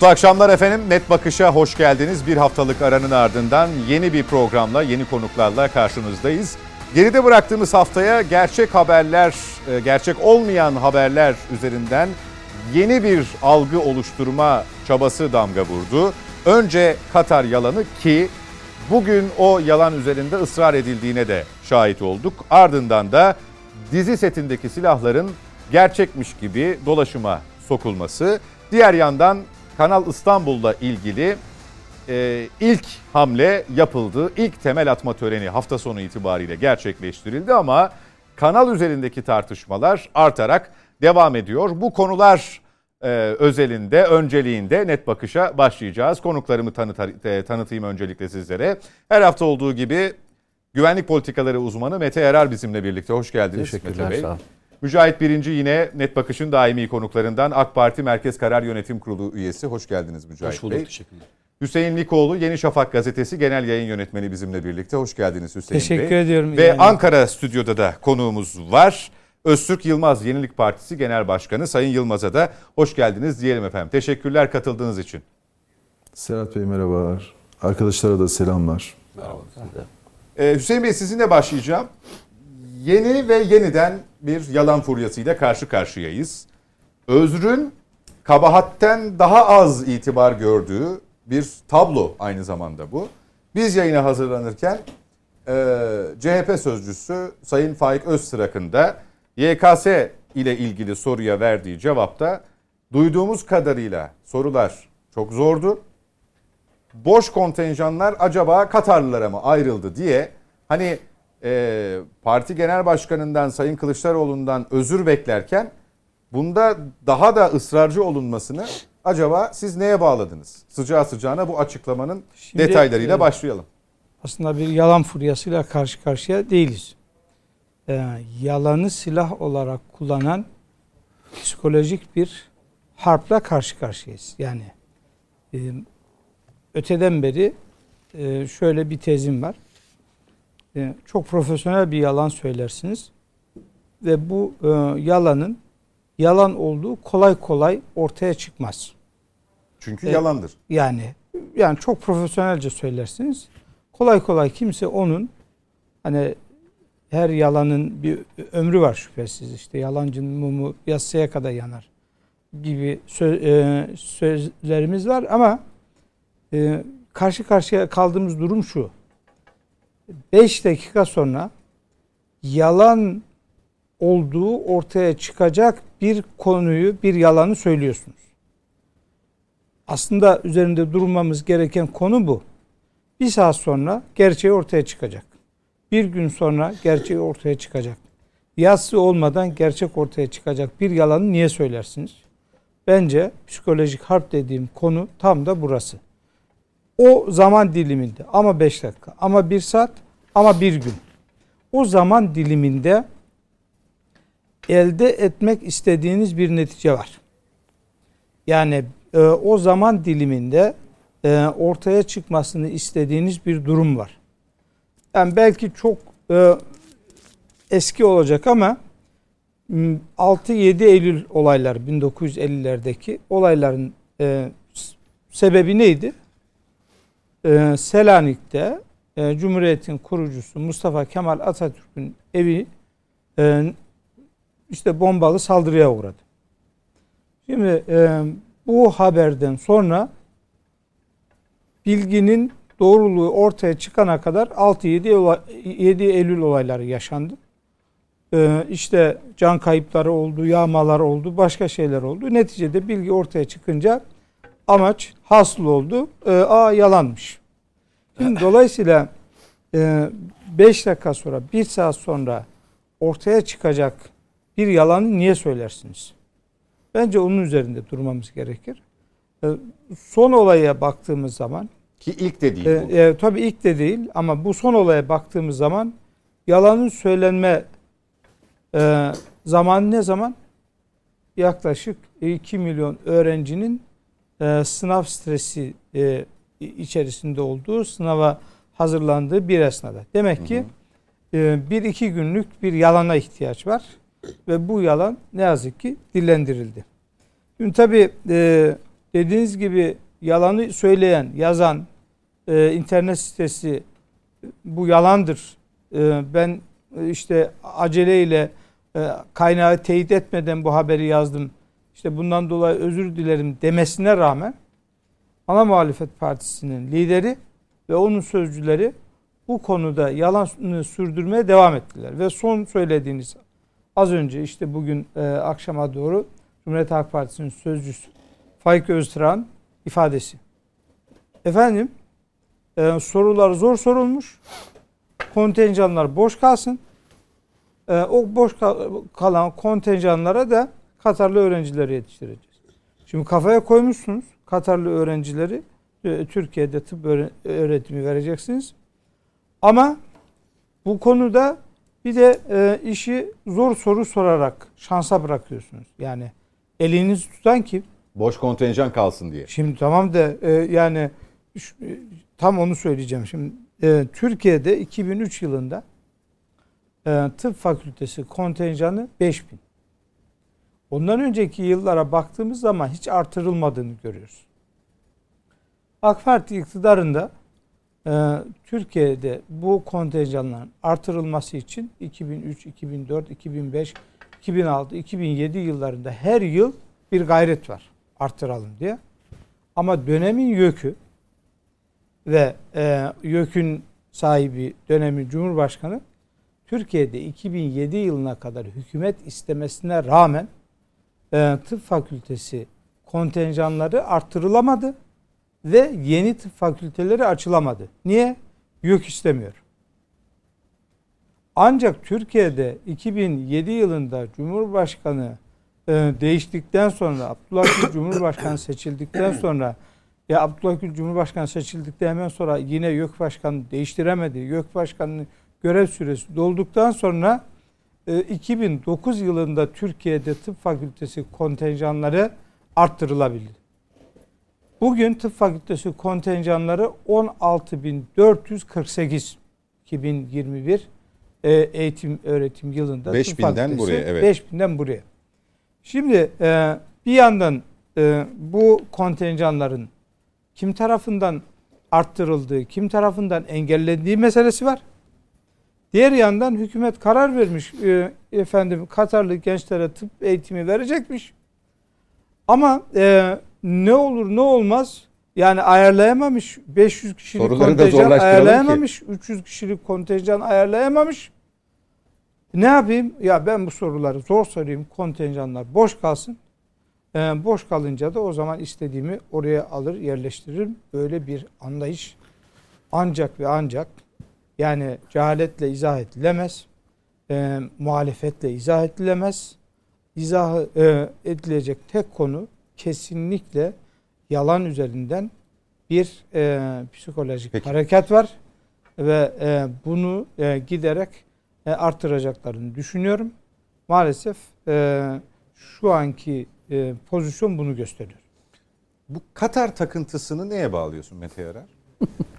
Mutlu akşamlar efendim. Net Bakış'a hoş geldiniz. Bir haftalık aranın ardından yeni bir programla, yeni konuklarla karşınızdayız. Geride bıraktığımız haftaya gerçek haberler, e, gerçek olmayan haberler üzerinden yeni bir algı oluşturma çabası damga vurdu. Önce Katar yalanı ki bugün o yalan üzerinde ısrar edildiğine de şahit olduk. Ardından da dizi setindeki silahların gerçekmiş gibi dolaşıma sokulması. Diğer yandan Kanal İstanbul'la ilgili e, ilk hamle yapıldı. İlk temel atma töreni hafta sonu itibariyle gerçekleştirildi ama kanal üzerindeki tartışmalar artarak devam ediyor. Bu konular e, özelinde, önceliğinde net bakışa başlayacağız. Konuklarımı tanıt, e, tanıtayım öncelikle sizlere. Her hafta olduğu gibi güvenlik politikaları uzmanı Mete Erar bizimle birlikte. Hoş geldiniz Teşekkürler, Mete Bey. sağ olun. Mücahit Birinci yine Net Bakış'ın daimi konuklarından AK Parti Merkez Karar Yönetim Kurulu üyesi. Hoş geldiniz Mücahit Hoş bulduk, Bey. teşekkürler. Hüseyin Likoğlu Yeni Şafak Gazetesi Genel Yayın Yönetmeni bizimle birlikte. Hoş geldiniz Hüseyin Teşekkür Bey. ediyorum. Ve Yani. Ankara stüdyoda da konuğumuz var. Öztürk Yılmaz Yenilik Partisi Genel Başkanı Sayın Yılmaz'a da hoş geldiniz diyelim efendim. Teşekkürler katıldığınız için. Serhat Bey merhabalar. Arkadaşlara da selamlar. Ee, Hüseyin Bey sizinle başlayacağım. Yeni ve yeniden bir yalan furyasıyla karşı karşıyayız. Özrün kabahatten daha az itibar gördüğü bir tablo aynı zamanda bu. Biz yayına hazırlanırken e, CHP sözcüsü Sayın Faik Öztrak'ın da YKS ile ilgili soruya verdiği cevapta duyduğumuz kadarıyla sorular çok zordu boş kontenjanlar acaba Katarlılara mı ayrıldı diye hani e, parti genel başkanından Sayın Kılıçdaroğlu'ndan özür beklerken bunda daha da ısrarcı olunmasını acaba siz neye bağladınız? Sıcağı sıcağına bu açıklamanın Şimdi, detaylarıyla e, başlayalım. Aslında bir yalan furyasıyla karşı karşıya değiliz. Ee, yalanı silah olarak kullanan psikolojik bir harpla karşı karşıyayız. Yani e, öteden beri e, şöyle bir tezim var. E, çok profesyonel bir yalan söylersiniz ve bu e, yalanın yalan olduğu kolay kolay ortaya çıkmaz. Çünkü e, yalandır. Yani yani çok profesyonelce söylersiniz. Kolay kolay kimse onun hani her yalanın bir ömrü var şüphesiz. İşte yalancının mumu yassıya kadar yanar gibi sö- e, sözlerimiz var ama e, karşı karşıya kaldığımız durum şu. 5 dakika sonra yalan olduğu ortaya çıkacak bir konuyu, bir yalanı söylüyorsunuz. Aslında üzerinde durmamız gereken konu bu. Bir saat sonra gerçeği ortaya çıkacak. Bir gün sonra gerçeği ortaya çıkacak. Yassı olmadan gerçek ortaya çıkacak bir yalanı niye söylersiniz? Bence psikolojik harp dediğim konu tam da burası. O zaman diliminde ama 5 dakika ama 1 saat ama bir gün. O zaman diliminde elde etmek istediğiniz bir netice var. Yani e, o zaman diliminde e, ortaya çıkmasını istediğiniz bir durum var. Yani belki çok e, eski olacak ama m, 6-7 Eylül olayları 1950'lerdeki olayların e, sebebi neydi? E, Selanik'te e, Cumhuriyet'in kurucusu Mustafa Kemal Atatürk'ün evi e, işte bombalı saldırıya uğradı. Şimdi e, bu haberden sonra bilginin doğruluğu ortaya çıkana kadar 6-7 olay- 7 Eylül olayları yaşandı. E, işte can kayıpları oldu, yağmalar oldu, başka şeyler oldu. Neticede bilgi ortaya çıkınca amaç hasıl oldu. E, aa yalanmış. Dolayısıyla 5 dakika sonra, 1 saat sonra ortaya çıkacak bir yalanı niye söylersiniz? Bence onun üzerinde durmamız gerekir. E, Son olaya baktığımız zaman, Ki ilk de değil e, bu. e, tabii ilk de değil ama bu son olaya baktığımız zaman yalanın söylenme e, zamanı ne zaman? Yaklaşık 2 milyon öğrencinin e, sınav stresi e, içerisinde olduğu, sınava hazırlandığı bir esnada. Demek ki e, bir iki günlük bir yalana ihtiyaç var ve bu yalan ne yazık ki dillendirildi. Şimdi tabii e, dediğiniz gibi yalanı söyleyen, yazan e, internet sitesi bu yalandır. E, ben e, işte aceleyle e, kaynağı teyit etmeden bu haberi yazdım. İşte bundan dolayı özür dilerim demesine rağmen ana muhalefet partisinin lideri ve onun sözcüleri bu konuda yalanını sürdürmeye devam ettiler. Ve son söylediğiniz az önce işte bugün e, akşama doğru Cumhuriyet Halk Partisi'nin sözcüsü Faik Öztürk'ün ifadesi. Efendim e, sorular zor sorulmuş. Kontenjanlar boş kalsın. E, o boş kalan kontenjanlara da Katarlı öğrencileri yetiştireceğiz. Şimdi kafaya koymuşsunuz Katarlı öğrencileri e, Türkiye'de tıp öğretimi vereceksiniz. Ama bu konuda bir de e, işi zor soru sorarak şansa bırakıyorsunuz. Yani elinizi tutan kim? Boş kontenjan kalsın diye. Şimdi tamam da e, yani şu, tam onu söyleyeceğim. Şimdi e, Türkiye'de 2003 yılında e, tıp fakültesi kontenjanı 5000. Ondan önceki yıllara baktığımız zaman hiç artırılmadığını görüyoruz. AK Parti iktidarında e, Türkiye'de bu kontenjanların artırılması için 2003, 2004, 2005, 2006, 2007 yıllarında her yıl bir gayret var artıralım diye. Ama dönemin yökü ve e, YÖK'ün sahibi dönemin Cumhurbaşkanı Türkiye'de 2007 yılına kadar hükümet istemesine rağmen e, tıp fakültesi kontenjanları artırılamadı ve yeni tıp fakülteleri açılamadı. Niye? YÖK istemiyor. Ancak Türkiye'de 2007 yılında Cumhurbaşkanı e, değiştikten sonra Abdullah Gül Cumhurbaşkanı seçildikten sonra ya Abdullah Gül Cumhurbaşkanı seçildikten hemen sonra yine YÖK Başkanı değiştiremedi. YÖK Başkanı'nın görev süresi dolduktan sonra 2009 e, yılında Türkiye'de tıp fakültesi kontenjanları arttırılabildi. Bugün tıp fakültesi kontenjanları 16.448 2021 e, eğitim öğretim yılında 5000'den buraya evet. 5000'den buraya. Şimdi e, bir yandan bu kontenjanların kim tarafından arttırıldığı, kim tarafından engellendiği meselesi var. Diğer yandan hükümet karar vermiş e, efendim Katarlı gençlere tıp eğitimi verecekmiş. Ama e, ne olur ne olmaz yani ayarlayamamış 500 kişilik Soruları kontenjan ayarlayamamış ki. 300 kişilik kontenjan ayarlayamamış. Ne yapayım? Ya ben bu soruları zor sorayım kontenjanlar boş kalsın. Ee, boş kalınca da o zaman istediğimi oraya alır yerleştiririm. Böyle bir anlayış ancak ve ancak yani cehaletle izah edilemez. E, muhalefetle izah edilemez. İzah e, edilecek tek konu kesinlikle yalan üzerinden bir e, psikolojik Peki. hareket var ve e, bunu e, giderek e, artıracaklarını düşünüyorum. Maalesef e, şu anki e, pozisyon bunu gösteriyor. Bu Katar takıntısını neye bağlıyorsun Mete Yarar?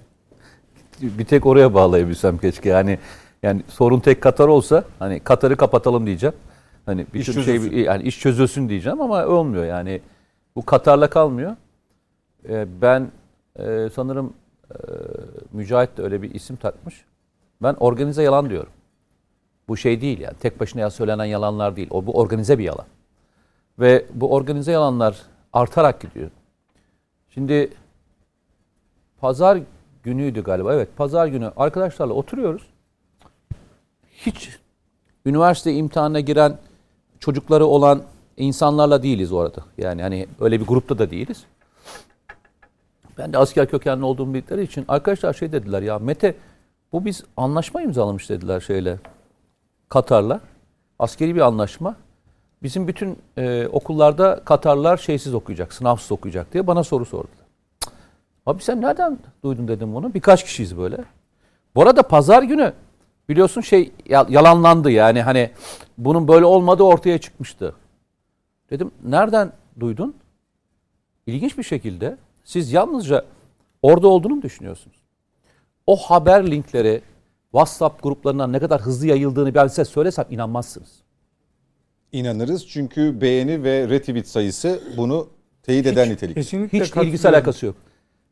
bir tek oraya bağlayabilsem keşke. Yani yani sorun tek Katar olsa hani Katar'ı kapatalım diyeceğim. Hani bir iş şey yani iş çözülsün diyeceğim ama olmuyor yani. Bu Katar'la kalmıyor. Ee, ben e, sanırım e, Mücahit de öyle bir isim takmış. Ben organize yalan diyorum. Bu şey değil yani. Tek başına söylenen yalanlar değil. O bu organize bir yalan. Ve bu organize yalanlar artarak gidiyor. Şimdi pazar günüydü galiba. Evet pazar günü arkadaşlarla oturuyoruz. Hiç üniversite imtihanına giren çocukları olan insanlarla değiliz orada. Yani hani öyle bir grupta da değiliz. Ben de asker kökenli olduğum bildikleri için arkadaşlar şey dediler ya Mete bu biz anlaşma imzalamış dediler şeyle Katar'la. Askeri bir anlaşma. Bizim bütün e, okullarda Katarlar şeysiz okuyacak, sınavsız okuyacak diye bana soru sordu. Abi sen nereden duydun dedim bunu. Birkaç kişiyiz böyle. Bu arada pazar günü biliyorsun şey yalanlandı yani hani bunun böyle olmadığı ortaya çıkmıştı. Dedim nereden duydun? İlginç bir şekilde siz yalnızca orada olduğunu mu düşünüyorsunuz? O haber linkleri WhatsApp gruplarından ne kadar hızlı yayıldığını ben size söylesem inanmazsınız. İnanırız çünkü beğeni ve retweet sayısı bunu Teyit eden nitelik. Kesinlikle Hiç ilgisi alakası yok.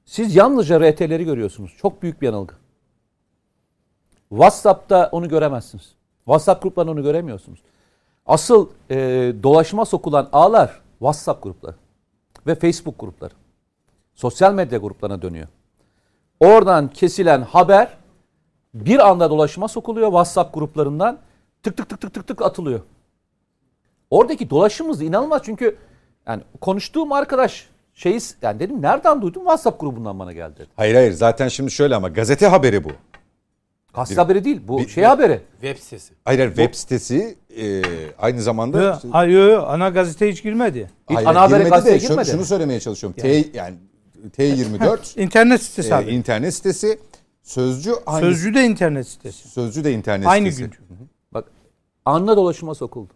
Siz yalnızca RT'leri görüyorsunuz. Çok büyük bir yanılgı. WhatsApp'ta onu göremezsiniz. WhatsApp gruplarında onu göremiyorsunuz. Asıl e, dolaşıma sokulan ağlar WhatsApp grupları ve Facebook grupları. Sosyal medya gruplarına dönüyor. Oradan kesilen haber bir anda dolaşıma sokuluyor WhatsApp gruplarından tık tık tık tık tık tık atılıyor. Oradaki dolaşım inanılmaz çünkü yani konuştuğum arkadaş şeyi yani dedim nereden duydum WhatsApp grubundan bana geldi. dedi. Hayır hayır zaten şimdi şöyle ama gazete haberi bu. Gazete haberi değil bu bir- şey haberi. Web sitesi. Hayır hayır, web sitesi e, aynı zamanda Yo, hayır, yo, yo, ana gazete hiç girmedi. Hiç Hayır, ana habere girmedi gazeteye de şunu, girmedi. şunu söylemeye çalışıyorum. T yani T24 İnternet sitesi e, abi. internet sitesi Sözcü aynı Sözcü de internet sitesi. Sözcü de internet Aynı sitesi. gün. Bak anla dolaşıma sokuldu.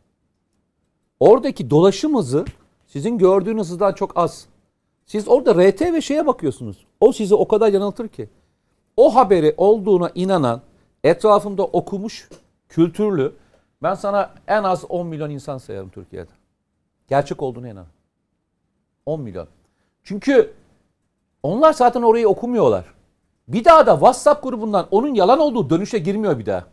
Oradaki dolaşım hızı sizin gördüğünüz hızdan çok az. Siz orada RT ve şeye bakıyorsunuz. O sizi o kadar yanıltır ki. O haberi olduğuna inanan, etrafımda okumuş, kültürlü, ben sana en az 10 milyon insan sayarım Türkiye'de. Gerçek olduğuna inan. 10 milyon. Çünkü onlar zaten orayı okumuyorlar. Bir daha da WhatsApp grubundan onun yalan olduğu dönüşe girmiyor bir daha.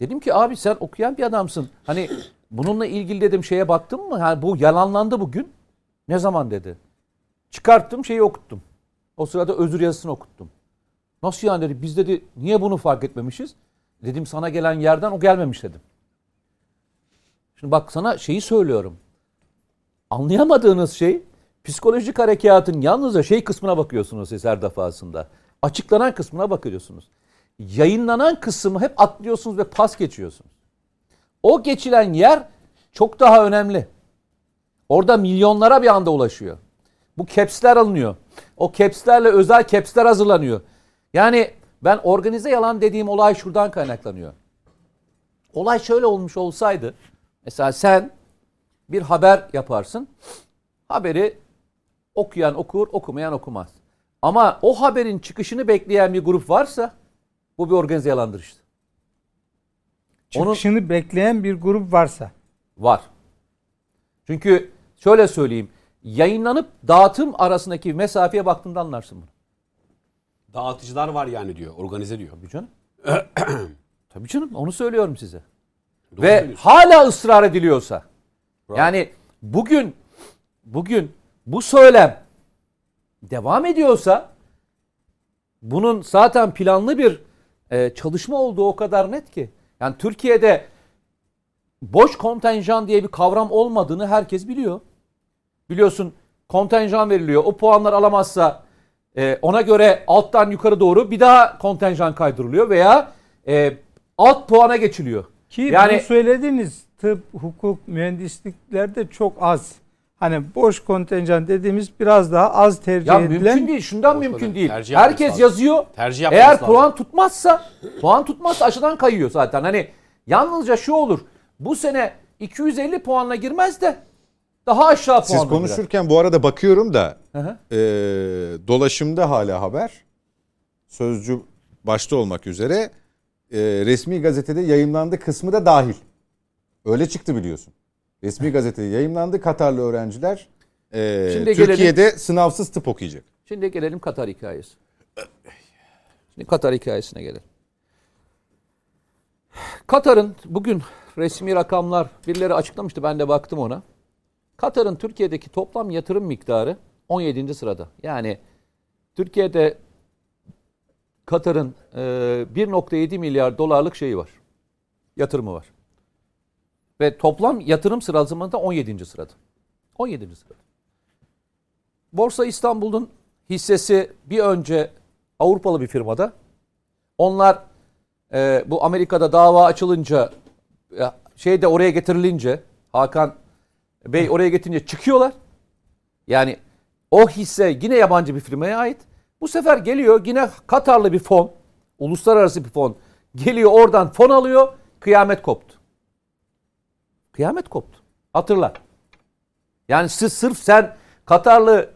Dedim ki abi sen okuyan bir adamsın. Hani bununla ilgili dedim şeye baktın mı? Yani bu yalanlandı bugün. Ne zaman dedi. Çıkarttım şeyi okuttum. O sırada özür yazısını okuttum. Nasıl yani dedi. Biz dedi niye bunu fark etmemişiz? Dedim sana gelen yerden o gelmemiş dedim. Şimdi bak sana şeyi söylüyorum. Anlayamadığınız şey psikolojik harekatın yalnızca şey kısmına bakıyorsunuz siz her defasında. Açıklanan kısmına bakıyorsunuz. Yayınlanan kısmı hep atlıyorsunuz ve pas geçiyorsunuz. O geçilen yer çok daha önemli. Orada milyonlara bir anda ulaşıyor. Bu caps'ler alınıyor. O caps'lerle özel caps'ler hazırlanıyor. Yani ben organize yalan dediğim olay şuradan kaynaklanıyor. Olay şöyle olmuş olsaydı mesela sen bir haber yaparsın. Haberi okuyan okur, okumayan okumaz. Ama o haberin çıkışını bekleyen bir grup varsa bu bir organize yalandır işte. Onun- Çıkışını bekleyen bir grup varsa. Var. Çünkü şöyle söyleyeyim. Yayınlanıp dağıtım arasındaki mesafeye baktığında anlarsın bunu. Dağıtıcılar var yani diyor. Organize diyor. Tabii canım. Tabii canım onu söylüyorum size. Doğru Ve hala ısrar ediliyorsa. Yani bugün bugün bu söylem devam ediyorsa bunun zaten planlı bir e, çalışma olduğu o kadar net ki. Yani Türkiye'de boş kontenjan diye bir kavram olmadığını herkes biliyor. Biliyorsun kontenjan veriliyor. O puanlar alamazsa e, ona göre alttan yukarı doğru bir daha kontenjan kaydırılıyor veya e, alt puana geçiliyor. Ki yani bunu söylediğiniz tıp, hukuk, mühendisliklerde çok az. Hani boş kontenjan dediğimiz biraz daha az tercih ya edilen. mümkün değil. Şundan mümkün değil. tercih Herkes lazım. yazıyor. Tercih Eğer lazım. puan tutmazsa puan tutmazsa aşağıdan kayıyor zaten. Hani yalnızca şu olur. Bu sene 250 puanla girmez de daha aşağı puanla Siz konuşurken bu arada bakıyorum da e, dolaşımda hala haber. Sözcü başta olmak üzere e, resmi gazetede yayınlandı kısmı da dahil. Öyle çıktı biliyorsun. Resmi gazetede yayınlandı. Katarlı öğrenciler e, Şimdi Türkiye'de sınavsız tıp okuyacak. Şimdi gelelim Katar hikayesi. Şimdi Katar hikayesine gelelim. Katar'ın bugün resmi rakamlar birileri açıklamıştı ben de baktım ona. Katar'ın Türkiye'deki toplam yatırım miktarı 17. sırada. Yani Türkiye'de Katar'ın e, 1.7 milyar dolarlık şeyi var. Yatırımı var. Ve toplam yatırım sıralamasında 17. sırada. 17. sırada. Borsa İstanbul'un hissesi bir önce Avrupalı bir firmada. Onlar e, bu Amerika'da dava açılınca e, şey de oraya getirilince Hakan Bey oraya getirince çıkıyorlar. Yani o hisse yine yabancı bir firmaya ait. Bu sefer geliyor yine Katarlı bir fon, uluslararası bir fon geliyor oradan fon alıyor. Kıyamet koptu. Kıyamet koptu. Hatırla. Yani sırf, sırf sen Katarlı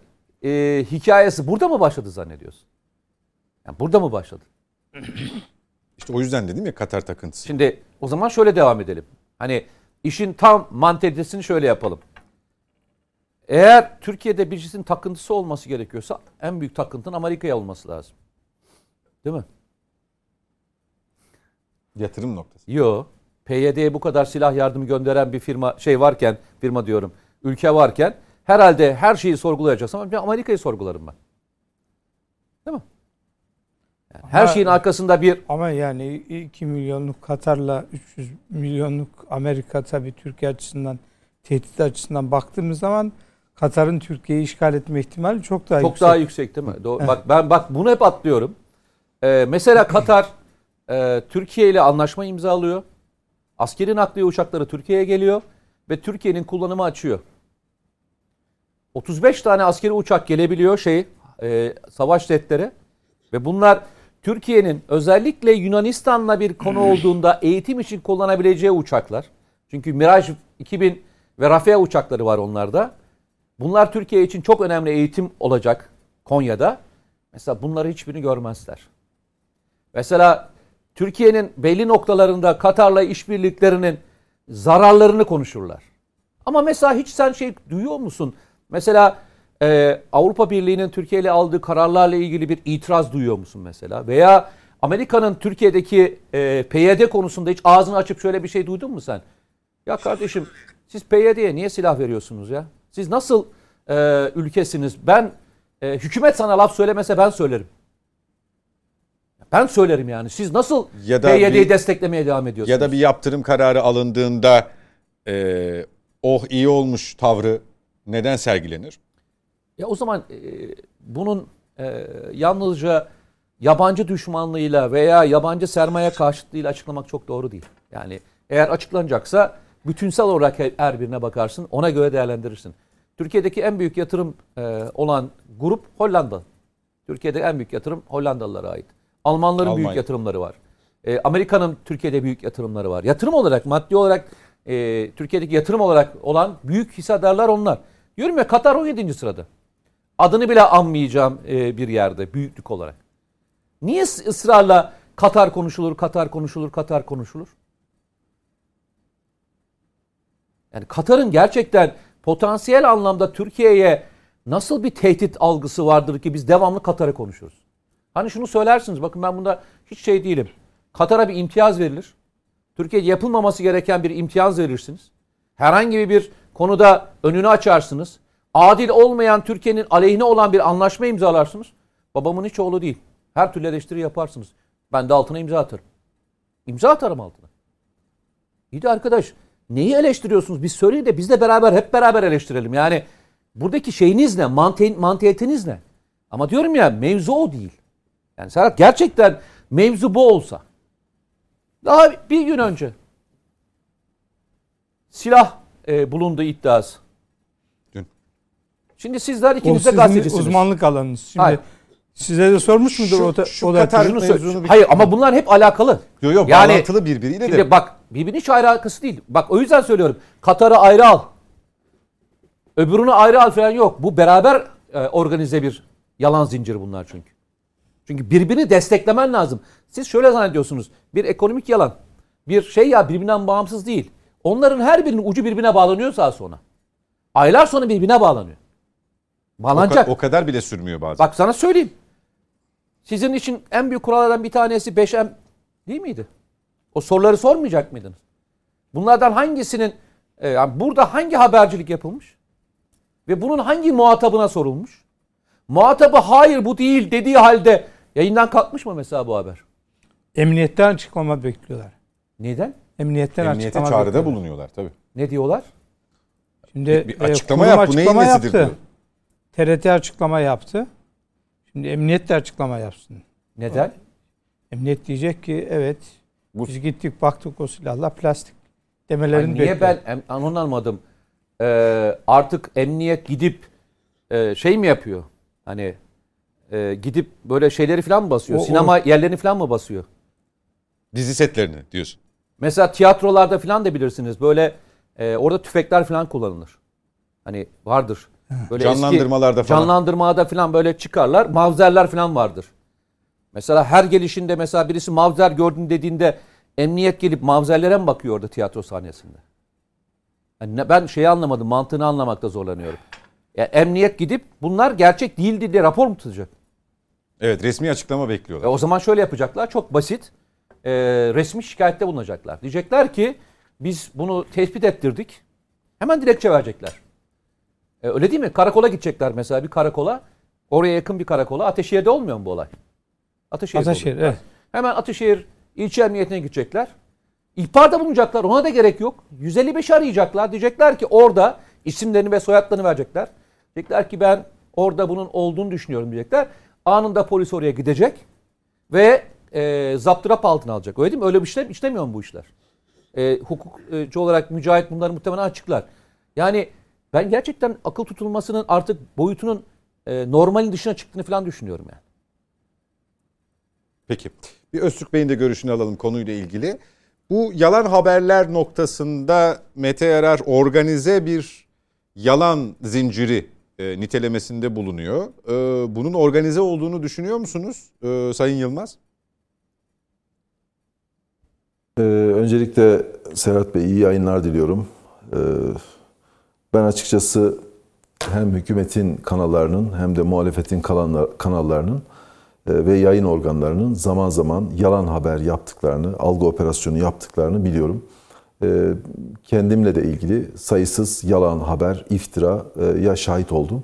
e, hikayesi burada mı başladı zannediyorsun? Yani burada mı başladı? İşte o yüzden dedim ya Katar takıntısı. Şimdi o zaman şöyle devam edelim. Hani işin tam mantalitesini şöyle yapalım. Eğer Türkiye'de birisinin takıntısı olması gerekiyorsa en büyük takıntının Amerika'ya olması lazım. Değil mi? Yatırım noktası. Yo. PYD'ye bu kadar silah yardımı gönderen bir firma şey varken, firma diyorum, ülke varken herhalde her şeyi bir Amerika'yı sorgularım ben. Yani her Ama- şeyin arkasında bir Ama yani 2 milyonluk Katar'la 300 milyonluk Amerika tabii Türkiye açısından tehdit açısından baktığımız zaman Katar'ın Türkiye'yi işgal etme ihtimali çok daha çok yüksek. daha yüksek değil mi? Doğru. Bak ben bak bunu hep atlıyorum. Ee, mesela Katar e, Türkiye ile anlaşma imzalıyor. Askeri nakliye uçakları Türkiye'ye geliyor ve Türkiye'nin kullanımı açıyor. 35 tane askeri uçak gelebiliyor şey e, savaş jetleri ve bunlar Türkiye'nin özellikle Yunanistan'la bir konu olduğunda eğitim için kullanabileceği uçaklar. Çünkü Mirage 2000 ve Rafale uçakları var onlarda. Bunlar Türkiye için çok önemli eğitim olacak Konya'da. Mesela bunları hiçbirini görmezler. Mesela Türkiye'nin belli noktalarında Katar'la işbirliklerinin zararlarını konuşurlar. Ama mesela hiç sen şey duyuyor musun? Mesela e, Avrupa Birliği'nin Türkiye ile aldığı kararlarla ilgili bir itiraz duyuyor musun mesela? Veya Amerika'nın Türkiye'deki e, PYD konusunda hiç ağzını açıp şöyle bir şey duydun mu sen? Ya kardeşim siz PYD'ye niye silah veriyorsunuz ya? Siz nasıl e, ülkesiniz? Ben e, hükümet sana laf söylemese ben söylerim. Ben söylerim yani. Siz nasıl Ya da PYD'yi bir- desteklemeye devam ediyorsunuz? Ya da bir yaptırım kararı alındığında e, oh iyi olmuş tavrı neden sergilenir? Ya o zaman e, bunun e, yalnızca yabancı düşmanlığıyla veya yabancı sermaye karşıtlığıyla açıklamak çok doğru değil. Yani eğer açıklanacaksa bütünsel olarak her- birine bakarsın, ona göre değerlendirirsin. Türkiye'deki en büyük yatırım e, olan grup Hollanda. Türkiye'de en büyük yatırım Hollandalılara ait. Almanların büyük Almanya. yatırımları var. E, Amerika'nın Türkiye'de büyük yatırımları var. Yatırım olarak, maddi olarak e, Türkiye'deki yatırım olarak olan büyük hissedarlar onlar. Diyorum ya Katar 17. sırada. Adını bile anmayacağım e, bir yerde büyüklük olarak. Niye ıs- ısrarla Katar konuşulur, Katar konuşulur, Katar konuşulur? Yani Katar'ın gerçekten potansiyel anlamda Türkiye'ye nasıl bir tehdit algısı vardır ki biz devamlı Katar'ı konuşuruz? Hani şunu söylersiniz bakın ben bunda hiç şey değilim. Katar'a bir imtiyaz verilir. Türkiye'de yapılmaması gereken bir imtiyaz verirsiniz. Herhangi bir konuda önünü açarsınız. Adil olmayan Türkiye'nin aleyhine olan bir anlaşma imzalarsınız. Babamın hiç oğlu değil. Her türlü eleştiri yaparsınız. Ben de altına imza atarım. İmza atarım altına. İyi de arkadaş neyi eleştiriyorsunuz? Biz söyleyin de biz de beraber hep beraber eleştirelim. Yani buradaki şeyiniz ne? Mante mantiyetiniz ne? Ama diyorum ya mevzu o değil. Yani Serhat gerçekten mevzu bu olsa. Daha bir gün önce silah e, bulundu iddiası. Şimdi sizler ikiniz de gazetecisiniz. uzmanlık alanınız. Şimdi Hayır. size de sormuş mudur Şu- o, da, şu o da Şunu söyle- Hayır ama bunlar hep alakalı. Yok yok Yani- bağlantılı birbiriyle Şimdi de. bak birbirinin hiç alakası değil. Bak o yüzden söylüyorum. Katar'ı ayrı al. Öbürünü ayrı al falan yok. Bu beraber e, organize bir yalan zinciri bunlar çünkü. Çünkü birbirini desteklemen lazım. Siz şöyle zannediyorsunuz. Bir ekonomik yalan. Bir şey ya birbirinden bağımsız değil. Onların her birinin ucu birbirine bağlanıyor sağa sonra. Aylar sonra birbirine bağlanıyor. O, Bağlanacak. ka- o kadar bile sürmüyor bazen. Bak sana söyleyeyim. Sizin için en büyük kurallardan bir tanesi 5M değil miydi? O soruları sormayacak mıydınız? Bunlardan hangisinin e, yani burada hangi habercilik yapılmış? Ve bunun hangi muhatabına sorulmuş? Muhatabı hayır bu değil dediği halde yayından kalkmış mı mesela bu haber? emniyetten açıklama bekliyorlar. Neden? Emniyetten Emniyete açıklama çağrıda bekliyorlar. bulunuyorlar tabii. Ne diyorlar? Şimdi Bir- bir e, açıklama kurum yap, bu neyin nesidir yaptı. TRT açıklama yaptı. Şimdi emniyet de açıklama yapsın. Neden? Emniyet diyecek ki evet Bu- biz gittik baktık o silahla plastik demelerini niye bekliyor. ben onu anlamadım. Ee, artık emniyet gidip e, şey mi yapıyor? Hani e, gidip böyle şeyleri falan mı basıyor? O- o- Sinema yerlerini falan mı basıyor? Dizi setlerini diyorsun. Mesela tiyatrolarda falan da bilirsiniz böyle e, orada tüfekler falan kullanılır. Hani vardır. Böyle Canlandırmalarda eski, falan. Canlandırmada falan böyle çıkarlar. Mavzerler falan vardır. Mesela her gelişinde mesela birisi mavzer gördün dediğinde emniyet gelip mavzerlere mi bakıyor orada tiyatro sahnesinde? Yani ben şeyi anlamadım, mantığını anlamakta zorlanıyorum. Yani emniyet gidip bunlar gerçek değildi diye rapor mu tutacak? Evet resmi açıklama bekliyorlar. E o zaman şöyle yapacaklar. Çok basit. E, resmi şikayette bulunacaklar. Diyecekler ki biz bunu tespit ettirdik. Hemen dilekçe verecekler. E, öyle değil mi? Karakola gidecekler mesela bir karakola. Oraya yakın bir karakola. Ateşehir'de olmuyor mu bu olay? Ateşehir'de Ataşehir oluyor. evet. Hemen Ataşehir ilçe emniyetine gidecekler. İhbarda bulunacaklar. Ona da gerek yok. 155 arayacaklar. Diyecekler ki orada isimlerini ve soyadlarını verecekler. Diyecekler ki ben orada bunun olduğunu düşünüyorum diyecekler. Anında polis oraya gidecek ve e, zaptırap altına alacak. Öyle değil mi? Öyle bir işlem işlemiyor mu bu işler? E, hukukçu olarak Mücahit bunları muhtemelen açıklar. Yani ben gerçekten akıl tutulmasının artık boyutunun e, normalin dışına çıktığını falan düşünüyorum yani. Peki. Bir Öztürk Bey'in de görüşünü alalım konuyla ilgili. Bu yalan haberler noktasında Mete Yarar organize bir yalan zinciri e, nitelemesinde bulunuyor. E, bunun organize olduğunu düşünüyor musunuz e, Sayın Yılmaz? Ee, öncelikle Serhat Bey iyi yayınlar diliyorum. Ee, ben açıkçası hem hükümetin kanallarının hem de muhalefetin kanallarının e, ve yayın organlarının zaman zaman yalan haber yaptıklarını, algı operasyonu yaptıklarını biliyorum. Ee, kendimle de ilgili sayısız yalan haber, iftira e, ya şahit oldum.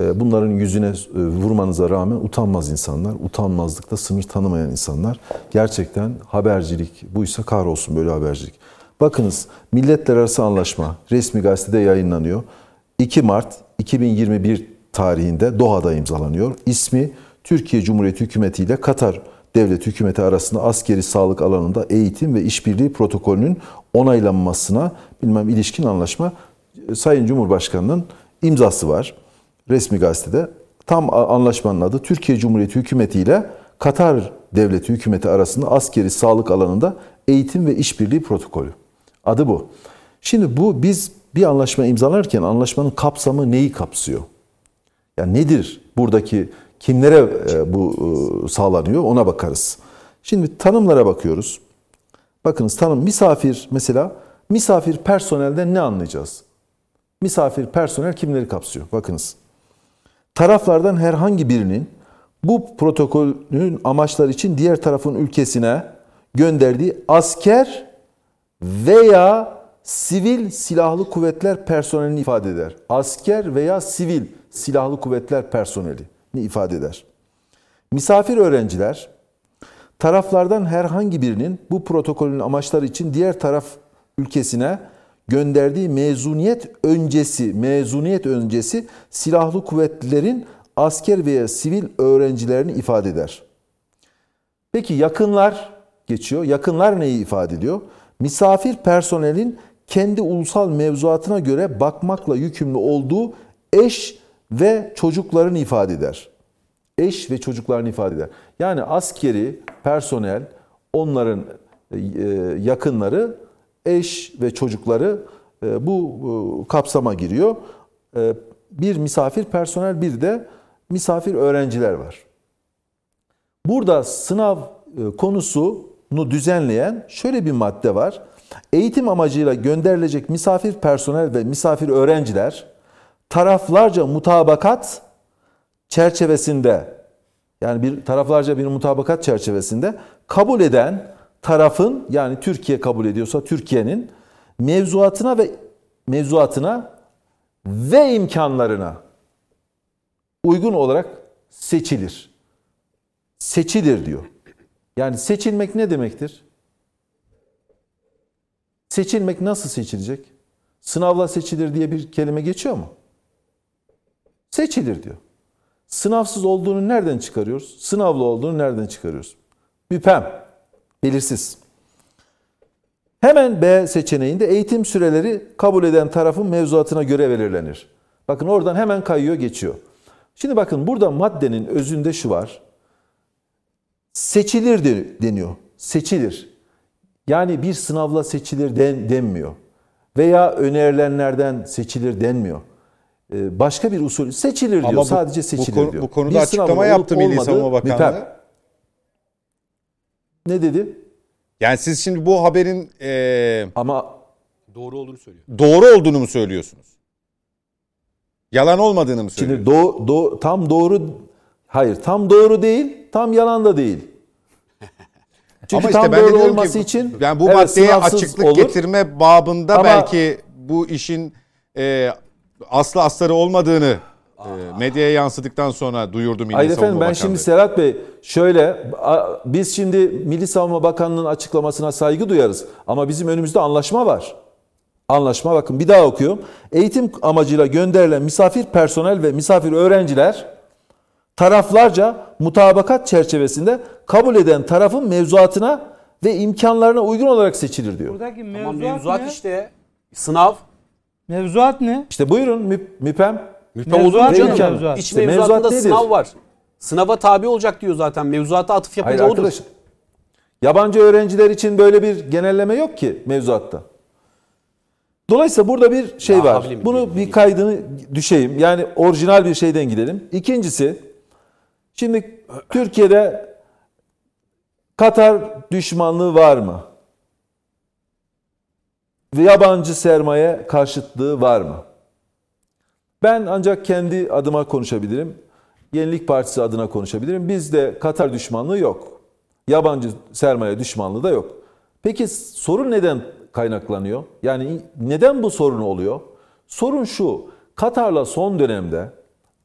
E, Bunların yüzüne e, vurmanıza rağmen utanmaz insanlar, utanmazlıkta sınır tanımayan insanlar. Gerçekten habercilik buysa kahrolsun böyle habercilik. Bakınız milletler arası anlaşma resmi gazetede yayınlanıyor. 2 Mart 2021 tarihinde Doha'da imzalanıyor. İsmi Türkiye Cumhuriyeti Hükümeti ile Katar Devlet Hükümeti arasında askeri sağlık alanında eğitim ve işbirliği protokolünün onaylanmasına bilmem ilişkin anlaşma e, Sayın Cumhurbaşkanı'nın imzası var resmi gazetede. Tam anlaşmanın adı Türkiye Cumhuriyeti Hükümeti ile Katar Devleti Hükümeti arasında askeri sağlık alanında eğitim ve işbirliği protokolü. Adı bu. Şimdi bu biz bir anlaşma imzalarken anlaşmanın kapsamı neyi kapsıyor? Yani nedir buradaki kimlere e, bu e, sağlanıyor ona bakarız. Şimdi tanımlara bakıyoruz. Bakınız tanım misafir mesela misafir personelden ne anlayacağız? Misafir personel kimleri kapsıyor? Bakınız. Taraflardan herhangi birinin bu protokolün amaçları için diğer tarafın ülkesine gönderdiği asker veya sivil silahlı kuvvetler personelini ifade eder. Asker veya sivil silahlı kuvvetler personelini ifade eder. Misafir öğrenciler taraflardan herhangi birinin bu protokolün amaçları için diğer taraf ülkesine gönderdiği mezuniyet öncesi, mezuniyet öncesi silahlı kuvvetlerin asker veya sivil öğrencilerini ifade eder. Peki yakınlar geçiyor. Yakınlar neyi ifade ediyor? Misafir personelin kendi ulusal mevzuatına göre bakmakla yükümlü olduğu eş ve çocuklarını ifade eder. Eş ve çocuklarını ifade eder. Yani askeri personel, onların e, yakınları, eş ve çocukları e, bu e, kapsama giriyor. E, Bir misafir personel, bir de misafir öğrenciler var. Burada sınav e, konusunu düzenleyen şöyle bir madde var. Eğitim amacıyla gönderilecek misafir personel ve misafir öğrenciler taraflarca mutabakat çerçevesinde yani bir taraflarca bir mutabakat çerçevesinde kabul eden tarafın yani Türkiye kabul ediyorsa Türkiye'nin mevzuatına ve mevzuatına ve imkanlarına uygun olarak seçilir. Seçilir diyor. Yani seçilmek ne demektir? Seçilmek nasıl seçilecek? Sınavla seçilir diye bir kelime geçiyor mu? Seçilir diyor. Sınavsız olduğunu nereden çıkarıyoruz? Sınavlı olduğunu nereden çıkarıyoruz? Büpem. Belirsiz. Hemen B seçeneğinde eğitim süreleri kabul eden tarafın mevzuatına göre belirlenir. Bakın oradan hemen kayıyor geçiyor. Şimdi bakın burada maddenin özünde şu var. Seçilir deniyor. Seçilir. Yani bir sınavla seçilir den, denmiyor. Veya önerilenlerden seçilir denmiyor. Ee, başka bir usul seçilir diyor. Ama bu- Sadece seçilir bu, konu- diyor. Bu konuda Bir açıklama yaptı Milli Savunma Bakanlığı. müpem. Ne dedi? Yani siz şimdi bu haberin e, Ama Doğru olduğunu söylüyor. doğru olduğunu mu söylüyorsunuz? Yalan olmadığını mı söylüyor? Şimdi do, do, tam doğru hayır tam doğru değil tam yalan da değil. Çünkü Ama işte tam doğru olması ki, için yani bu evet, maddeye açıklık olur. getirme babında Ama- belki bu işin e, aslı astarı olmadığını e, medyaya yansıdıktan sonra duyurdu Milli Hayır Savunma efendim ben Bakanlığı. şimdi Serhat Bey şöyle a- biz şimdi Milli Savunma Bakanlığı'nın açıklamasına saygı duyarız ama bizim önümüzde anlaşma var. Anlaşma bakın bir daha okuyorum. Eğitim amacıyla gönderilen misafir personel ve misafir öğrenciler taraflarca mutabakat çerçevesinde kabul eden tarafın mevzuatına ve imkanlarına uygun olarak seçilir diyor. Buradaki Ama mevzuat, mevzuat ne? işte sınav. Mevzuat ne? İşte buyurun MÜ- MÜPEM. Müpem olur Mevzuat mu canım? mevzuat? İç İşte mevzuatında mevzuat nedir? sınav var. Sınava tabi olacak diyor zaten. Mevzuata atıf Hayır yapınca odur. arkadaş. Yabancı öğrenciler için böyle bir genelleme yok ki mevzuatta. Dolayısıyla burada bir şey Ya, var. Bunu bir kaydını düşeyim. Yani orijinal bir şeyden gidelim. İkincisi şimdi Türkiye'de Katar düşmanlığı var mı? Yabancı sermaye karşıtlığı var mı? Ben ancak kendi adıma konuşabilirim. Yenilik Partisi adına konuşabilirim. Bizde Katar düşmanlığı yok. Yabancı sermaye düşmanlığı da yok. Peki sorun neden kaynaklanıyor? Yani neden bu sorun oluyor? Sorun şu. Katar'la son dönemde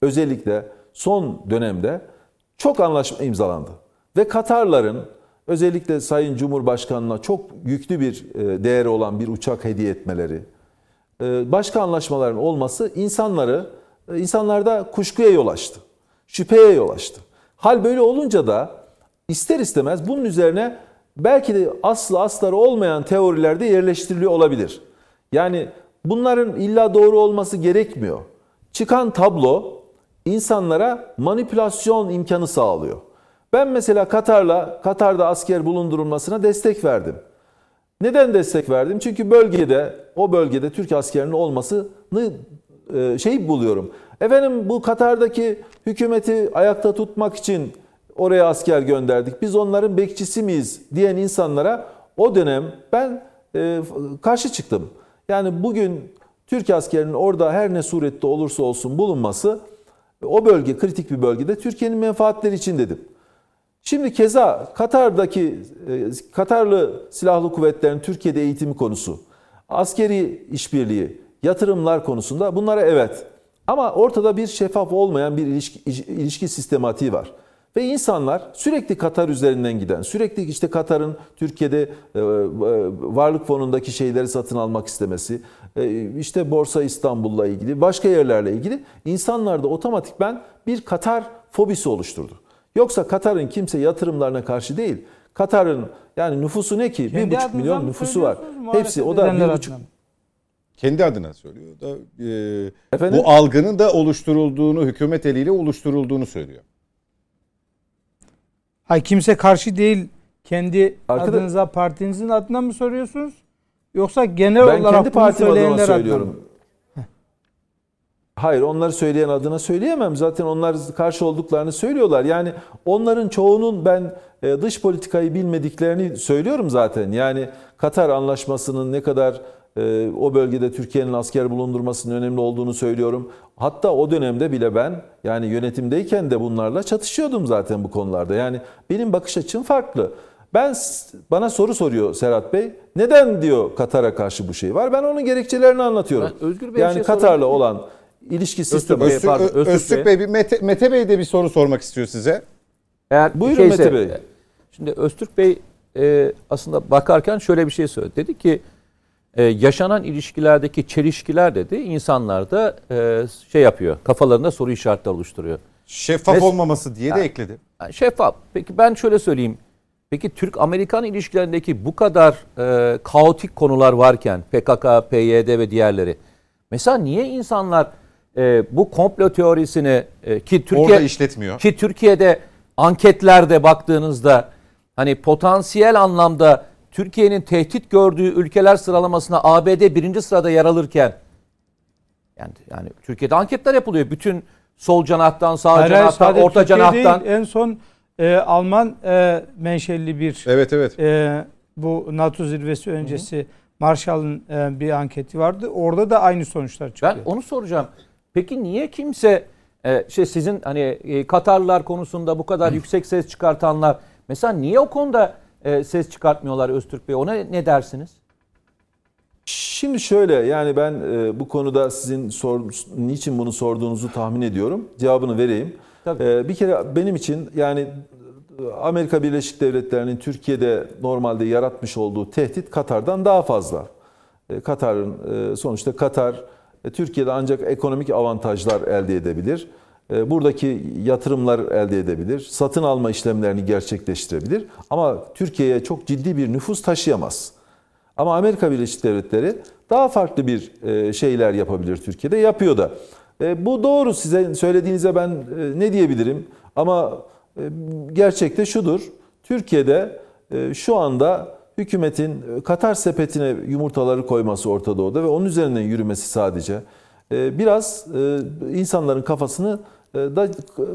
özellikle son dönemde çok anlaşma imzalandı. Ve Katarların özellikle Sayın Cumhurbaşkanı'na çok yüklü bir e, değeri olan bir uçak hediye etmeleri, e, başka anlaşmaların olması insanları e, insanlarda kuşkuya yol açtı. Şüpheye yol açtı. Hal böyle olunca da ister istemez bunun üzerine belki de aslı astarı olmayan teoriler de yerleştiriliyor olabilir. Yani bunların illa doğru olması gerekmiyor. Çıkan tablo insanlara manipülasyon imkanı sağlıyor. Ben mesela Katar'la Katar'da asker bulundurulmasına destek verdim. Neden destek verdim? Çünkü bölgede, o bölgede Türk askerinin olmasını e, şey buluyorum. Efendim bu Katar'daki hükümeti ayakta tutmak için oraya asker gönderdik. Biz onların bekçisi miyiz diyen insanlara o dönem ben e, karşı çıktım. Yani bugün Türk askerinin orada her ne surette olursa olsun bulunması o bölge kritik bir bölgede Türkiye'nin menfaatleri için dedim. Şimdi keza Katar'daki e, Katarlı silahlı kuvvetlerin Türkiye'de eğitimi konusu, askeri işbirliği, yatırımlar konusunda bunlara evet. Ama ortada bir şeffaf olmayan bir ilişki, ilişki sistematiği var. Ve insanlar sürekli Katar üzerinden giden, sürekli işte Katar'ın Türkiye'de e, e, varlık fonundaki şeyleri satın almak istemesi, e, işte Borsa İstanbul'la ilgili, başka yerlerle ilgili insanlarda otomatikmen bir Katar fobisi oluşturdu. Yoksa Katar'ın kimse yatırımlarına karşı değil. Katar'ın yani nüfusu ne ki? Kendi Bir buçuk milyon nüfusu var. Hepsi o da bir buçuk. Kendi adına söylüyor da e, Efendim? bu algının da oluşturulduğunu, hükümet eliyle oluşturulduğunu söylüyor. Hayır kimse karşı değil. Kendi Arkada- adınıza, partinizin adına mı soruyorsunuz? Yoksa genel Ben olarak kendi partim adına söyleyenler adına söylüyorum. Hayır onları söyleyen adına söyleyemem. Zaten onlar karşı olduklarını söylüyorlar. Yani onların çoğunun ben e, dış politikayı bilmediklerini söylüyorum zaten. Yani Katar anlaşmasının ne kadar e, o bölgede Türkiye'nin asker bulundurmasının önemli olduğunu söylüyorum. Hatta o dönemde bile ben yani yönetimdeyken de bunlarla çatışıyordum zaten bu konularda. Yani benim bakış açım farklı. Ben bana soru soruyor Serhat Bey. Neden diyor Katar'a karşı bu şey var? Ben onun gerekçelerini anlatıyorum. Ben Özgür bir yani şey Katar'la olan ilişki sistemi. Bey, Öztürk, pardon, Öztürk Öztürk Bey. Bey, Mete, Mete Bey de bir soru sormak istiyor size. Eğer Buyurun şeyse- Mete Bey. Şimdi Öztürk Bey e, aslında bakarken şöyle bir şey söyledi. Dedi ki e, yaşanan ilişkilerdeki çelişkiler dedi insanlarda e, şey yapıyor. Kafalarında soru işaretleri oluşturuyor. Şeffaf Mes- olmaması diye de ekledi. Yani şeffaf. Peki ben şöyle söyleyeyim. Peki Türk-Amerikan ilişkilerindeki bu kadar e, kaotik konular varken PKK, PYD ve diğerleri mesela niye insanlar e, bu komplo teorisini e, ki Türkiye Orada işletmiyor. ki Türkiye'de anketlerde baktığınızda hani potansiyel anlamda Türkiye'nin tehdit gördüğü ülkeler sıralamasına ABD birinci sırada yer alırken yani yani Türkiye'de anketler yapılıyor. Bütün sol canahtan, sağ Hayır, hayır, canahtan, sadece orta Türkiye canahtan. değil, en son e, Alman e, menşeli bir Evet evet. e, bu NATO zirvesi öncesi Marshall'ın e, bir anketi vardı. Orada da aynı sonuçlar çıkıyor. Ben onu soracağım. Peki niye kimse e, şey sizin hani e, Katarlılar konusunda bu kadar yüksek ses çıkartanlar mesela niye o konuda e, ses çıkartmıyorlar Öztürk Bey? Ona ne dersiniz? Şimdi şöyle yani ben e, bu konuda sizin sor, niçin bunu sorduğunuzu tahmin ediyorum. Cevabını vereyim. Tabii. E, bir kere benim için yani Amerika Birleşik Devletleri'nin Türkiye'de normalde yaratmış olduğu tehdit Katar'dan daha fazla. E, Katar'ın e, sonuçta Katar e, Türkiye'de ancak ekonomik avantajlar elde edebilir. E, Buradaki yatırımlar elde edebilir. Satın alma işlemlerini gerçekleştirebilir. Ama Türkiye'ye çok ciddi bir nüfus taşıyamaz. Ama Amerika Birleşik Devletleri daha farklı bir e, şeyler yapabilir Türkiye'de. Yapıyor da. E, Bu doğru size söylediğinize ben e, ne diyebilirim? Ama gerçekte şudur. Türkiye'de şu anda hükümetin Katar sepetine yumurtaları koyması Orta Doğu'da ve onun üzerinden yürümesi sadece biraz insanların kafasını da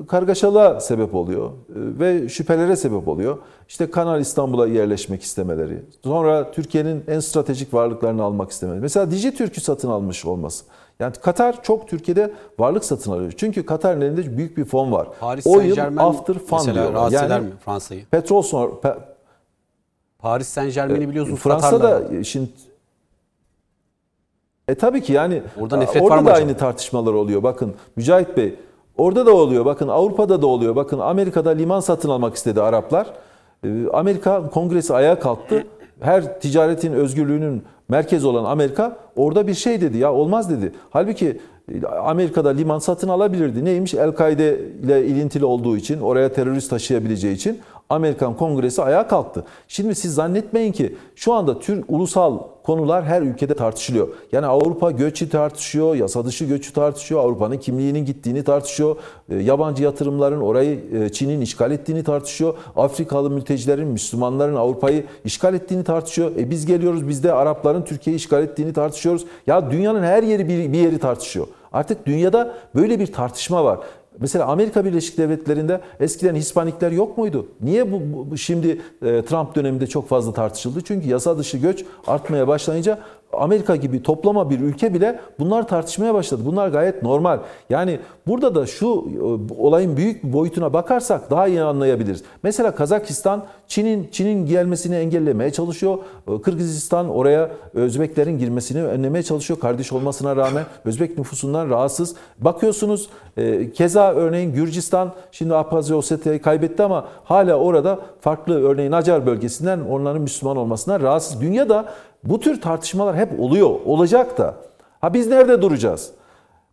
kargaşalığa sebep oluyor e, ve şüphelere sebep oluyor. İşte Kanal İstanbul'a yerleşmek istemeleri, sonra Türkiye'nin en stratejik varlıklarını almak istemeleri. Mesela Dijitürk'ü satın almış olması. Yani Katar çok Türkiye'de varlık satın alıyor. Çünkü Katar'ın elinde büyük bir fon var. Paris Oil Saint Germain after fund mesela diyorlar. rahatsız eder Yani mi Fransa'yı? petrol sonra pe- Paris Saint Germain'i biliyorsunuz Fransa'da Katar'la. şimdi e tabii ki yani Orada nefret orada var da aynı tartışmalar oluyor. Bakın Mücahit Bey orada da oluyor. Bakın Avrupa'da da oluyor. Bakın Amerika'da liman satın almak istedi Araplar. Ee, Amerika kongresi ayağa kalktı. Her ticaretin özgürlüğünün merkezi olan Amerika orada bir şey dedi ya olmaz dedi. Halbuki Amerika'da liman satın alabilirdi. Neymiş? El-Kaide ile ilintili olduğu için, oraya terörist taşıyabileceği için Amerikan Kongresi ayağa kalktı. Şimdi siz zannetmeyin ki şu anda tür ulusal konular her ülkede tartışılıyor. Yani Avrupa göçü tartışıyor, yasa dışı göçü tartışıyor, Avrupa'nın kimliğinin gittiğini tartışıyor, e, yabancı yatırımların orayı e, Çin'in işgal ettiğini tartışıyor, Afrikalı mültecilerin, Müslümanların Avrupa'yı işgal ettiğini tartışıyor. E biz geliyoruz, biz de Arapların Türkiye'yi işgal ettiğini tartışıyoruz. Ya dünyanın her yeri bir, bir yeri tartışıyor. Artık dünyada böyle bir tartışma var. Mesela Amerika Birleşik Devletleri'nde eskiden Hispanikler yok muydu? Niye bu, bu- şimdi e, Trump döneminde çok fazla tartışıldı? Çünkü yasa dışı göç artmaya başlayınca Amerika gibi toplama bir ülke bile bunlar tartışmaya başladı. Bunlar gayet normal. Yani burada da şu e, olayın büyük boyutuna bakarsak daha iyi anlayabiliriz. Mesela Kazakistan Çin'in Çin'in gelmesini engellemeye çalışıyor. E, Kırgızistan oraya Özbeklerin girmesini önlemeye çalışıyor. Kardeş olmasına rağmen Özbek nüfusundan rahatsız. Bakıyorsunuz e, keza örneğin Gürcistan şimdi Abhazya Ossetya'yı kaybetti ama hala orada farklı örneğin Acar bölgesinden onların Müslüman olmasına rahatsız. Dünyada bu tür tartışmalar hep oluyor, olacak da. Ha biz nerede duracağız?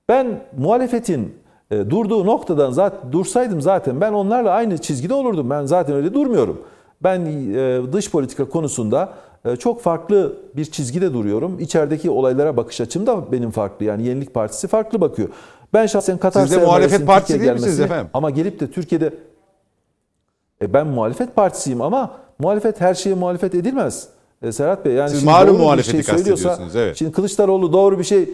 Ben muhalefetin e, durduğu noktadan zaten dursaydım zaten ben onlarla aynı çizgide olurdum. Ben zaten öyle durmuyorum. Ben e, dış politika konusunda e, çok farklı bir çizgide duruyorum. İçerideki olaylara bakış açım da benim farklı. Yani Yenilik Partisi farklı bakıyor. Ben şahsen Katar Siz de muhalefet partisi değil misiniz efendim? Ama gelip de Türkiye'de e ben muhalefet partisiyim ama muhalefet her şeye muhalefet edilmez. E, Serhat Bey yani Siz şimdi malum doğru bir muhalefeti şey söylüyorsa evet. şimdi Kılıçdaroğlu doğru bir şey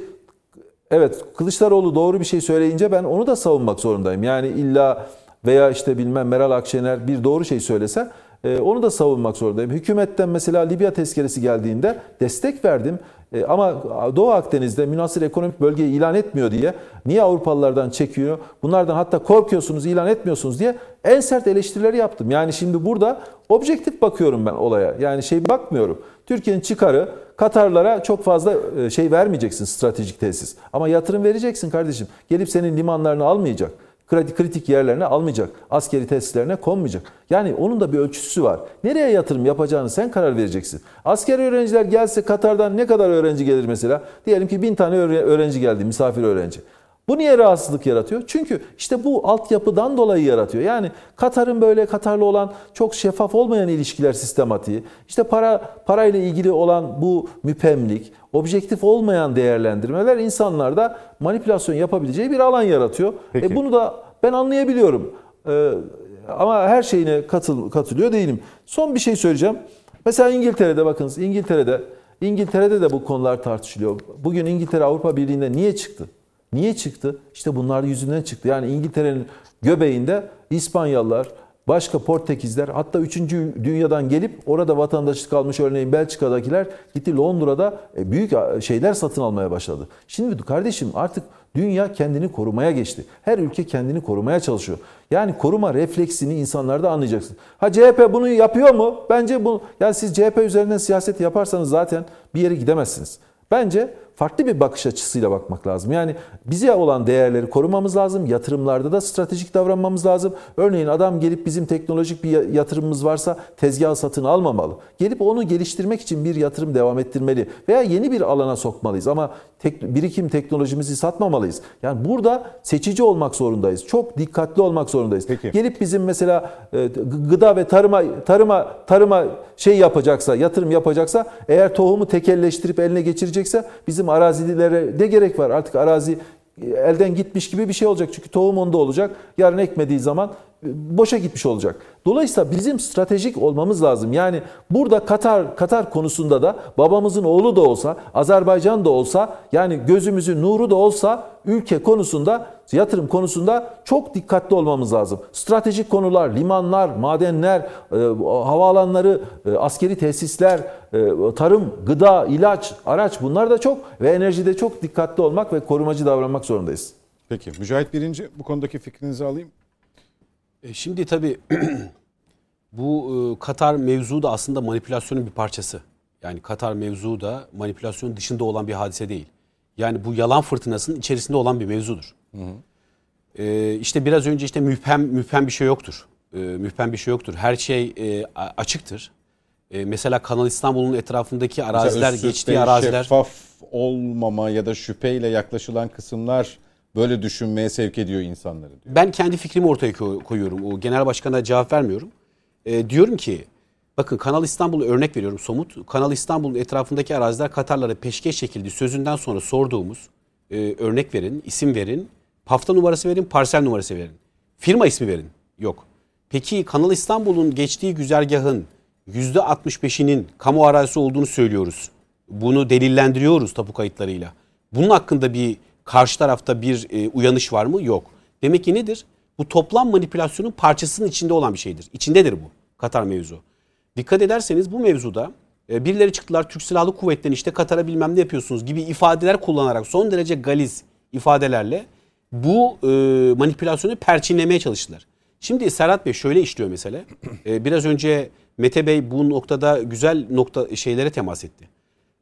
Evet Kılıçdaroğlu doğru bir şey söyleyince ben onu da savunmak zorundayım. Yani illa veya işte bilmem Meral Akşener bir doğru şey söylese e, onu da savunmak zorundayım. Hükümetten mesela Libya tezkeresi geldiğinde destek verdim. E, ama Doğu Akdeniz'de münasır ekonomik bölgeyi ilan etmiyor diye niye Avrupalılardan çekiyor? Bunlardan hatta korkuyorsunuz ilan etmiyorsunuz diye en sert eleştirileri yaptım. Yani şimdi burada objektif bakıyorum ben olaya. Yani şey bakmıyorum. Türkiye'nin çıkarı Katarlara çok fazla e, şey vermeyeceksin stratejik tesis. Ama yatırım vereceksin kardeşim. Gelip senin limanlarını almayacak. Kritik yerlerine almayacak. Askeri tesislerine konmayacak. Yani onun da bir ölçüsü var. Nereye yatırım yapacağını sen karar vereceksin. Askeri öğrenciler gelse Katar'dan ne kadar öğrenci gelir mesela? Diyelim ki bin tane öğre- öğrenci geldi, misafir öğrenci. Bu niye rahatsızlık yaratıyor? Çünkü işte bu altyapıdan dolayı yaratıyor. Yani Katar'ın böyle Katar'la olan çok şeffaf olmayan ilişkiler sistematiği, işte para parayla ilgili olan bu müpemlik, objektif olmayan değerlendirmeler insanlarda manipülasyon yapabileceği bir alan yaratıyor. Peki. E bunu da ben anlayabiliyorum. Ee, ama her şeyine katıl, katılıyor değilim. Son bir şey söyleyeceğim. Mesela İngiltere'de bakınız İngiltere'de İngiltere'de de bu konular tartışılıyor. Bugün İngiltere Avrupa Birliği'nde niye çıktı? Niye çıktı? İşte bunlar yüzünden çıktı. Yani İngiltere'nin göbeğinde İspanyalılar, başka Portekizler hatta 3. dünyadan gelip orada vatandaşlık almış örneğin Belçika'dakiler gitti Londra'da e, büyük şeyler satın almaya başladı. Şimdi kardeşim artık dünya kendini korumaya geçti. Her ülke kendini korumaya çalışıyor. Yani koruma refleksini insanlarda anlayacaksın. Ha CHP bunu yapıyor mu? Bence bu yani siz CHP üzerinden siyaset yaparsanız zaten bir yere gidemezsiniz. Bence farklı bir bakış açısıyla bakmak lazım. Yani bize olan değerleri korumamız lazım. Yatırımlarda da stratejik davranmamız lazım. Örneğin adam gelip bizim teknolojik bir yatırımımız varsa tezgah satın almamalı. Gelip onu geliştirmek için bir yatırım devam ettirmeli veya yeni bir alana sokmalıyız ama tek, birikim teknolojimizi satmamalıyız. Yani burada seçici olmak zorundayız. Çok dikkatli olmak zorundayız. Peki. Gelip bizim mesela e, gıda ve tarıma tarıma tarıma şey yapacaksa, yatırım yapacaksa eğer tohumu tekelleştirip eline geçirecekse bizim arazilere ne gerek var? Artık arazi e, elden gitmiş gibi bir şey olacak. Çünkü tohum onda olacak. Yarın ekmediği zaman boşa gitmiş olacak. Dolayısıyla bizim stratejik olmamız lazım. Yani burada Katar Katar konusunda da babamızın oğlu da olsa, Azerbaycan da olsa, yani gözümüzün nuru da olsa ülke konusunda, yatırım konusunda çok dikkatli olmamız lazım. Stratejik konular, limanlar, madenler, e, havaalanları, e, askeri tesisler, e, tarım, gıda, ilaç, araç bunlar da çok ve enerjide çok dikkatli olmak ve korumacı davranmak zorundayız. Peki Mücahit Birinci bu konudaki fikrinizi alayım. E, Şimdi tabii bu e, Katar mevzu da aslında manipülasyonun bir parçası. Yani Katar mevzu da manipülasyon dışında olan bir hadise değil. Yani bu yalan fırtınasının içerisinde olan bir mevzudur. E, işte biraz önce işte müphem müphem bir şey yoktur. E, müphem bir şey yoktur. Her şey e, açıktır. E, mesela Kanal İstanbul'un etrafındaki araziler, geçtiği araziler şeffaf olmama ya da şüpheyle yaklaşılan kısımlar böyle düşünmeye sevk ediyor insanları diyor. Ben kendi fikrimi ortaya koy- koyuyorum. O genel başkana cevap vermiyorum. Ee, diyorum ki bakın Kanal İstanbul'u örnek veriyorum somut. Kanal İstanbul'un etrafındaki araziler Katarlara peşkeş çekildi. Sözünden sonra sorduğumuz e, örnek verin, isim verin, hafta numarası verin, parsel numarası verin. Firma ismi verin. Yok. Peki Kanal İstanbul'un geçtiği güzergahın %65'inin kamu arazisi olduğunu söylüyoruz. Bunu delillendiriyoruz tapu kayıtlarıyla. Bunun hakkında bir karşı tarafta bir e, uyanış var mı? Yok. Demek ki nedir? Bu toplam manipülasyonun parçasının içinde olan bir şeydir. İçindedir bu Katar mevzu. Dikkat ederseniz bu mevzuda e, birileri çıktılar Türk Silahlı Kuvvetleri'nin işte Katar'a bilmem ne yapıyorsunuz gibi ifadeler kullanarak son derece galiz ifadelerle bu e, manipülasyonu perçinlemeye çalıştılar. Şimdi Serhat Bey şöyle işliyor mesele. E, biraz önce Mete Bey bu noktada güzel nokta şeylere temas etti.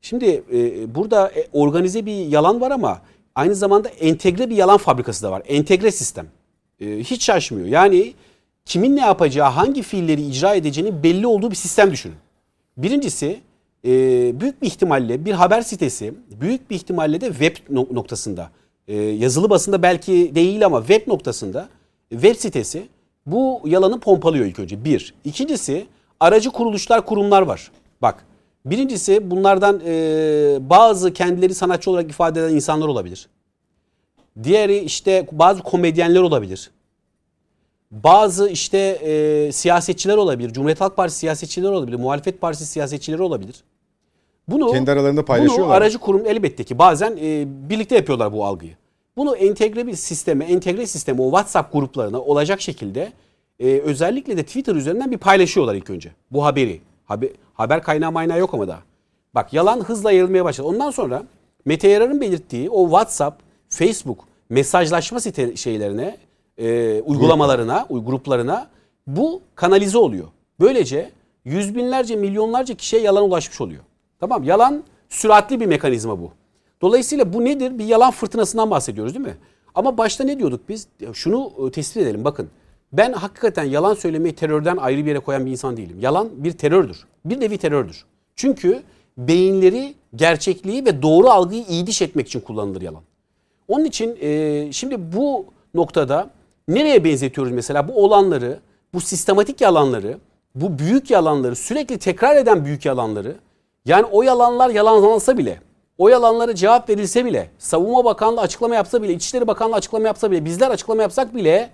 Şimdi e, burada e, organize bir yalan var ama aynı zamanda entegre bir yalan fabrikası da var. Entegre sistem. E, hiç şaşmıyor. Yani kimin ne yapacağı, hangi fiilleri icra edeceğini belli olduğu bir sistem düşünün. Birincisi e, büyük bir ihtimalle bir haber sitesi büyük bir ihtimalle de web no- noktasında e, yazılı basında belki değil ama web noktasında web sitesi bu yalanı pompalıyor ilk önce. Bir. İkincisi aracı kuruluşlar kurumlar var. Bak birincisi bunlardan e, bazı kendileri sanatçı olarak ifade eden insanlar olabilir. Diğeri işte bazı komedyenler olabilir. Bazı işte e, siyasetçiler olabilir. Cumhuriyet Halk Partisi siyasetçileri olabilir. Muhalefet Partisi siyasetçileri olabilir. Bunu Kendi aralarında Bunu paylaşıyorlar. aracı kurum elbette ki bazen e, birlikte yapıyorlar bu algıyı. Bunu entegre bir sisteme, entegre sisteme o WhatsApp gruplarına olacak şekilde e, özellikle de Twitter üzerinden bir paylaşıyorlar ilk önce. Bu haberi. Haber, haber kaynağı maynağı yok ama daha. Bak yalan hızla yayılmaya başladı. Ondan sonra Mete Yarar'ın belirttiği o WhatsApp, Facebook mesajlaşma site şeylerine, e, uygulamalarına, uy- gruplarına bu kanalize oluyor. Böylece yüz binlerce, milyonlarca kişiye yalan ulaşmış oluyor. Tamam yalan süratli bir mekanizma bu. Dolayısıyla bu nedir? Bir yalan fırtınasından bahsediyoruz değil mi? Ama başta ne diyorduk biz? Şunu e, tespit edelim bakın. Ben hakikaten yalan söylemeyi terörden ayrı bir yere koyan bir insan değilim. Yalan bir terördür. Bir nevi terördür. Çünkü beyinleri, gerçekliği ve doğru algıyı iyi diş etmek için kullanılır yalan. Onun için e, şimdi bu noktada nereye benzetiyoruz mesela bu olanları, bu sistematik yalanları, bu büyük yalanları, sürekli tekrar eden büyük yalanları, yani o yalanlar yalanlansa bile, o yalanlara cevap verilse bile, Savunma Bakanlığı açıklama yapsa bile, İçişleri Bakanlığı açıklama yapsa bile, bizler açıklama yapsak bile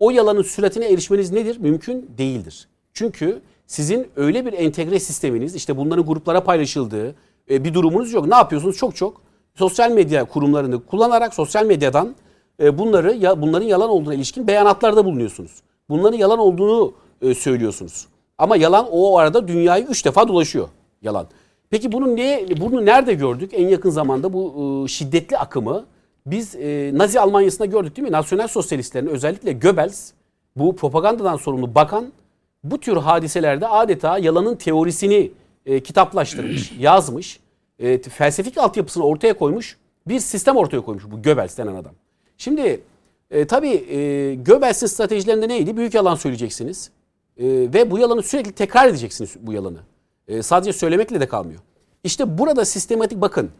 o yalanın süratine erişmeniz nedir? Mümkün değildir. Çünkü sizin öyle bir entegre sisteminiz, işte bunların gruplara paylaşıldığı e, bir durumunuz yok. Ne yapıyorsunuz? Çok çok sosyal medya kurumlarını kullanarak sosyal medyadan e, bunları ya bunların yalan olduğuna ilişkin beyanatlarda bulunuyorsunuz. Bunların yalan olduğunu e, söylüyorsunuz. Ama yalan o arada dünyayı üç defa dolaşıyor yalan. Peki bunu ne bunu nerede gördük? En yakın zamanda bu şiddetli akımı biz Nazi Almanya'sında gördük değil mi? Nasyonel sosyalistlerin özellikle Goebbels bu propagandadan sorumlu bakan bu tür hadiselerde adeta yalanın teorisini e, kitaplaştırmış, yazmış, e, felsefik altyapısını ortaya koymuş bir sistem ortaya koymuş bu Goebbels denen adam. Şimdi e, tabii e, Goebbels'in stratejilerinde neydi? Büyük yalan söyleyeceksiniz e, ve bu yalanı sürekli tekrar edeceksiniz bu yalanı. E, sadece söylemekle de kalmıyor. İşte burada sistematik bakın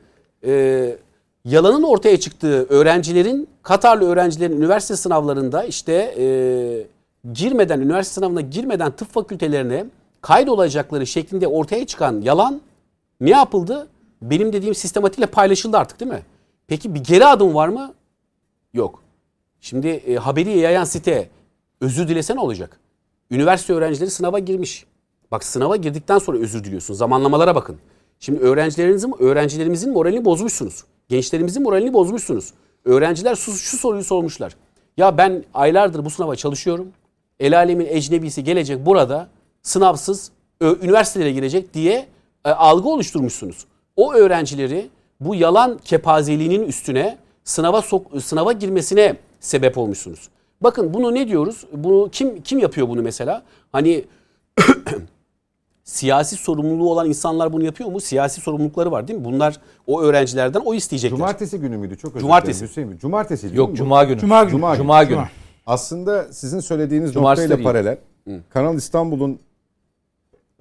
e, yalanın ortaya çıktığı öğrencilerin Katarlı öğrencilerin üniversite sınavlarında işte e, girmeden üniversite sınavına girmeden tıp fakültelerine kaydolacakları şeklinde ortaya çıkan yalan ne yapıldı? Benim dediğim sistematikle paylaşıldı artık değil mi? Peki bir geri adım var mı? Yok. Şimdi e, haberi yayan site özür dilese ne olacak? Üniversite öğrencileri sınava girmiş. Bak sınava girdikten sonra özür diliyorsun. Zamanlamalara bakın. Şimdi öğrencilerinizin, öğrencilerimizin moralini bozmuşsunuz. Gençlerimizin moralini bozmuşsunuz. Öğrenciler şu, şu soruyu sormuşlar. Ya ben aylardır bu sınava çalışıyorum. El alemin ecnebisi gelecek burada sınavsız üniversitelere girecek diye e, algı oluşturmuşsunuz. O öğrencileri bu yalan kepazeliğinin üstüne sınava sok, sınava girmesine sebep olmuşsunuz. Bakın bunu ne diyoruz? Bunu kim kim yapıyor bunu mesela? Hani siyasi sorumluluğu olan insanlar bunu yapıyor mu? Siyasi sorumlulukları var değil mi? Bunlar o öğrencilerden o isteyecekler. Cumartesi günü müydü? Çok özür Cumartesi. Hüseyin. Cumartesi değil Yok mi? Cuma günü. Cuma günü. Cuma, Cuma günü. Cuma. Aslında sizin söylediğiniz Cumartesi noktayla değil. paralel. Kanal İstanbul'un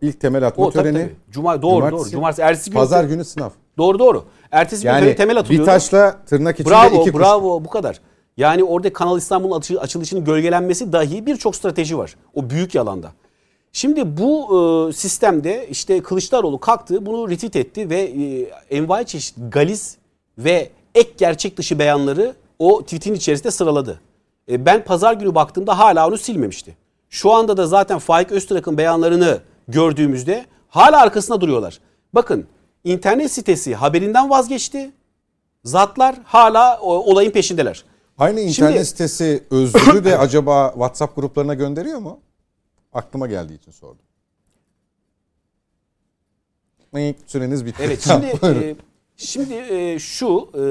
ilk temel atma o tabii, töreni. tabii. Cuma doğru doğru. Cumartesi ertesi gün Pazar günü sınav. Doğru doğru. Ertesi gün Yani tabii temel atılıyor. bir taşla tırnak içinde Bravo, iki kuş. bravo bu kadar. Yani orada Kanal İstanbul'un açı- açılışının gölgelenmesi dahi birçok strateji var. O büyük yalanda. Şimdi bu e, sistemde işte Kılıçdaroğlu kalktı, bunu retweet etti ve e, envai çeşit galiz ve ek gerçek dışı beyanları o tweetin içerisinde sıraladı. E, ben pazar günü baktığımda hala onu silmemişti. Şu anda da zaten Faik Öztürk'ün beyanlarını gördüğümüzde hala arkasında duruyorlar. Bakın internet sitesi haberinden vazgeçti. Zatlar hala o, olayın peşindeler. Aynı internet Şimdi- sitesi özrü de acaba WhatsApp gruplarına gönderiyor mu? Aklıma geldiği için sordum. Süreniz bitti. Evet şimdi e, şimdi e, şu e,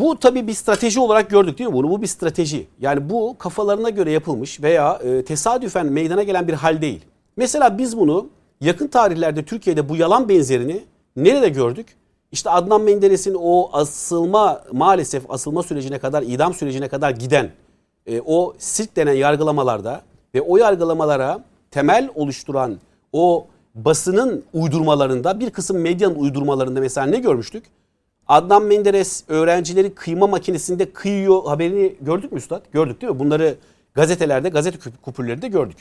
bu tabii bir strateji olarak gördük değil mi bunu? Bu bir strateji. Yani bu kafalarına göre yapılmış veya e, tesadüfen meydana gelen bir hal değil. Mesela biz bunu yakın tarihlerde Türkiye'de bu yalan benzerini nerede gördük? İşte Adnan Menderes'in o asılma maalesef asılma sürecine kadar idam sürecine kadar giden e, o sirk denen yargılamalarda ve o yargılamalara temel oluşturan o basının uydurmalarında bir kısım medyanın uydurmalarında mesela ne görmüştük? Adnan Menderes öğrencileri kıyma makinesinde kıyıyor haberini gördük mü Üstad? Gördük değil mi? Bunları gazetelerde, gazete kupürlerinde gördük.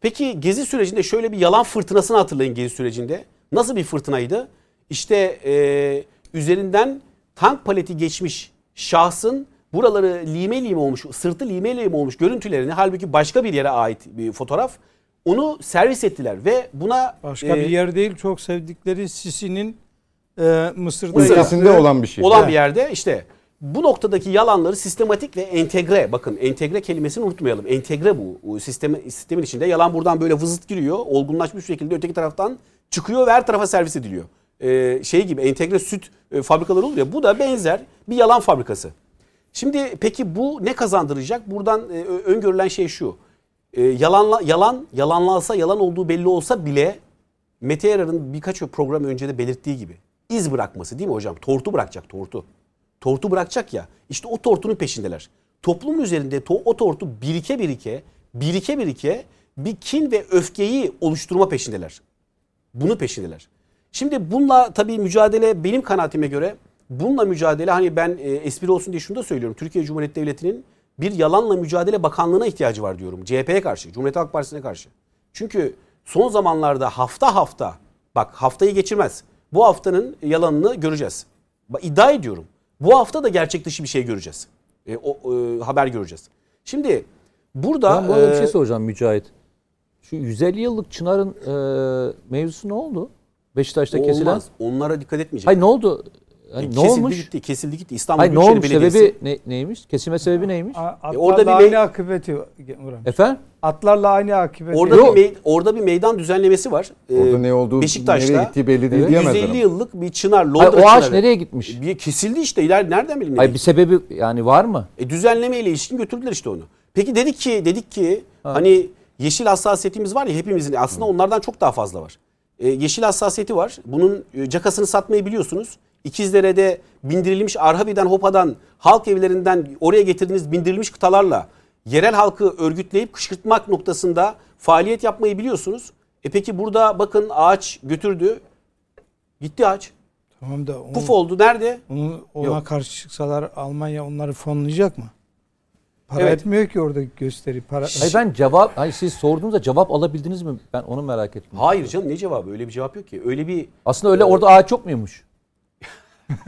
Peki Gezi sürecinde şöyle bir yalan fırtınasını hatırlayın Gezi sürecinde. Nasıl bir fırtınaydı? İşte e, üzerinden tank paleti geçmiş şahsın buraları lime lime olmuş, sırtı lime lime olmuş görüntülerini halbuki başka bir yere ait bir fotoğraf onu servis ettiler ve buna Başka e, bir yer değil. Çok sevdikleri Sisi'nin e, Mısır'da Mısır. Ülkesinde yaptığı- olan bir şey. olan Evet. bir yerde işte bu noktadaki yalanları sistematik ve entegre bakın entegre kelimesini unutmayalım. Entegre bu. Sistemi, sistemin içinde yalan buradan böyle vızıt giriyor. Olgunlaşmış bir şekilde öteki taraftan çıkıyor ve her tarafa servis ediliyor. Ee, şey gibi entegre süt e, fabrikaları oluyor. Bu da benzer bir yalan fabrikası. Şimdi peki bu ne kazandıracak? Buradan e, öngörülen şey şu. E, yalanla, yalan yalanlansa yalan olduğu belli olsa bile Mete Yarar'ın birkaç program önce de belirttiği gibi iz bırakması değil mi hocam? Tortu bırakacak tortu. Tortu bırakacak ya işte o tortunun peşindeler. Toplum üzerinde to- o tortu birike birike birike birike bir kin ve öfkeyi oluşturma peşindeler. Bunu peşindeler. Şimdi bununla tabii mücadele benim kanaatime göre bununla mücadele hani ben e, espri olsun diye şunu da söylüyorum. Türkiye Cumhuriyeti Devleti'nin bir yalanla mücadele bakanlığına ihtiyacı var diyorum. CHP'ye karşı, Cumhuriyet Halk Partisi'ne karşı. Çünkü son zamanlarda hafta hafta bak haftayı geçirmez. Bu haftanın yalanını göreceğiz. İddia ediyorum. Bu hafta da gerçek dışı bir şey göreceğiz. E, o e, haber göreceğiz. Şimdi burada Ben bu arada bir e, şey soracağım Mücahit. Şu 150 yıllık Çınar'ın e, mevzusu ne oldu? Beşiktaş'ta kesilen. olmaz. Onlara dikkat etmeyecek. Hayır ne oldu? Yani E, ne kesildi olmuş? gitti, kesildi gitti. İstanbul Hayır ne olmuş? Belediyesi. Sebebi ne, neymiş? Kesilme sebebi neymiş? A- Atlarla orada bir me- akıbeti uğramış. Efendim? Atlarla aynı akıbeti. Orada Yok. bir, mey- orada bir meydan düzenlemesi var. Ee, Orada ne olduğu, Beşiktaş'ta nereye gittiği belli değil diyemezler 150 ama. yıllık bir çınar, Hayır, Londra o ağaç çınarı. nereye gitmiş? Bir kesildi işte. İler nereden? Hayır nereye bir sebebi yani var mı? E, düzenleme ile ilişkin götürdüler işte onu. Peki dedik ki dedik ki hani yeşil hassasiyetimiz var ya hepimizin aslında onlardan çok daha fazla var. E, yeşil hassasiyeti var. Bunun e, cakasını satmayı biliyorsunuz. İkizdere'de bindirilmiş Arhavi'den Hopa'dan halk evlerinden oraya getirdiğiniz bindirilmiş kıtalarla yerel halkı örgütleyip kışkırtmak noktasında faaliyet yapmayı biliyorsunuz. E peki burada bakın ağaç götürdü. Gitti ağaç. Tamam da onu, Puf oldu. Nerede? onu- ona Yok. karşı çıksalar Almanya onları fonlayacak mı? Para Evet. etmiyor ki orada gösteri. Para, Hayır ben cevap, hayır siz sorduğunuzda cevap alabildiniz mi? Ben onu merak ettim. Hayır canım ne cevabı? Öyle bir cevap yok ki. Öyle bir Aslında öyle orada ağaç yok muymuş?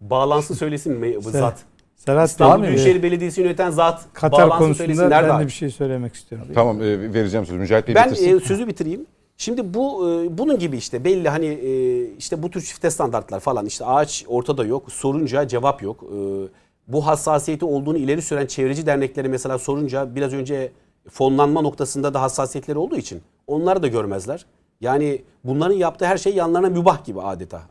bağlansın söylesin mi bu zat? Serhat İstanbul Büyükşehir Belediyesi yöneten zat Katar konusunda ben de bir şey söylemek istiyorum. Tamam e, vereceğim sözü. Mücahit Bey Ben bitirsin. e, sözü bitireyim. Şimdi bu e, bunun gibi işte belli hani e, işte bu tür çifte standartlar falan işte ağaç ortada yok. Sorunca cevap yok. Bu hassasiyeti olduğunu ileri süren çevreci dernekleri mesela sorunca biraz önce fonlanma noktasında da hassasiyetleri olduğu için onları da görmezler. Yani bunların yaptığı her şey yanlarına mübah gibi adeta.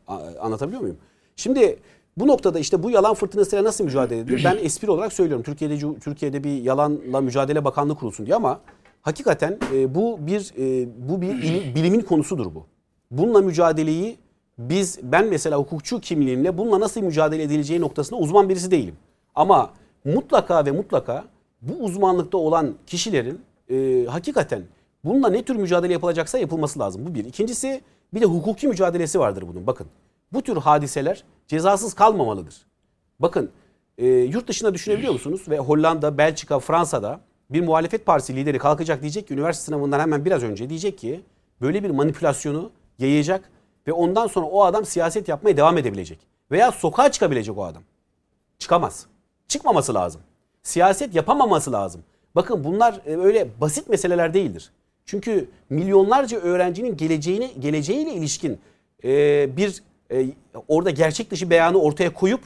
Anlatabiliyor muyum? Şimdi bu noktada işte bu yalan fırtınasıyla nasıl mücadele edilir? Ben espri olarak söylüyorum. Türkiye'de Türkiye'de bir yalanla mücadele bakanlığı kurulsun diye ama hakikaten e, bu bir e, bu bir il- bilimin konusudur bu. Bununla mücadeleyi biz ben mesela hukukçu kimliğimle bununla nasıl mücadele edileceği noktasında uzman birisi değilim. Ama mutlaka ve mutlaka bu uzmanlıkta olan kişilerin e, hakikaten bununla ne tür mücadele yapılacaksa yapılması lazım. Bu bir. İkincisi bir de hukuki mücadelesi vardır bunun. Bakın bu tür hadiseler cezasız kalmamalıdır. Bakın e, yurt dışında düşünebiliyor musunuz? Ve Hollanda, Belçika, Fransa'da bir muhalefet partisi lideri kalkacak diyecek ki üniversite sınavından hemen biraz önce diyecek ki böyle bir manipülasyonu yayacak ve ondan sonra o adam siyaset yapmaya devam edebilecek. Veya sokağa çıkabilecek o adam. Çıkamaz. Çıkmaması lazım. Siyaset yapamaması lazım. Bakın bunlar e, öyle basit meseleler değildir. Çünkü milyonlarca öğrencinin geleceğine geleceğiyle ilişkin e, bir e, orada gerçek dışı beyanı ortaya koyup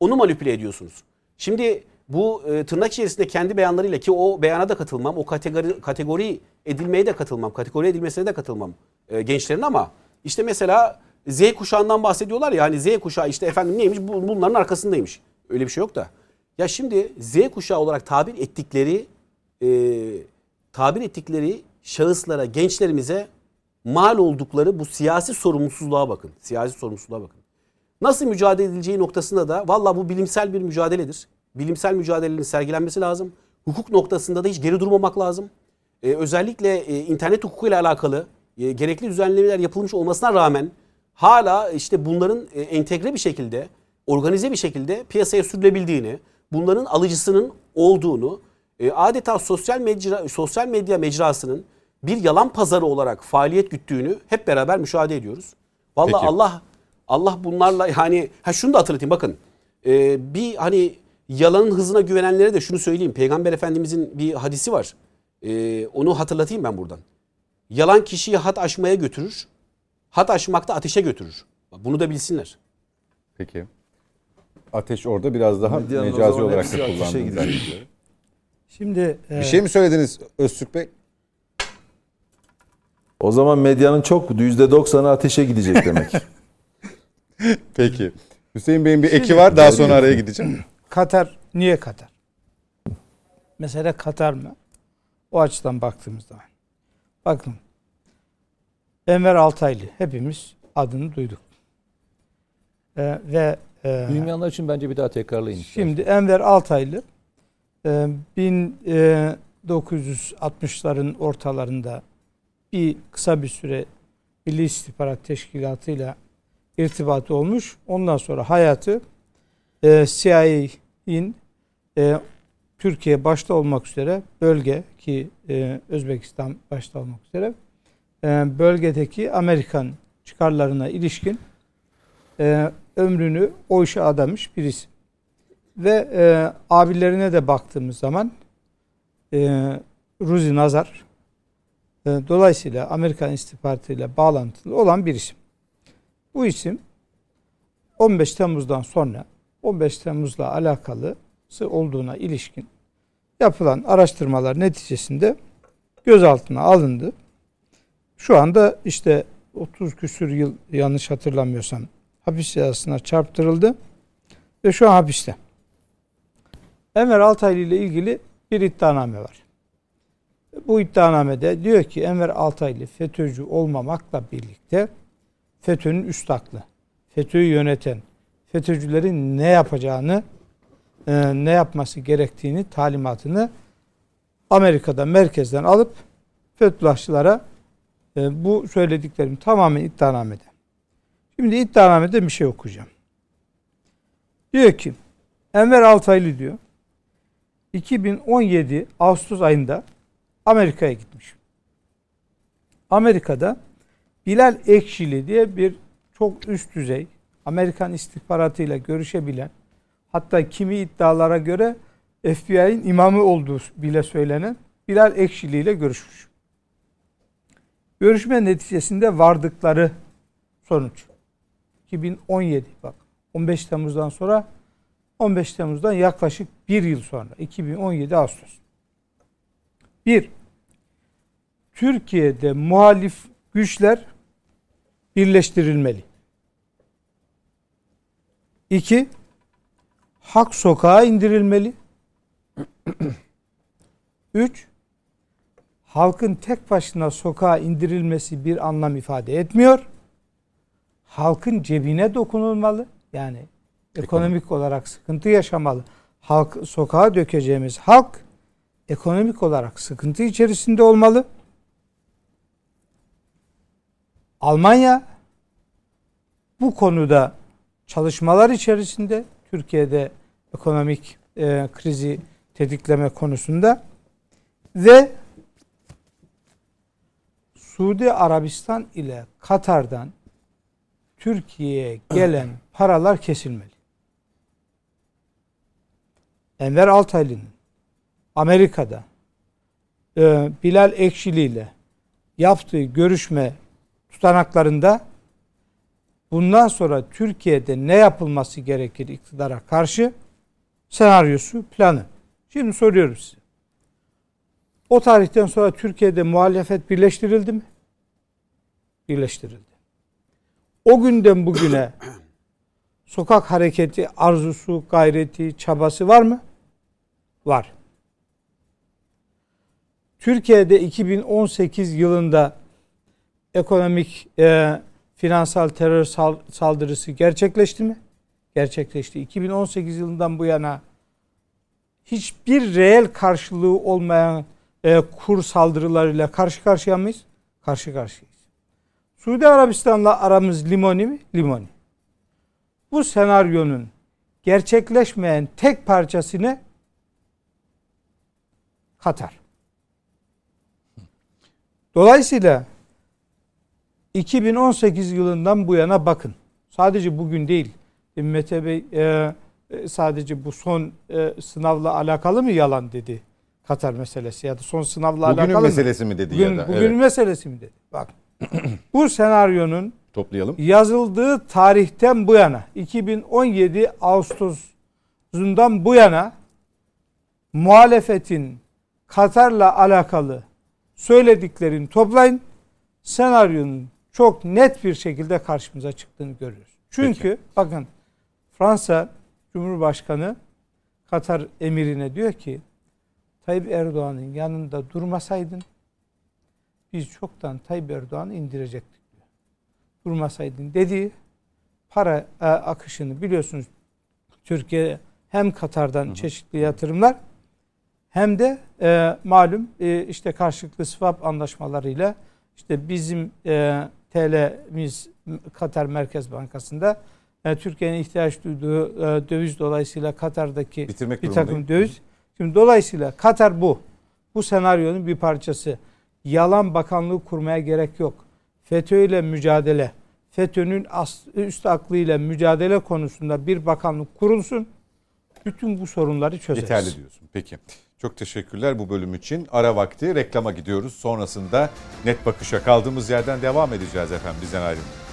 onu manipüle ediyorsunuz. Şimdi bu e, tırnak içerisinde kendi beyanlarıyla ki o beyana da katılmam, o kategori kategori edilmeye de katılmam, kategori edilmesine de katılmam e, gençlerin ama işte mesela Z kuşağından bahsediyorlar ya hani Z kuşağı işte efendim neymiş Bu- bunların arkasındaymış. Öyle bir şey yok da. Ya şimdi Z kuşağı olarak tabir ettikleri e, tabir ettikleri şahıslara, gençlerimize mal oldukları bu siyasi sorumsuzluğa bakın. Siyasi sorumsuzluğa bakın. Nasıl mücadele edileceği noktasında da valla bu bilimsel bir mücadeledir. Bilimsel mücadelenin sergilenmesi lazım. Hukuk noktasında da hiç geri durmamak lazım. Ee, özellikle e, internet hukukuyla alakalı e, gerekli düzenlemeler yapılmış olmasına rağmen hala işte bunların e, entegre bir şekilde, organize bir şekilde piyasaya sürülebildiğini, bunların alıcısının olduğunu, e, adeta sosyal mecra, sosyal medya mecrasının bir yalan pazarı olarak faaliyet güttüğünü hep beraber müşahede ediyoruz. Vallahi Peki. Allah Allah bunlarla yani ha şunu da hatırlatayım bakın. Ee, bir hani yalanın hızına güvenenlere de şunu söyleyeyim. Peygamber Efendimizin bir hadisi var. Ee, onu hatırlatayım ben buradan. Yalan kişiyi hat aşmaya götürür. Hat aşmakta ateşe götürür. Bunu da bilsinler. Peki. Ateş orada biraz daha Medyanın mecazi olarak da kullandım. Şimdi e, Bir şey mi söylediniz Öztürk Bey? O zaman medyanın çok %90'ı ateşe gidecek demek. Peki. Hüseyin Bey'in bir eki var. Daha sonra araya gideceğim. Katar niye Katar? Mesela Katar mı? O açıdan baktığımızda. Bakın. Enver Altaylı hepimiz adını duyduk. Ee, ve e, Duymayanlar için bence bir daha tekrarlayın. şimdi Enver Altaylı e, 1960'ların ortalarında bir kısa bir süre Milli İstihbarat Teşkilatı ile irtibatı olmuş. Ondan sonra hayatı e, CIA'in e, Türkiye başta olmak üzere bölge ki e, Özbekistan başta olmak üzere e, bölgedeki Amerikan çıkarlarına ilişkin e, ömrünü o işe adamış birisi. Ve e, abilerine de baktığımız zaman e, Ruzi Nazar dolayısıyla Amerikan istihbaratıyla bağlantılı olan bir isim. Bu isim 15 Temmuz'dan sonra 15 Temmuz'la alakalı olduğuna ilişkin yapılan araştırmalar neticesinde gözaltına alındı. Şu anda işte 30 küsür yıl yanlış hatırlamıyorsam hapis cezasına çarptırıldı ve şu an hapiste. Enver Altaylı ile ilgili bir iddianame var. Bu iddianamede diyor ki Enver Altaylı FETÖ'cü olmamakla birlikte FETÖ'nün üst aklı, FETÖ'yü yöneten, FETÖ'cülerin ne yapacağını, e, ne yapması gerektiğini, talimatını Amerika'da merkezden alıp Fethullahçılara e, bu söylediklerim tamamen iddianamede. Şimdi iddianamede bir şey okuyacağım. Diyor ki Enver Altaylı diyor 2017 Ağustos ayında Amerika'ya gitmiş. Amerika'da Bilal Ekşili diye bir çok üst düzey Amerikan istihbaratıyla görüşebilen hatta kimi iddialara göre FBI'nin imamı olduğu bile söylenen Bilal Ekşili ile görüşmüş. Görüşme neticesinde vardıkları sonuç 2017 bak 15 Temmuz'dan sonra 15 Temmuz'dan yaklaşık bir yıl sonra 2017 Ağustos. Bir, Türkiye'de muhalif güçler birleştirilmeli. İki, hak sokağa indirilmeli. Üç, halkın tek başına sokağa indirilmesi bir anlam ifade etmiyor. Halkın cebine dokunulmalı. Yani ekonomik olarak sıkıntı yaşamalı. Halk sokağa dökeceğimiz halk ekonomik olarak sıkıntı içerisinde olmalı. Almanya bu konuda çalışmalar içerisinde Türkiye'de ekonomik e, krizi tetikleme konusunda ve Suudi Arabistan ile Katar'dan Türkiye'ye gelen paralar kesilmeli. Enver Altaylı'nın Amerika'da e, Bilal Ekşili ile yaptığı görüşme tutanaklarında bundan sonra Türkiye'de ne yapılması gerekir iktidara karşı senaryosu, planı. Şimdi soruyorum size. O tarihten sonra Türkiye'de muhalefet birleştirildi mi? Birleştirildi. O günden bugüne sokak hareketi, arzusu, gayreti, çabası var mı? Var. Türkiye'de 2018 yılında ekonomik e, finansal terör saldırısı gerçekleşti mi? Gerçekleşti. 2018 yılından bu yana hiçbir reel karşılığı olmayan e, kur saldırılarıyla karşı karşıya mıyız? Karşı karşıyayız. Suudi Arabistan'la aramız limoni mi? Limoni. Bu senaryonun gerçekleşmeyen tek parçası ne? Katar. Dolayısıyla 2018 yılından bu yana bakın. Sadece bugün değil. Mete Bey e, e, sadece bu son e, sınavla alakalı mı yalan dedi Katar meselesi ya da son sınavla Bugünün alakalı mı? meselesi mi dedi bugün, ya da? Bugünün evet. meselesi mi dedi? Bak. bu senaryonun toplayalım. Yazıldığı tarihten bu yana 2017 Ağustos'undan bu yana muhalefetin Katar'la alakalı söylediklerini toplayın. Senaryonun çok net bir şekilde karşımıza çıktığını görüyoruz. Çünkü Peki. bakın Fransa Cumhurbaşkanı Katar emirine diyor ki Tayyip Erdoğan'ın yanında durmasaydın biz çoktan Tayyip Erdoğan'ı indirecektik diyor. Durmasaydın dediği para e, akışını biliyorsunuz Türkiye hem Katar'dan hı hı. çeşitli yatırımlar hem de e, malum e, işte karşılıklı swap anlaşmalarıyla işte bizim e, TL'miz Katar Merkez Bankası'nda e, Türkiye'nin ihtiyaç duyduğu e, döviz dolayısıyla Katar'daki Bitirmek bir takım döviz. Şimdi dolayısıyla Katar bu. Bu senaryonun bir parçası. Yalan bakanlığı kurmaya gerek yok. FETÖ ile mücadele, FETÖ'nün üst aklıyla mücadele konusunda bir bakanlık kurulsun. Bütün bu sorunları çözeriz. Yeterli diyorsun. Peki. Çok teşekkürler bu bölüm için. Ara vakti reklama gidiyoruz. Sonrasında net bakışa kaldığımız yerden devam edeceğiz efendim. Bizden ayrılmayın.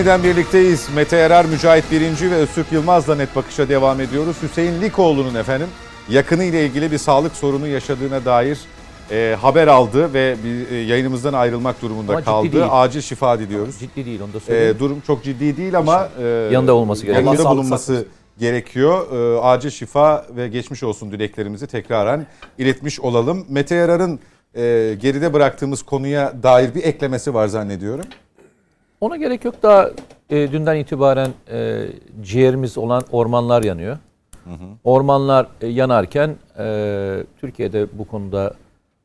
Yeniden birlikteyiz. Mete Erer, Mücahit Birinci ve Öztürk Yılmaz'la net bakışa devam ediyoruz. Hüseyin Likoğlu'nun efendim yakını ile ilgili bir sağlık sorunu yaşadığına dair e, haber aldı ve bir, e, yayınımızdan ayrılmak durumunda Ama kaldı. değil. Acil şifa diliyoruz. Ciddi değil onu da söyleyeyim. E, durum çok ciddi değil ama e, Yanında olması gerekiyor. yanında bulunması gerekiyor. E, acil şifa ve geçmiş olsun dileklerimizi tekraren iletmiş olalım. Mete Yarar'ın e, geride bıraktığımız konuya dair bir eklemesi var zannediyorum. Ona gerek yok daha e, dünden itibaren e, ciğerimiz olan ormanlar yanıyor. Ormanlar e, yanarken e, Türkiye'de bu konuda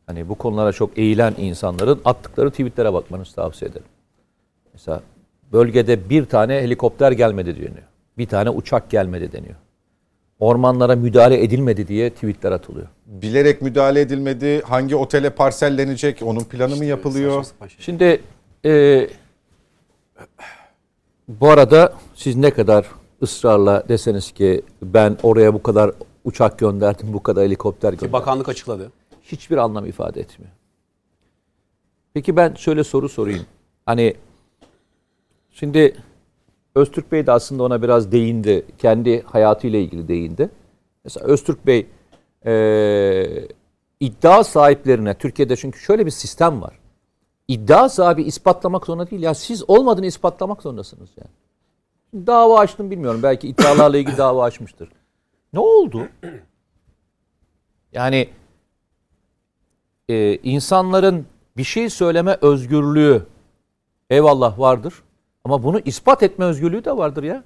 hani bu konulara çok eğilen insanların attıkları tweetlere bakmanızı tavsiye ederim. Mesela bölgede bir tane helikopter gelmedi deniyor. Bir tane uçak gelmedi deniyor. Ormanlara müdahale edilmedi diye tweetler atılıyor. Bilerek müdahale edilmedi. Hangi otele parsellenecek? Onun planı mı yapılıyor? Şey. Şimdi e, bu arada siz ne kadar ısrarla deseniz ki ben oraya bu kadar uçak gönderdim, bu kadar helikopter gönderdim. bakanlık açıkladı. hiçbir anlam ifade etmiyor. Peki ben şöyle soru sorayım. Hani şimdi Öztürk Bey de aslında ona biraz değindi. Kendi hayatıyla ilgili değindi. Mesela Öztürk Bey eee, iddia sahiplerine Türkiye'de çünkü şöyle bir sistem var. İddia sahibi ispatlamak zorunda değil. Ya siz olmadığını ispatlamak zorundasınız yani. Dava açtım bilmiyorum. Belki iddialarla ilgili dava açmıştır. Ne oldu? Yani e, insanların bir şey söyleme özgürlüğü eyvallah vardır. Ama bunu ispat etme özgürlüğü de vardır ya.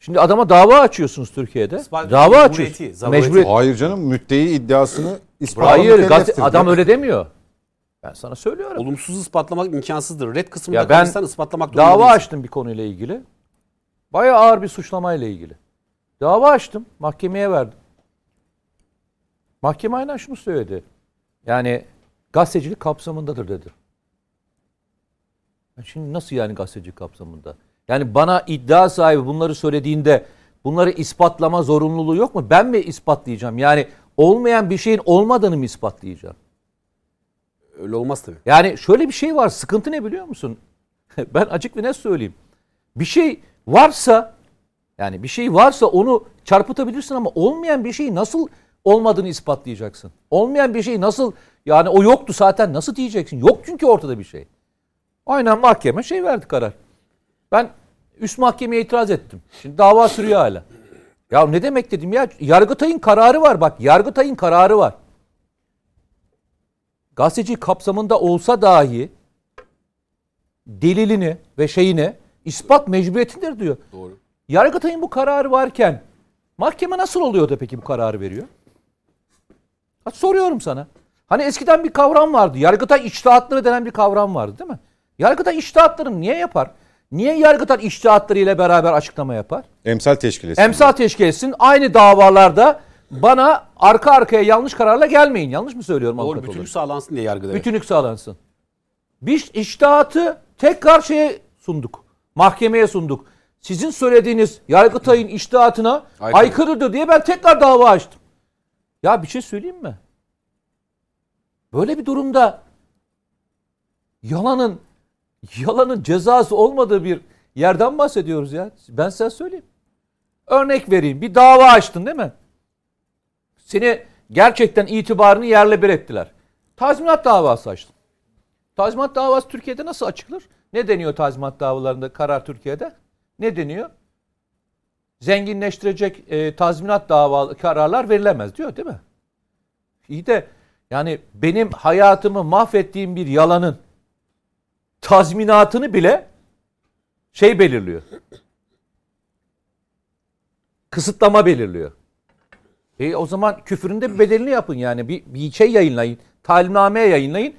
Şimdi adama dava açıyorsunuz Türkiye'de. İspat- dava mecburiyeti, açıyorsunuz. zarureti. Mecburiyet. Hayır canım müddei iddiasını ispatlamak Hayır gazete- adam öyle demiyor. Ben sana söylüyorum. Olumsuz ispatlamak imkansızdır. Red kısmında Ya ben kalırsan ispatlamak durumunda Dava değilsin. açtım bir konuyla ilgili. Bayağı ağır bir suçlamayla ilgili. Dava açtım. Mahkemeye verdim. Mahkeme aynen şunu söyledi. Yani gazetecilik kapsamındadır dedi. Şimdi nasıl yani gazetecilik kapsamında? Yani bana iddia sahibi bunları söylediğinde bunları ispatlama zorunluluğu yok mu? Ben mi ispatlayacağım? Yani olmayan bir şeyin olmadığını mı ispatlayacağım? Öyle olmaz tabii. Yani şöyle bir şey var. Sıkıntı ne biliyor musun? ben açık ve net söyleyeyim. Bir şey varsa yani bir şey varsa onu çarpıtabilirsin ama olmayan bir şeyi nasıl olmadığını ispatlayacaksın? Olmayan bir şey nasıl yani o yoktu zaten nasıl diyeceksin? Yok çünkü ortada bir şey. Aynen mahkeme şey verdi karar. Ben üst mahkemeye itiraz ettim. Şimdi dava sürüyor hala. Ya ne demek dedim ya? Yargıtay'ın kararı var bak. Yargıtay'ın kararı var gazeteci kapsamında olsa dahi delilini ve şeyini ispat mecburiyetindir diyor. Doğru. Yargıtay'ın bu kararı varken mahkeme nasıl oluyor da peki bu kararı veriyor? Ha, soruyorum sana. Hani eskiden bir kavram vardı. Yargıtay içtihatları denen bir kavram vardı değil mi? Yargıtay içtihatlarını niye yapar? Niye Yargıtay içtihatları ile beraber açıklama yapar? Emsal teşkil etsin. Emsal teşkil etsin. Aynı davalarda bana arka arkaya yanlış kararla gelmeyin. Yanlış mı söylüyorum Doğru avukat bütünlük olarak? sağlansın diye yargıda. Bütünlük sağlansın. Bir iştahatı tekrar şeye sunduk. Mahkemeye sunduk. Sizin söylediğiniz Yargıtay'ın iştahatına Aykırı. aykırıdır diye ben tekrar dava açtım. Ya bir şey söyleyeyim mi? Böyle bir durumda yalanın yalanın cezası olmadığı bir yerden bahsediyoruz ya. Ben size söyleyeyim. Örnek vereyim. Bir dava açtın değil mi? Seni gerçekten itibarını yerle bir ettiler. Tazminat davası açtın. Tazminat davası Türkiye'de nasıl açıklar? Ne deniyor tazminat davalarında karar Türkiye'de? Ne deniyor? Zenginleştirecek e, tazminat dava kararlar verilemez diyor değil mi? İyi de yani benim hayatımı mahvettiğim bir yalanın tazminatını bile şey belirliyor. Kısıtlama belirliyor. E o zaman küfürün de bir bedelini yapın yani. Bir, bir şey yayınlayın. Talimname yayınlayın.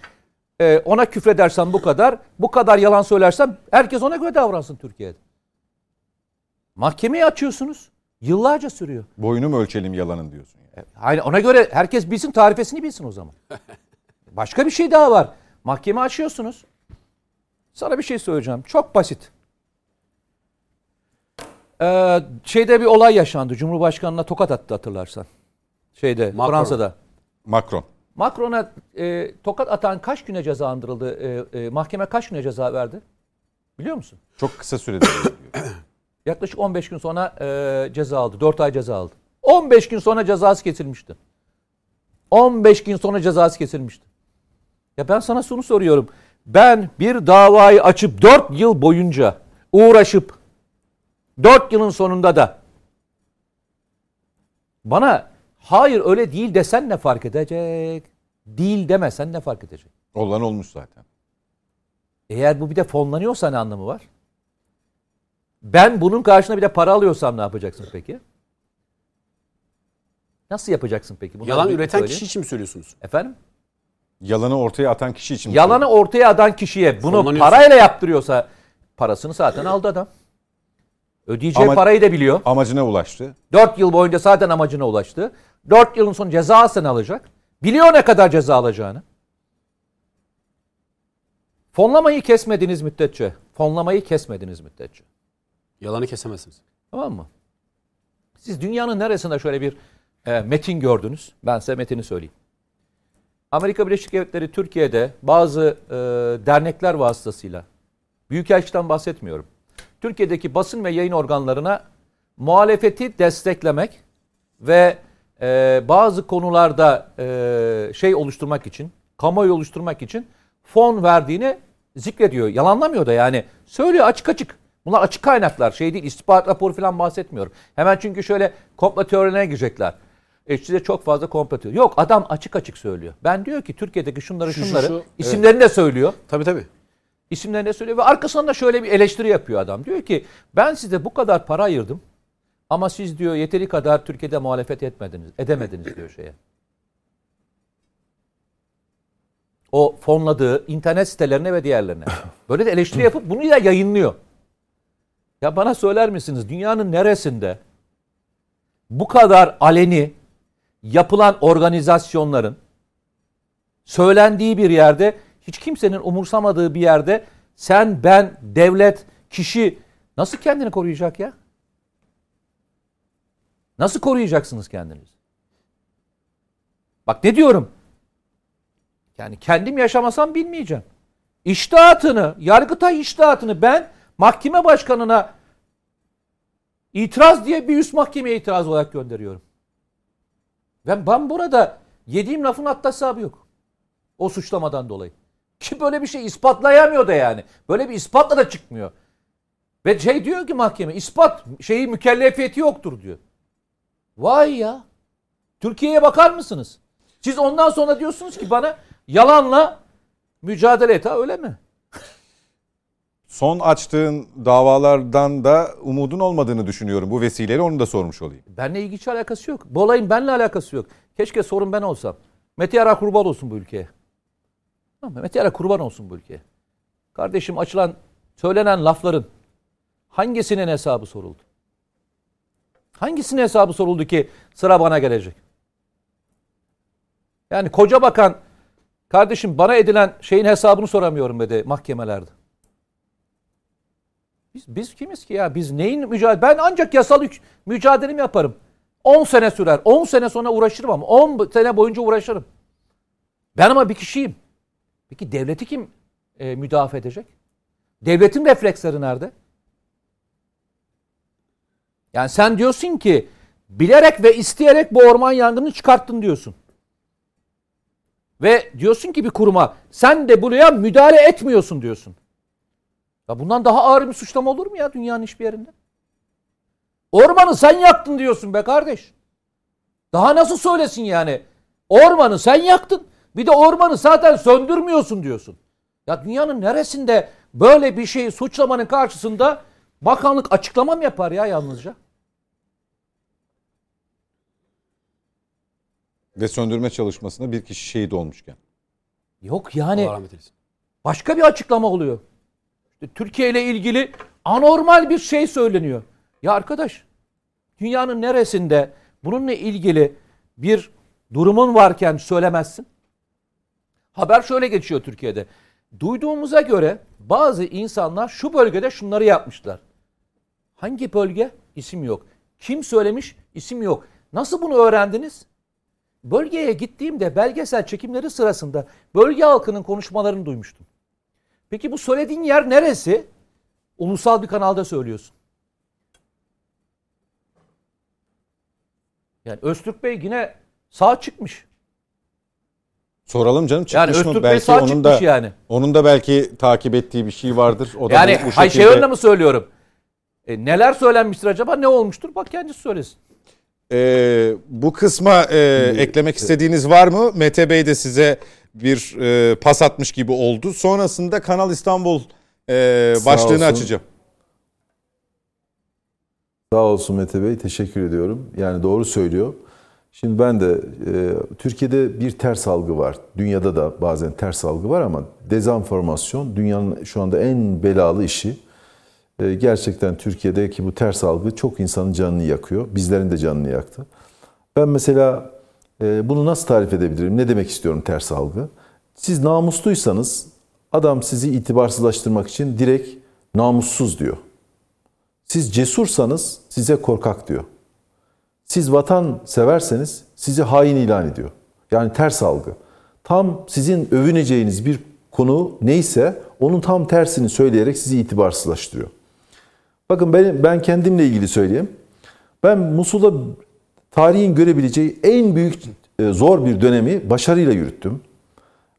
E, ona küfredersen bu kadar. Bu kadar yalan söylersen herkes ona göre davransın Türkiye'de. Mahkemeyi açıyorsunuz. Yıllarca sürüyor. Boyunu mu ölçelim yalanın diyorsun. Yani. Hayır ona göre herkes bilsin tarifesini bilsin o zaman. Başka bir şey daha var. Mahkeme açıyorsunuz. Sana bir şey söyleyeceğim. Çok basit. Ee, şeyde bir olay yaşandı. Cumhurbaşkanına tokat attı hatırlarsan. Şeyde Macron. Fransa'da. Macron. Macron'a e, tokat atan kaç güne cezalandırıldı? E, e, mahkeme kaç güne ceza verdi? Biliyor musun? Çok kısa sürede. Yaklaşık 15 gün sonra e, ceza aldı. 4 ay ceza aldı. 15 gün sonra cezası kesilmişti. 15 gün sonra cezası kesilmişti. Ya ben sana şunu soruyorum. Ben bir davayı açıp 4 yıl boyunca uğraşıp 4 yılın sonunda da bana hayır öyle değil desen ne fark edecek? Değil demesen ne fark edecek? Olan olmuş zaten. Eğer bu bir de fonlanıyorsa ne anlamı var? Ben bunun karşına bir de para alıyorsam ne yapacaksın peki? Nasıl yapacaksın peki? Bunları Yalan üreten söyleyeyim. kişi için mi söylüyorsunuz? Efendim? Yalanı ortaya atan kişi için. Yalanı ortaya atan kişiye bunu parayla yaptırıyorsa parasını zaten aldı adam. Ödeyeceği Ama- parayı da biliyor. Amacına ulaştı. 4 yıl boyunca zaten amacına ulaştı. 4 yılın sonu cezasını alacak. Biliyor ne kadar ceza alacağını. Fonlamayı kesmediğiniz müddetçe, fonlamayı kesmediğiniz müddetçe. Yalanı kesemezsiniz. Tamam mı? Siz dünyanın neresinde şöyle bir e, metin gördünüz? Ben size metini söyleyeyim. Amerika Birleşik Devletleri Türkiye'de bazı e, dernekler vasıtasıyla, Büyükelçiden bahsetmiyorum. Türkiye'deki basın ve yayın organlarına muhalefeti desteklemek ve e, bazı konularda e, şey oluşturmak için, kamuoyu oluşturmak için fon verdiğini zikrediyor. Yalanlamıyor da yani. Söylüyor açık açık. Bunlar açık kaynaklar. Şey değil istihbarat raporu falan bahsetmiyorum. Hemen çünkü şöyle komplo teorilerine girecekler. E size çok fazla komplo teori. Yok adam açık açık söylüyor. Ben diyor ki Türkiye'deki şunları Şu, şu, şunları şu, isimlerini de söylüyor. Tabii tabii. İsimlerini söylüyor ve arkasından da şöyle bir eleştiri yapıyor adam. Diyor ki ben size bu kadar para ayırdım ama siz diyor yeteri kadar Türkiye'de muhalefet etmediniz, edemediniz diyor şeye. O fonladığı internet sitelerine ve diğerlerine. Böyle de eleştiri yapıp bunu da yayınlıyor. Ya bana söyler misiniz dünyanın neresinde bu kadar aleni yapılan organizasyonların söylendiği bir yerde hiç kimsenin umursamadığı bir yerde sen, ben, devlet, kişi nasıl kendini koruyacak ya? Nasıl koruyacaksınız kendinizi? Bak ne diyorum? Yani kendim yaşamasam bilmeyeceğim. İştahatını, Yargıtay iştahatını ben mahkeme başkanına itiraz diye bir üst mahkemeye itiraz olarak gönderiyorum. Ben, ben burada yediğim lafın hatta hesabı yok. O suçlamadan dolayı. Ki böyle bir şey ispatlayamıyor da yani. Böyle bir ispatla da çıkmıyor. Ve şey diyor ki mahkeme ispat şeyi mükellefiyeti yoktur diyor. Vay ya. Türkiye'ye bakar mısınız? Siz ondan sonra diyorsunuz ki bana yalanla mücadele et ha öyle mi? Son açtığın davalardan da umudun olmadığını düşünüyorum. Bu vesileyle onu da sormuş olayım. Benle ilgi hiç alakası yok. Bu olayın benimle alakası yok. Keşke sorun ben olsam. Mete Yara kurban olsun bu ülkeye. Mete Yara kurban olsun bu ülkeye. Kardeşim açılan, söylenen lafların hangisinin hesabı soruldu? Hangisinin hesabı soruldu ki sıra bana gelecek? Yani koca bakan kardeşim bana edilen şeyin hesabını soramıyorum dedi mahkemelerde. Biz, biz kimiz ki ya? Biz neyin mücadele? Ben ancak yasal mücadelemi yaparım. 10 sene sürer. 10 sene sonra uğraşırım ama 10 sene boyunca uğraşırım. Ben ama bir kişiyim. Peki devleti kim e, müdafaa edecek? Devletin refleksleri nerede? Yani sen diyorsun ki bilerek ve isteyerek bu orman yangını çıkarttın diyorsun. Ve diyorsun ki bir kuruma sen de buraya müdahale etmiyorsun diyorsun. Ya bundan daha ağır bir suçlama olur mu ya dünyanın hiçbir yerinde? Ormanı sen yaktın diyorsun be kardeş. Daha nasıl söylesin yani? Ormanı sen yaktın. Bir de ormanı zaten söndürmüyorsun diyorsun. Ya dünyanın neresinde böyle bir şeyi suçlamanın karşısında bakanlık açıklama mı yapar ya yalnızca? Ve söndürme çalışmasında bir kişi şehit olmuşken. Yok yani başka bir açıklama oluyor. İşte Türkiye ile ilgili anormal bir şey söyleniyor. Ya arkadaş dünyanın neresinde bununla ilgili bir durumun varken söylemezsin? Haber şöyle geçiyor Türkiye'de. Duyduğumuza göre bazı insanlar şu bölgede şunları yapmışlar. Hangi bölge? İsim yok. Kim söylemiş? İsim yok. Nasıl bunu öğrendiniz? Bölgeye gittiğimde belgesel çekimleri sırasında bölge halkının konuşmalarını duymuştum. Peki bu söylediğin yer neresi? ulusal bir kanalda söylüyorsun. Yani Öztürk Bey yine sağ çıkmış. Soralım canım çıkmış Yani mı? Belki sağ onun da yani. onun da belki takip ettiği bir şey vardır. O da Yani bu, bu hay şey önüne mi söylüyorum? E, neler söylenmiştir acaba? Ne olmuştur? Bak kendisi söylesin. Ee, bu kısma e, eklemek istediğiniz var mı? Mete Bey de size bir e, pas atmış gibi oldu. Sonrasında Kanal İstanbul e, başlığını olsun. açacağım. Sağ olsun Mete Bey, teşekkür ediyorum. Yani doğru söylüyor. Şimdi ben de e, Türkiye'de bir ters algı var. Dünyada da bazen ters algı var ama dezenformasyon dünyanın şu anda en belalı işi. E, gerçekten Türkiye'deki bu ters algı çok insanın canını yakıyor. Bizlerin de canını yaktı. Ben mesela e, bunu nasıl tarif edebilirim? Ne demek istiyorum ters algı? Siz namusluysanız adam sizi itibarsızlaştırmak için direkt namussuz diyor. Siz cesursanız size korkak diyor. Siz vatan severseniz sizi hain ilan ediyor. Yani ters algı. Tam sizin övüneceğiniz bir konu neyse onun tam tersini söyleyerek sizi itibarsızlaştırıyor. Bakın ben, ben kendimle ilgili söyleyeyim. Ben Musul'da tarihin görebileceği en büyük e, zor bir dönemi başarıyla yürüttüm.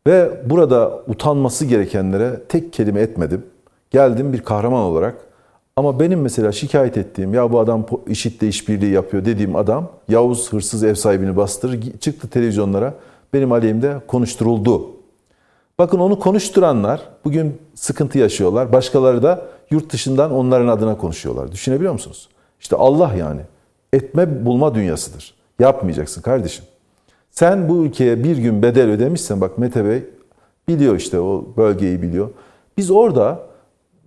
Ve burada utanması gerekenlere tek kelime etmedim. Geldim bir kahraman olarak. Ama benim mesela şikayet ettiğim ya bu adam IŞİD'le işbirliği yapıyor dediğim adam Yavuz hırsız ev sahibini bastırır çıktı televizyonlara benim aleyhimde konuşturuldu. Bakın onu konuşturanlar bugün sıkıntı yaşıyorlar. Başkaları da yurt dışından onların adına konuşuyorlar. Düşünebiliyor musunuz? İşte Allah yani etme bulma dünyasıdır. Yapmayacaksın kardeşim. Sen bu ülkeye bir gün bedel ödemişsen bak Mete Bey biliyor işte o bölgeyi biliyor. Biz orada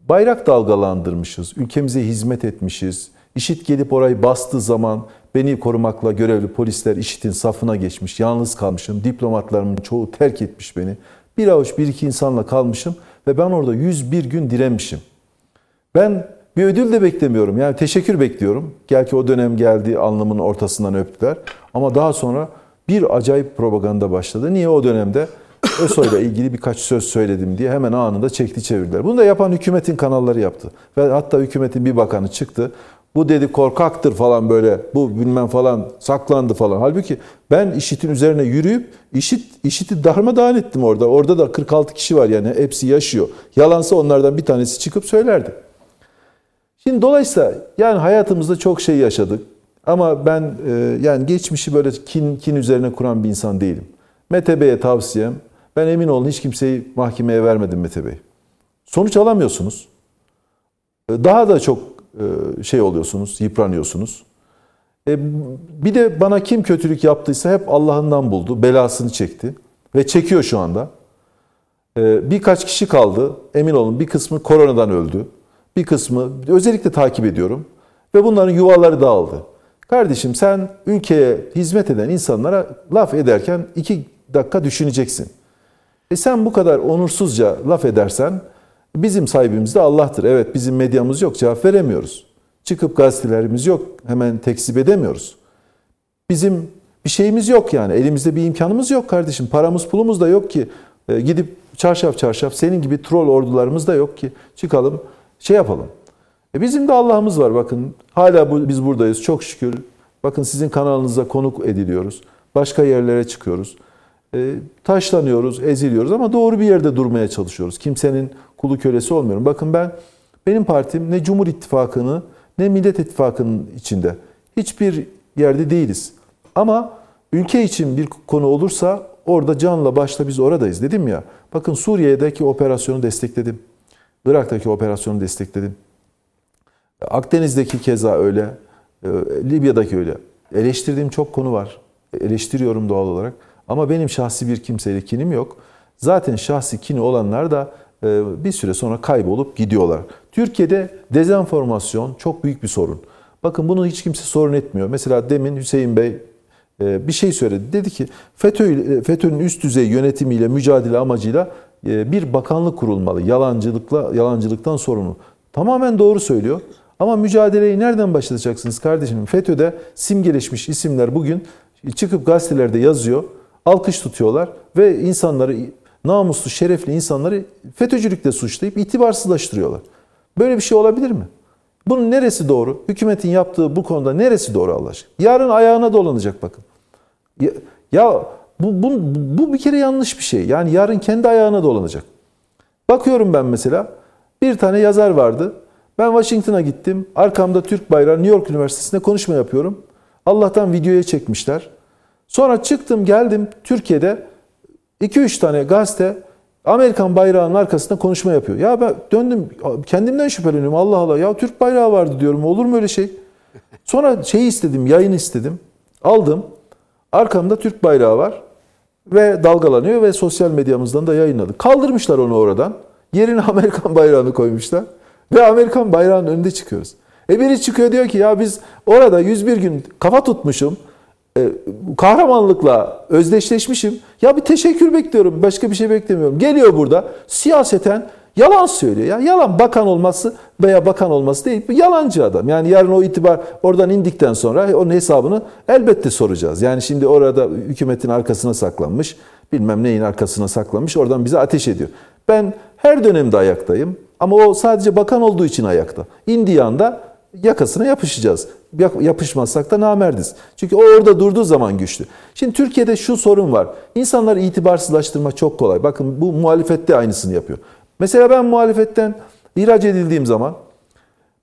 bayrak dalgalandırmışız, ülkemize hizmet etmişiz. İşit gelip orayı bastığı zaman beni korumakla görevli polisler IŞİD'in safına geçmiş, yalnız kalmışım. Diplomatlarımın çoğu terk etmiş beni. Bir avuç bir iki insanla kalmışım ve ben orada 101 gün direnmişim. Ben bir ödül de beklemiyorum. Yani teşekkür bekliyorum. Gel ki o dönem geldi alnımın ortasından öptüler. Ama daha sonra bir acayip propaganda başladı. Niye o dönemde ÖSO'yla ilgili birkaç söz söyledim diye hemen anında çekti çevirdiler. Bunu da yapan hükümetin kanalları yaptı. Ve hatta hükümetin bir bakanı çıktı. Bu dedi korkaktır falan böyle. Bu bilmem falan saklandı falan. Halbuki ben IŞİD'in üzerine yürüyüp IŞİD, IŞİD'i darmadağın ettim orada. Orada da 46 kişi var yani hepsi yaşıyor. Yalansa onlardan bir tanesi çıkıp söylerdi. Şimdi dolayısıyla yani hayatımızda çok şey yaşadık. Ama ben e, yani geçmişi böyle kin, kin üzerine kuran bir insan değilim. Mete tavsiyem, ben emin olun hiç kimseyi mahkemeye vermedim Mete Bey. Sonuç alamıyorsunuz. E, Daha da çok e, şey oluyorsunuz, yıpranıyorsunuz. E, Bir de bana kim kötülük yaptıysa hep Allah'ından buldu, belasını çekti ve çekiyor şu anda. E, Birkaç kişi kaldı, emin olun bir kısmı koronadan öldü. Bir kısmı özellikle takip ediyorum ve bunların yuvaları dağıldı. Kardeşim sen ülkeye hizmet eden insanlara laf ederken iki dakika düşüneceksin. E sen bu kadar onursuzca laf edersen bizim sahibimiz de Allah'tır. Evet bizim medyamız yok cevap veremiyoruz. Çıkıp gazetelerimiz yok hemen tekzip edemiyoruz. Bizim bir şeyimiz yok yani elimizde bir imkanımız yok kardeşim. Paramız pulumuz da yok ki E, gidip çarşaf çarşaf senin gibi troll ordularımız da yok ki çıkalım şey yapalım. E bizim de Allah'ımız var bakın. Hala bu, biz buradayız çok şükür. Bakın sizin kanalınıza konuk ediliyoruz. Başka yerlere çıkıyoruz. E, taşlanıyoruz, eziliyoruz ama doğru bir yerde durmaya çalışıyoruz. Kimsenin kulu kölesi olmuyorum. Bakın ben benim partim ne Cumhur İttifakı'nı ne Millet İttifakı'nın içinde. Hiçbir yerde değiliz. Ama ülke için bir konu olursa orada canla başla biz oradayız dedim ya. Bakın Suriye'deki operasyonu destekledim. Irak'taki operasyonu destekledim. Akdeniz'deki keza öyle. e, Libya'daki öyle. Eleştirdiğim çok konu var. Eleştiriyorum doğal olarak. Ama benim şahsi bir kimseyle kinim yok. Zaten şahsi kini olanlar da e, bir süre sonra kaybolup gidiyorlar. Türkiye'de dezenformasyon çok büyük bir sorun. Bakın bunu hiç kimse sorun etmiyor. Mesela demin Hüseyin Bey e, bir şey söyledi. Dedi ki FETÖ, FETÖ'nün üst düzey yönetimiyle mücadele amacıyla e, bir bakanlık kurulmalı. Yalancılıkla yalancılıktan sorumlu. Tamamen doğru söylüyor. Ama mücadeleyi nereden başlatacaksınız kardeşim? FETÖ'de simgeleşmiş isimler bugün çıkıp gazetelerde yazıyor. Alkış tutuyorlar ve insanları namuslu, şerefli insanları FETÖ'cülükle suçlayıp itibarsızlaştırıyorlar. Böyle bir şey olabilir mi? Bunun neresi doğru? Hükümetin yaptığı bu konuda neresi doğru Allah aşkına? Yarın ayağına dolanacak bakın. Ya, ya bu, bu, bu bir kere yanlış bir şey. Yani yarın kendi ayağına dolanacak. Bakıyorum ben mesela bir tane yazar vardı. Ben Washington'a gittim. Arkamda Türk bayrağı New York Üniversitesi'nde konuşma yapıyorum. Allah'tan videoya çekmişler. Sonra çıktım geldim Türkiye'de 2-3 tane gazete Amerikan bayrağının arkasında konuşma yapıyor. Ya ben döndüm kendimden şüpheleniyorum. Allah Allah ya Türk bayrağı vardı diyorum. Olur mu öyle şey? Sonra şeyi istedim, yayın istedim. Aldım. Arkamda Türk bayrağı var ve dalgalanıyor ve sosyal medyamızdan da yayınladık. Kaldırmışlar onu oradan. Yerine Amerikan bayrağını koymuşlar. Ve Amerikan bayrağının önünde çıkıyoruz. E biri çıkıyor diyor ki ya biz orada 101 gün kafa tutmuşum. E, kahramanlıkla özdeşleşmişim. Ya bir teşekkür bekliyorum. Başka bir şey beklemiyorum. Geliyor burada siyaseten yalan söylüyor. Ya yalan bakan olması veya bakan olması değil. Yalancı adam. Yani yarın o itibar oradan indikten sonra onun hesabını elbette soracağız. Yani şimdi orada hükümetin arkasına saklanmış. Bilmem neyin arkasına saklanmış. Oradan bize ateş ediyor. Ben her dönemde ayaktayım. Ama o sadece bakan olduğu için ayakta. İndiği anda yakasına yapışacağız. Yapışmazsak da namerdiz. Çünkü o orada durduğu zaman güçlü. Şimdi Türkiye'de şu sorun var. İnsanları itibarsızlaştırma çok kolay. Bakın bu muhalefette aynısını yapıyor. Mesela ben muhalefetten ihraç edildiğim zaman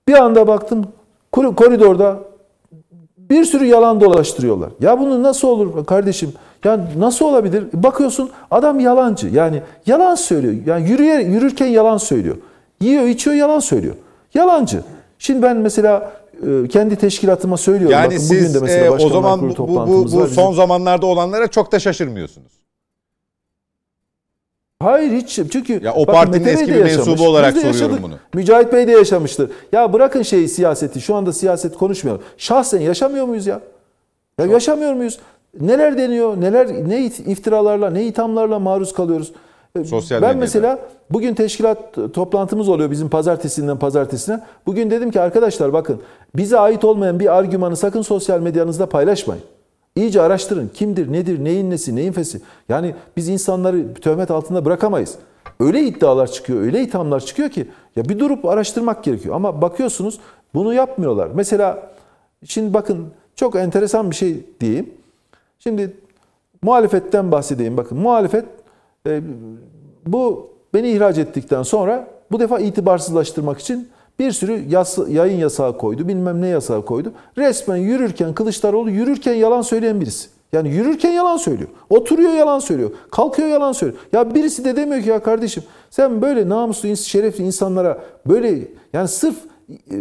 bir anda baktım koridorda bir sürü yalan dolaştırıyorlar. Ya bunu nasıl olur kardeşim? Ya nasıl olabilir? Bakıyorsun adam yalancı. Yani yalan söylüyor. Yani yürüyer, yürürken yalan söylüyor. Yiyor, içiyor, yalan söylüyor. Yalancı. Şimdi ben mesela e, kendi teşkilatıma söylüyorum. Yani Bakın siz bugün de mesela e, o zaman bu, bu, bu, bu son Bizim- zamanlarda olanlara çok da şaşırmıyorsunuz. Hayır hiç çünkü Ya o bakın partinin Bey eski bir yaşamış, mensubu olarak soruyorum yaşadık. bunu. Mücahit Bey de yaşamıştır. Ya bırakın şeyi siyaseti. Şu anda siyaset konuşmuyor. Şahsen yaşamıyor muyuz ya? Ya yaşamıyor muyuz? Neler deniyor? Neler ne iftiralarla, ne ithamlarla maruz kalıyoruz? Sosyal ben medyada. mesela bugün teşkilat toplantımız oluyor bizim pazartesinden pazartesine. Bugün dedim ki arkadaşlar bakın bize ait olmayan bir argümanı sakın sosyal medyanızda paylaşmayın. İyice araştırın. Kimdir, nedir, neyin nesi, neyin fesi. Yani biz insanları töhmet altında bırakamayız. Öyle iddialar çıkıyor, öyle ithamlar çıkıyor ki ya bir durup araştırmak gerekiyor. Ama bakıyorsunuz bunu yapmıyorlar. Mesela şimdi bakın çok enteresan bir şey diyeyim. Şimdi muhalefetten bahsedeyim. Bakın muhalefet e, bu beni ihraç ettikten sonra bu defa itibarsızlaştırmak için bir sürü yas, yayın yasağı koydu, bilmem ne yasağı koydu. Resmen yürürken Kılıçdaroğlu yürürken yalan söyleyen birisi. Yani yürürken yalan söylüyor. Oturuyor yalan söylüyor. Kalkıyor yalan söylüyor. Ya birisi de demiyor ki ya kardeşim sen böyle namuslu, şerefli insanlara böyle yani sırf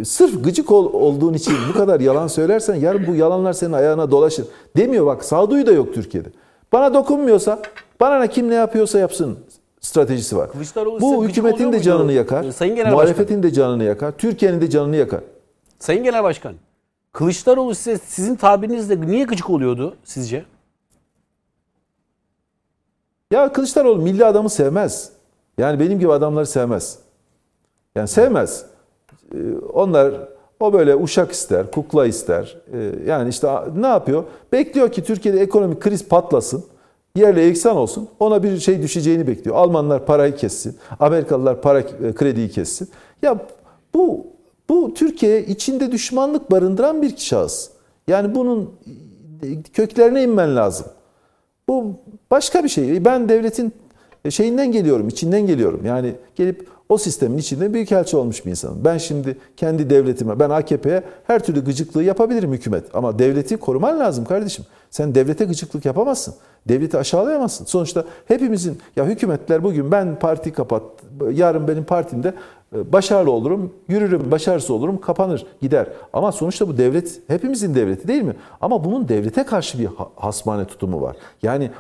sırf gıcık ol- olduğun için bu kadar yalan söylersen yarın bu yalanlar senin ayağına dolaşır. Demiyor bak sağduyu da yok Türkiye'de. Bana dokunmuyorsa, bana ne kim ne yapıyorsa yapsın stratejisi var. Bu hükümetin de muydu? canını yakar. Ee, Sayın Genel muhalefetin de canını yakar. Türkiye'nin de canını yakar. Sayın Genel Başkan, Kılıçdaroğlu size sizin tabirinizle niye gıcık oluyordu sizce? Ya Kılıçdaroğlu milli adamı sevmez. Yani benim gibi adamları sevmez. Yani sevmez. Ee, Onlar o böyle uşak ister, kukla ister. Ee, Yani işte ne yapıyor? Bekliyor ki Türkiye'de ekonomik kriz patlasın. Yerle eksan olsun. Ona bir şey düşeceğini bekliyor. Almanlar parayı kessin. Amerikalılar para e, krediyi kessin. Ya bu bu Türkiye içinde düşmanlık barındıran bir şahıs. Yani bunun köklerine inmen lazım. Bu başka bir şey. Ben devletin şeyinden geliyorum, içinden geliyorum. Yani gelip o sistemin içinde büyükelçi olmuş bir insanım. Ben şimdi kendi devletime, ben AKP'ye her türlü gıcıklığı yapabilirim hükümet. Ama devleti koruman lazım kardeşim. Sen devlete gıcıklık yapamazsın. Devleti aşağılayamazsın. Sonuçta hepimizin, ya hükümetler bugün ben parti kapat, yarın benim partimde e, başarılı olurum, yürürüm, başarısız olurum, kapanır, gider. Ama sonuçta bu devlet hepimizin devleti değil mi? Ama bunun devlete karşı bir ha- hasmane tutumu var. Yani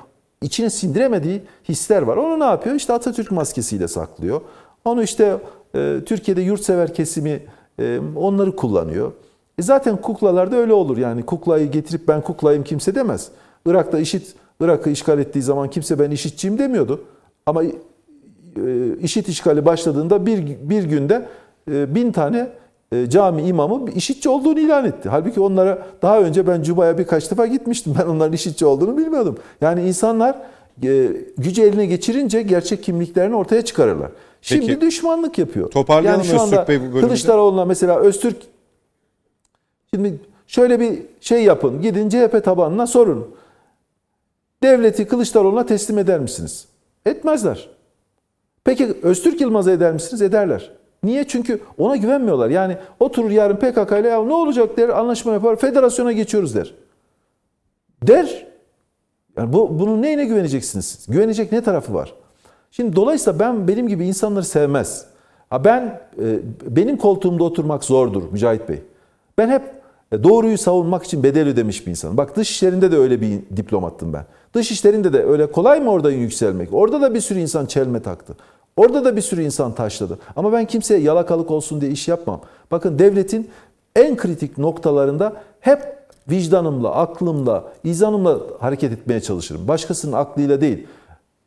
içine sindiremediği hisler var. Onu ne yapıyor? İşte Atatürk maskesiyle saklıyor. Onu işte e, Türkiye'de yurtsever kesimi e, onları kullanıyor. E zaten kuklalarda öyle olur. Yani kuklayı getirip ben kuklayım kimse demez. Irak'ta IŞİD Irak'ı işgal ettiği zaman kimse ben IŞİD'ciyim demiyordu. Ama e, IŞİD işgali başladığında bir, bir günde e, bin tane e, cami imamı IŞİD'ci olduğunu ilan etti. Halbuki onlara daha önce ben Cuba'ya birkaç defa gitmiştim. Ben onların IŞİD'ci olduğunu bilmiyordum. Yani insanlar e, gücü eline geçirince gerçek kimliklerini ortaya çıkarırlar. Şimdi Peki. düşmanlık yapıyor. Toparlayalım şu anda Öztürk Bey bu. Kılıçdaroğlu'na mesela Öztürk şimdi şöyle bir şey yapın. Gidin CHP tabanına sorun. Devleti Kılıçdaroğlu'na teslim eder misiniz? Etmezler. Peki Öztürk Yılmaz'a eder misiniz? Ederler. Niye? Çünkü ona güvenmiyorlar. Yani oturur yarın PKK ile ya ne olacak der, anlaşma yapar, federasyona geçiyoruz der. Der. Yani bu, bunun neyine güveneceksiniz? Güvenecek ne tarafı var? Şimdi dolayısıyla ben benim gibi insanları sevmez. Ha ben e, benim koltuğumda oturmak zordur Mücahit Bey. Ben hep e, doğruyu savunmak için bedel ödemiş bir insanım. Bak dış işlerinde de öyle bir diplomattım ben. Dış işlerinde de öyle kolay mı oradan yükselmek? Orada da bir sürü insan çelme taktı. Orada da bir sürü insan taşladı. Ama ben kimseye yalakalık olsun diye iş yapmam. Bakın devletin en kritik noktalarında hep vicdanımla, aklımla, izanımla hareket etmeye çalışırım. Başkasının aklıyla değil.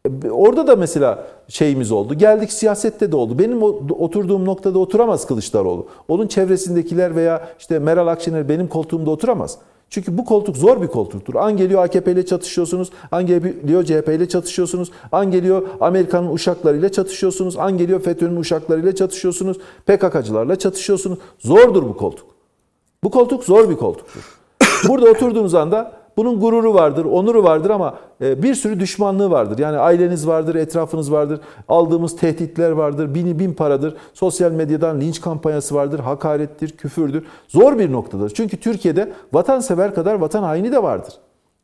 E, Orada da mesela şeyimiz oldu. Geldik siyasette de oldu. Benim oturduğum noktada oturamaz Kılıçdaroğlu. Onun çevresindekiler veya işte Meral Akşener benim koltuğumda oturamaz. Çünkü bu koltuk zor bir koltuktur. An geliyor AKP ile çatışıyorsunuz, an geliyor CHP ile çatışıyorsunuz, an geliyor Amerika'nın uşaklarıyla çatışıyorsunuz, an geliyor FETÖ'nün uşaklarıyla çatışıyorsunuz, PKK'cılarla çatışıyorsunuz. Zordur bu koltuk. Bu koltuk zor bir koltuktur. Burada oturduğunuz anda bunun gururu vardır, onuru vardır ama e, bir sürü düşmanlığı vardır. Yani aileniz vardır, etrafınız vardır, aldığımız tehditler vardır, bini bin paradır, sosyal medyadan linç kampanyası vardır, hakarettir, küfürdür. Zor bir noktadır. Çünkü Türkiye'de vatansever kadar vatan haini de vardır.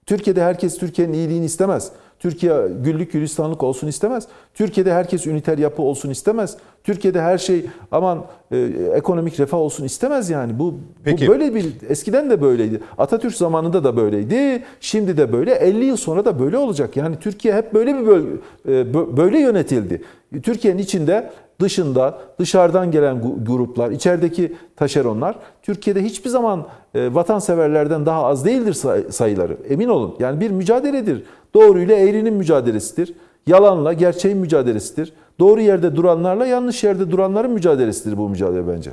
Türkiye'de herkes Türkiye'nin iyiliğini istemez. Türkiye güllük gülistanlık olsun istemez. Türkiye'de herkes üniter yapı olsun istemez. Türkiye'de her şey aman e, ekonomik refah olsun istemez yani. Bu, Peki. bu böyle bir eskiden de böyleydi. Atatürk zamanında da böyleydi. Şimdi de böyle. 50 yıl sonra da böyle olacak. Yani Türkiye hep böyle bir böl- e, bö- böyle yönetildi. Türkiye'nin içinde dışında dışarıdan gelen gruplar, içerideki taşeronlar Türkiye'de hiçbir zaman vatanseverlerden daha az değildir say- sayıları. Emin olun. Yani bir mücadeledir. Doğruyla eğrinin mücadelesidir. Yalanla gerçeğin mücadelesidir. Doğru yerde duranlarla yanlış yerde duranların mücadelesidir bu mücadele bence.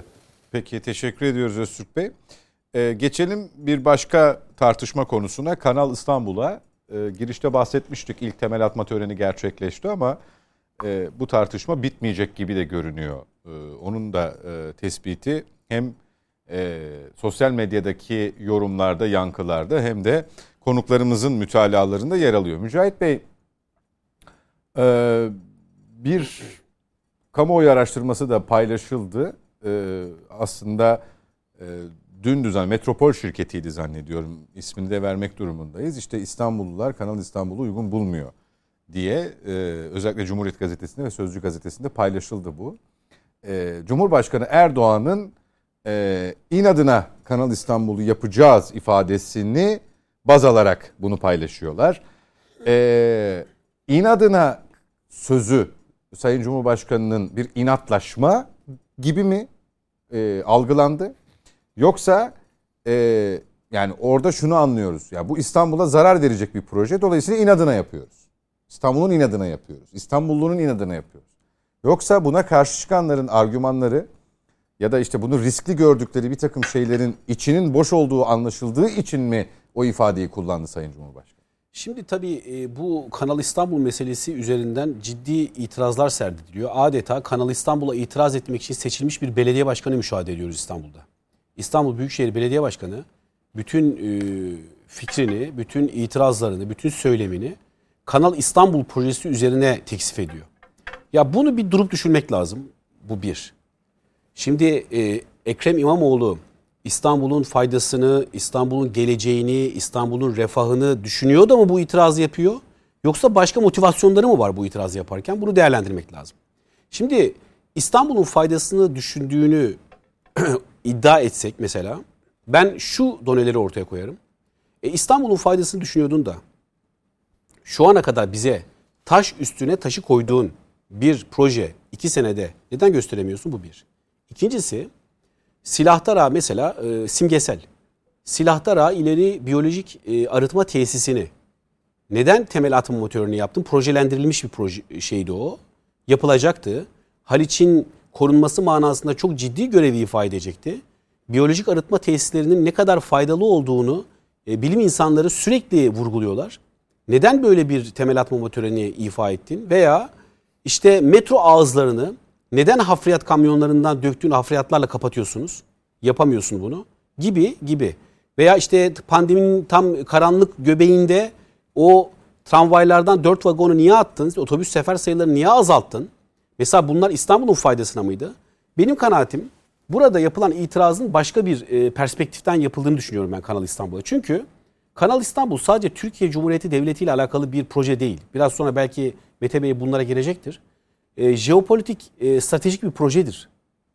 Peki teşekkür ediyoruz Öztürk Bey. Ee, geçelim bir başka tartışma konusuna. Kanal İstanbul'a e, girişte bahsetmiştik. İlk temel atma töreni gerçekleşti ama e, bu tartışma bitmeyecek gibi de görünüyor. E, onun da e, tespiti hem e, sosyal medyadaki yorumlarda, yankılarda hem de konuklarımızın mütalalarında yer alıyor. Mücahit Bey, e, bir kamuoyu araştırması da paylaşıldı. Ee, aslında e, dün düzen Metropol şirketiydi zannediyorum. İsmini de vermek durumundayız. İşte İstanbullular Kanal İstanbul'u uygun bulmuyor diye e, özellikle Cumhuriyet Gazetesi'nde ve Sözcü Gazetesi'nde paylaşıldı bu. E, Cumhurbaşkanı Erdoğan'ın e, inadına Kanal İstanbul'u yapacağız ifadesini baz alarak bunu paylaşıyorlar. E, inadına sözü Sayın Cumhurbaşkanı'nın bir inatlaşma gibi mi e, algılandı? Yoksa e, yani orada şunu anlıyoruz. Ya bu İstanbul'a zarar verecek bir proje. Dolayısıyla inadına yapıyoruz. İstanbul'un inadına yapıyoruz. İstanbullunun inadına yapıyoruz. Yoksa buna karşı çıkanların argümanları ya da işte bunu riskli gördükleri bir takım şeylerin içinin boş olduğu anlaşıldığı için mi o ifadeyi kullandı Sayın Cumhurbaşkanı? Şimdi tabii e, bu Kanal İstanbul meselesi üzerinden ciddi itirazlar serdediliyor. Adeta Kanal İstanbul'a itiraz etmek için seçilmiş bir belediye başkanı müşahede ediyoruz İstanbul'da. İstanbul Büyükşehir Belediye Başkanı bütün e, fikrini, bütün itirazlarını, bütün söylemini Kanal İstanbul projesi üzerine teksif ediyor. Ya bunu bir durup düşünmek lazım. Bu bir. Şimdi e, Ekrem İmamoğlu İstanbul'un faydasını, İstanbul'un geleceğini, İstanbul'un refahını düşünüyor da mı bu itirazı yapıyor? Yoksa başka motivasyonları mı var bu itirazı yaparken? Bunu değerlendirmek lazım. Şimdi İstanbul'un faydasını düşündüğünü iddia etsek mesela ben şu doneleri ortaya koyarım. E, İstanbul'un faydasını düşünüyordun da şu ana kadar bize taş üstüne taşı koyduğun bir proje iki senede neden gösteremiyorsun? Bu bir. İkincisi Silahtara mesela e, simgesel. Silahtara ileri biyolojik e, arıtma tesisini neden temel atım motorunu yaptın? Projelendirilmiş bir proje şeydi o. Yapılacaktı. Haliç'in korunması manasında çok ciddi görevi ifade edecekti. Biyolojik arıtma tesislerinin ne kadar faydalı olduğunu e, bilim insanları sürekli vurguluyorlar. Neden böyle bir temel atmama töreni ifa ettin? Veya işte metro ağızlarını Neden hafriyat kamyonlarından döktüğün hafriyatlarla kapatıyorsunuz? Yapamıyorsun bunu. Gibi gibi. Veya işte pandeminin tam karanlık göbeğinde o tramvaylardan 4 vagonu niye attın? Otobüs sefer sayılarını niye azalttın? Mesela bunlar İstanbul'un faydasına mıydı? Benim kanaatim burada yapılan itirazın başka bir e, perspektiften yapıldığını düşünüyorum ben Kanal İstanbul'a. Çünkü Kanal İstanbul sadece Türkiye Cumhuriyeti Devleti ile alakalı bir proje değil. Biraz sonra belki Mete Bey bunlara gelecektir. E, jeopolitik, e, stratejik bir projedir.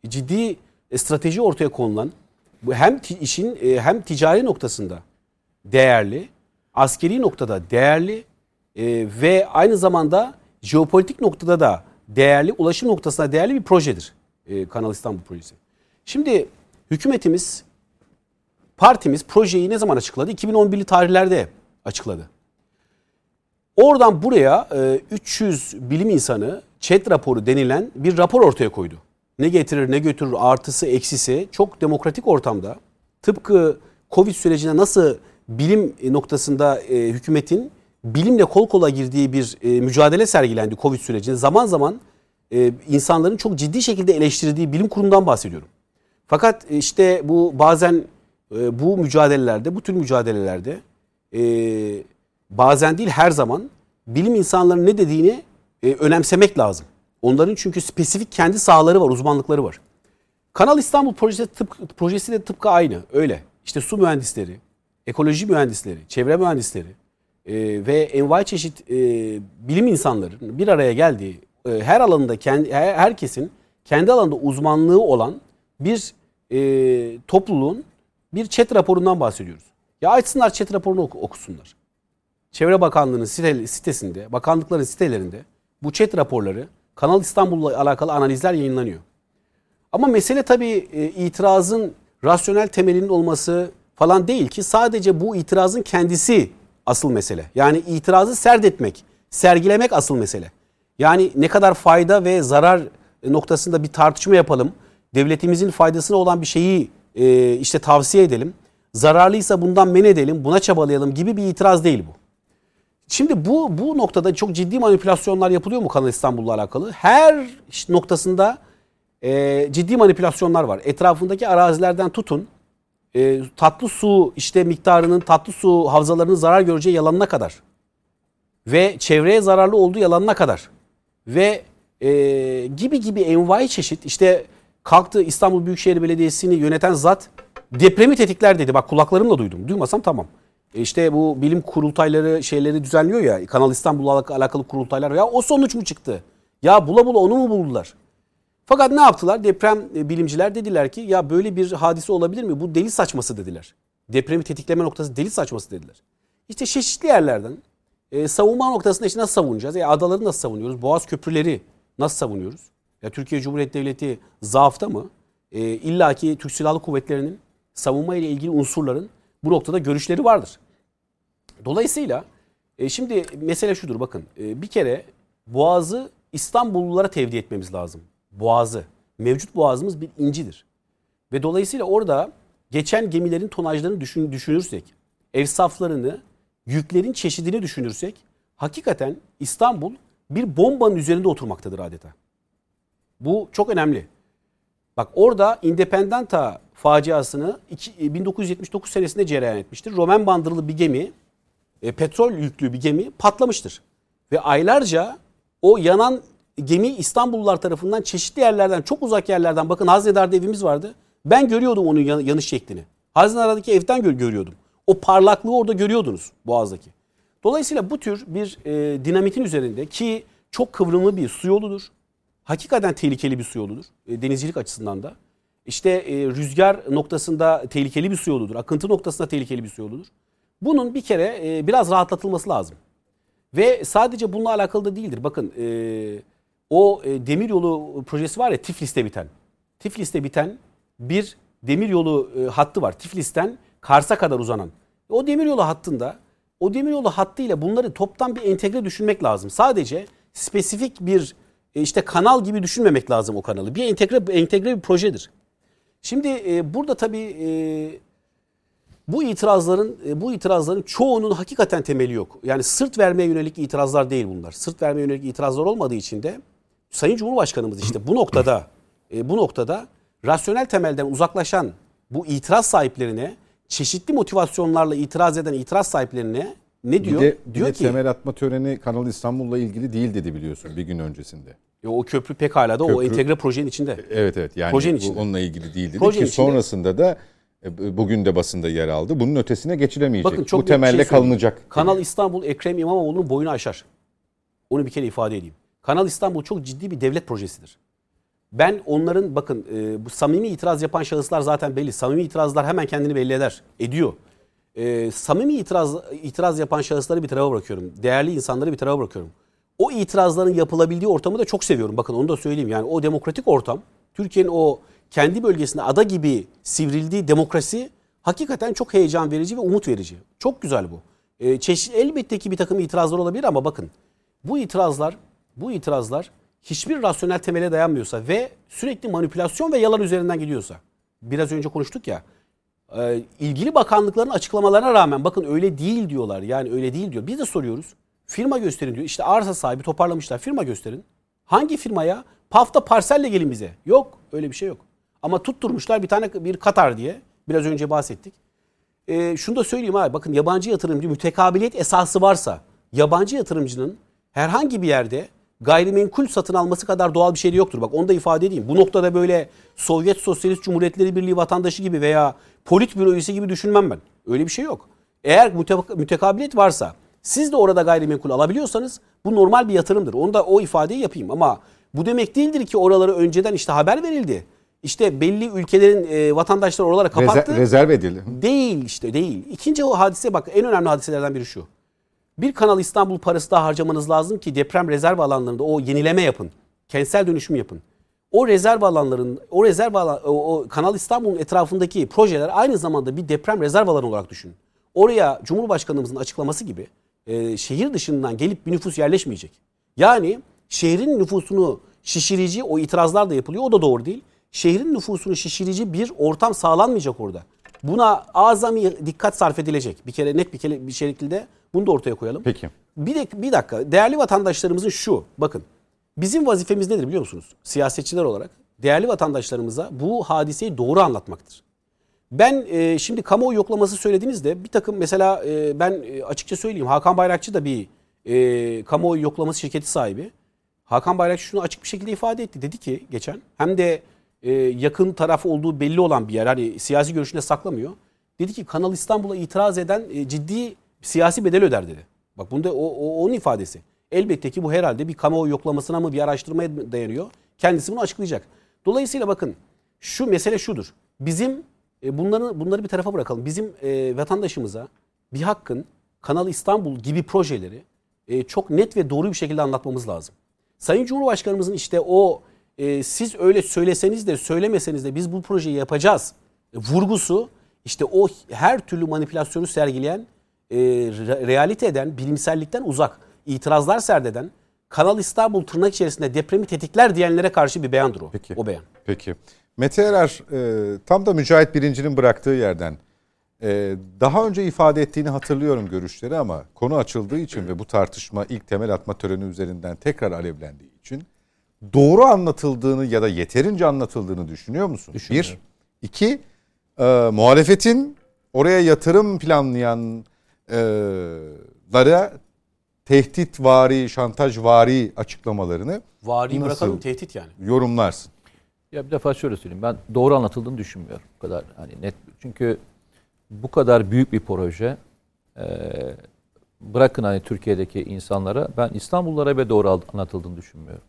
Ciddi e, strateji ortaya konulan, hem işin e, hem ticari noktasında değerli, askeri noktada değerli e, ve aynı zamanda jeopolitik noktada da değerli, ulaşım noktasında değerli bir projedir. E, Kanal İstanbul projesi. Şimdi hükümetimiz, partimiz projeyi ne zaman açıkladı? 2011'li tarihlerde açıkladı. Oradan buraya e, 300 bilim insanı chat raporu denilen bir rapor ortaya koydu. Ne getirir ne götürür artısı eksisi çok demokratik ortamda tıpkı Covid sürecine nasıl bilim noktasında e, hükümetin bilimle kol kola girdiği bir e, mücadele sergilendi Covid sürecinde. Zaman zaman e, insanların çok ciddi şekilde eleştirdiği bilim kurumundan bahsediyorum. Fakat işte bu bazen e, bu mücadelelerde, bu tür mücadelelerde e, bazen değil her zaman bilim insanlarının ne dediğini e, önemsemek lazım. Onların çünkü spesifik kendi sahaları var, uzmanlıkları var. Kanal İstanbul projesi, tıp, projesi de tıpkı aynı öyle. İşte su mühendisleri, ekoloji mühendisleri, çevre mühendisleri e, ve envai çeşit e, bilim insanları bir araya geldiği e, her alanında kendi her, herkesin kendi alanında uzmanlığı olan bir e, topluluğun bir chat raporundan bahsediyoruz. Ya açsınlar chat raporunu oku, okusunlar. Çevre Bakanlığı'nın sitesinde, bakanlıkların sitelerinde bu chat raporları Kanal İstanbul'la alakalı analizler yayınlanıyor. Ama mesele tabii e, itirazın rasyonel temelinin olması falan değil ki sadece bu itirazın kendisi asıl mesele. Yani itirazı serdetmek, sergilemek asıl mesele. Yani ne kadar fayda ve zarar noktasında bir tartışma yapalım. Devletimizin faydasına olan bir şeyi e, işte tavsiye edelim. Zararlıysa bundan men edelim, buna çabalayalım gibi bir itiraz değil bu. Şimdi bu bu noktada çok ciddi manipülasyonlar yapılıyor mu Kanal İstanbul'la alakalı? Her noktasında e, ciddi manipülasyonlar var. Etrafındaki arazilerden tutun, e, tatlı su işte miktarının tatlı su havzalarının zarar göreceği yalanına kadar ve çevreye zararlı olduğu yalanına kadar ve e, gibi gibi envai çeşit işte kalktı İstanbul Büyükşehir Belediyesi'ni yöneten zat depremi tetikler dedi. Bak kulaklarımla duydum. Duymasam tamam. E işte bu bilim kurultayları şeyleri düzenliyor ya Kanal İstanbul'la alakalı kurultaylar ya o sonuç mu çıktı? Ya bula bula onu mu buldular? Fakat ne yaptılar? Deprem e, bilimciler dediler ki ya böyle bir hadise olabilir mi? Bu deli saçması dediler. Depremi tetikleme noktası deli saçması dediler. İşte çeşitli yerlerden e, savunma noktasında işte nasıl savunacağız? Ya adaları nasıl savunuyoruz? Boğaz köprüleri nasıl savunuyoruz? Ya Türkiye Cumhuriyeti Devleti zaafta mı? E, İlla ki Türk Silahlı Kuvvetleri'nin savunma ile ilgili unsurların bu noktada görüşleri vardır. Dolayısıyla e, şimdi mesele şudur bakın e, bir kere Boğaz'ı İstanbullulara tevdi etmemiz lazım. Boğaz'ı. Mevcut boğazımız bir incidir. Ve dolayısıyla orada geçen gemilerin tonajlarını düşün, düşünürsek, evsaflarını, yüklerin çeşidini düşünürsek hakikaten İstanbul bir bombanın üzerinde oturmaktadır adeta. Bu çok önemli. Bak orada Independenta faciasını 1979 senesinde cereyan etmiştir. Roman bandırılı bir gemi e, petrol yüklü bir gemi patlamıştır. Ve aylarca o yanan gemi İstanbullular tarafından çeşitli yerlerden, çok uzak yerlerden, bakın Haznedar'da evimiz vardı. Ben görüyordum onun yanış şeklini. Haznedar'daki evden gör görüyordum. O parlaklığı orada görüyordunuz Boğaz'daki. Dolayısıyla bu tür bir e, dinamitin üzerinde ki çok kıvrımlı bir su yoludur. Hakikaten tehlikeli bir su yoludur. E, denizcilik açısından da. İşte e, rüzgar noktasında tehlikeli bir su yoludur. Akıntı noktasında tehlikeli bir su yoludur. Bunun bir kere e, biraz rahatlatılması lazım. Ve sadece bununla alakalı da değildir. Bakın e, o e, demir yolu projesi var ya Tiflis'te biten. Tiflis'te biten bir demir yolu e, hattı var. Tiflis'ten Kars'a kadar uzanan. O demir yolu hattında o demir yolu hattıyla bunları toptan bir entegre düşünmek lazım. Sadece spesifik bir e, işte kanal gibi düşünmemek lazım o kanalı. Bir entegre entegre bir projedir. Şimdi e, burada tabii e, bu itirazların e, bu itirazların çoğunun hakikaten temeli yok. Yani sırt vermeye yönelik itirazlar değil bunlar. Sırt vermeye yönelik itirazlar olmadığı için de Sayın Cumhurbaşkanımız işte bu noktada e, bu noktada rasyonel temelden uzaklaşan bu itiraz sahiplerine çeşitli motivasyonlarla itiraz eden itiraz sahiplerine ne diyor? Bir de, bir diyor de ki temel atma töreni Kanal İstanbul'la ilgili değil dedi biliyorsun bir gün öncesinde. e, o köprü pekala da o Köprü- entegre projenin içinde. Evet evet yani Projenin bu içinde. onunla ilgili değil dedi Projenin ki içinde. sonrasında da bugün de basında yer aldı. Bunun ötesine geçilemeyecek. Bakın çok bu şey temelle söyleyeyim. kalınacak. Kanal İstanbul Ekrem İmamoğlu'nun boyunu aşar. Onu bir kere ifade edeyim. Kanal İstanbul çok ciddi bir devlet projesidir. Ben onların bakın e, bu samimi itiraz yapan şahıslar zaten belli. Samimi itirazlar hemen kendini belli eder. Ediyor. E, samimi itiraz itiraz yapan şahısları bir tarafa bırakıyorum. Değerli insanları bir tarafa bırakıyorum. O itirazların yapılabildiği ortamı da çok seviyorum. Bakın onu da söyleyeyim. Yani o demokratik ortam, Türkiye'nin o kendi bölgesinde ada gibi sivrildiği demokrasi hakikaten çok heyecan verici ve umut verici. Çok güzel bu. E, çeşit, elbette ki bir takım itirazlar olabilir ama bakın bu itirazlar bu itirazlar hiçbir rasyonel temele dayanmıyorsa ve sürekli manipülasyon ve yalan üzerinden gidiyorsa biraz önce konuştuk ya e, ilgili bakanlıkların açıklamalarına rağmen bakın öyle değil diyorlar. Yani öyle değil diyor. Biz de soruyoruz. Firma gösterin diyor. İşte arsa sahibi toparlamışlar. Firma gösterin. Hangi firmaya? Pafta parselle gelin bize. Yok. Öyle bir şey yok. Ama tutturmuşlar bir tane bir Katar diye. Biraz önce bahsettik. E, şunu da söyleyeyim abi. Bakın yabancı yatırımcı mütekabiliyet esası varsa yabancı yatırımcının herhangi bir yerde gayrimenkul satın alması kadar doğal bir şey de yoktur. Bak onu da ifade edeyim. Bu noktada böyle Sovyet Sosyalist Cumhuriyetleri Birliği vatandaşı gibi veya politbüro üyesi gibi düşünmem ben. Öyle bir şey yok. Eğer müte- mütekabiliyet varsa siz de orada gayrimenkul alabiliyorsanız bu normal bir yatırımdır. Onu da o ifadeyi yapayım ama bu demek değildir ki oraları önceden işte haber verildi. İşte belli ülkelerin e, vatandaşları oralara kapattı. Reze- rezerv edildi. Değil işte değil. İkinci o hadise bak en önemli hadiselerden biri şu. Bir Kanal İstanbul parası daha harcamanız lazım ki deprem rezerv alanlarında o yenileme yapın. Kentsel dönüşüm yapın. O rezerv alanların, o rezerv alan, o, o Kanal İstanbul'un etrafındaki projeler aynı zamanda bir deprem rezerv alanı olarak düşünün. Oraya Cumhurbaşkanımızın açıklaması gibi e, şehir dışından gelip bir nüfus yerleşmeyecek. Yani şehrin nüfusunu şişirici o itirazlar da yapılıyor o da doğru değil. Şehrin nüfusunu şişirici bir ortam sağlanmayacak orada. Buna azami dikkat sarf edilecek. Bir kere net bir kere bir şekilde bunu da ortaya koyalım. Peki. Bir, de, bir dakika. Değerli vatandaşlarımızın şu. Bakın. Bizim vazifemiz nedir biliyor musunuz? Siyasetçiler olarak değerli vatandaşlarımıza bu hadiseyi doğru anlatmaktır. Ben e, şimdi kamuoyu yoklaması söylediğinizde bir takım mesela e, ben e, açıkça söyleyeyim Hakan Bayrakçı da bir e, kamuoyu yoklaması şirketi sahibi. Hakan Bayrakçı şunu açık bir şekilde ifade etti. Dedi ki geçen hem de e, yakın taraf olduğu belli olan bir yer. Hani siyasi görüşünde saklamıyor. Dedi ki Kanal İstanbul'a itiraz eden e, ciddi siyasi bedel öder dedi. Bak bunda o, o onun ifadesi. Elbette ki bu herhalde bir kamuoyu yoklamasına mı bir araştırmaya dayanıyor. Kendisi bunu açıklayacak. Dolayısıyla bakın şu mesele şudur. Bizim e, bunları bunları bir tarafa bırakalım. Bizim vatandaşımıza bir hakkın Kanal İstanbul gibi projeleri çok net ve doğru bir şekilde anlatmamız lazım. Sayın Cumhurbaşkanımızın işte o e, siz öyle söyleseniz de söylemeseniz de biz bu projeyi yapacağız e, vurgusu işte o her türlü manipülasyonu sergileyen, e, re- realite eden, bilimsellikten uzak, itirazlar serdeden, Kanal İstanbul tırnak içerisinde depremi tetikler diyenlere karşı bir beyandır o. Peki. O beyan. Peki. Mete Erer e, tam da Mücahit Birinci'nin bıraktığı yerden e, daha önce ifade ettiğini hatırlıyorum görüşleri ama konu açıldığı için ve bu tartışma ilk temel atma töreni üzerinden tekrar alevlendiği doğru anlatıldığını ya da yeterince anlatıldığını düşünüyor musun? Bir. iki e, muhalefetin oraya yatırım planlayanlara tehditvari, şantajvari açıklamalarını Vari Nasıl? bırakalım tehdit yani. yorumlarsın. Ya bir defa şöyle söyleyeyim. Ben doğru anlatıldığını düşünmüyorum. Bu kadar hani net. Çünkü bu kadar büyük bir proje e, bırakın hani Türkiye'deki insanlara ben İstanbullulara ve doğru anlatıldığını düşünmüyorum.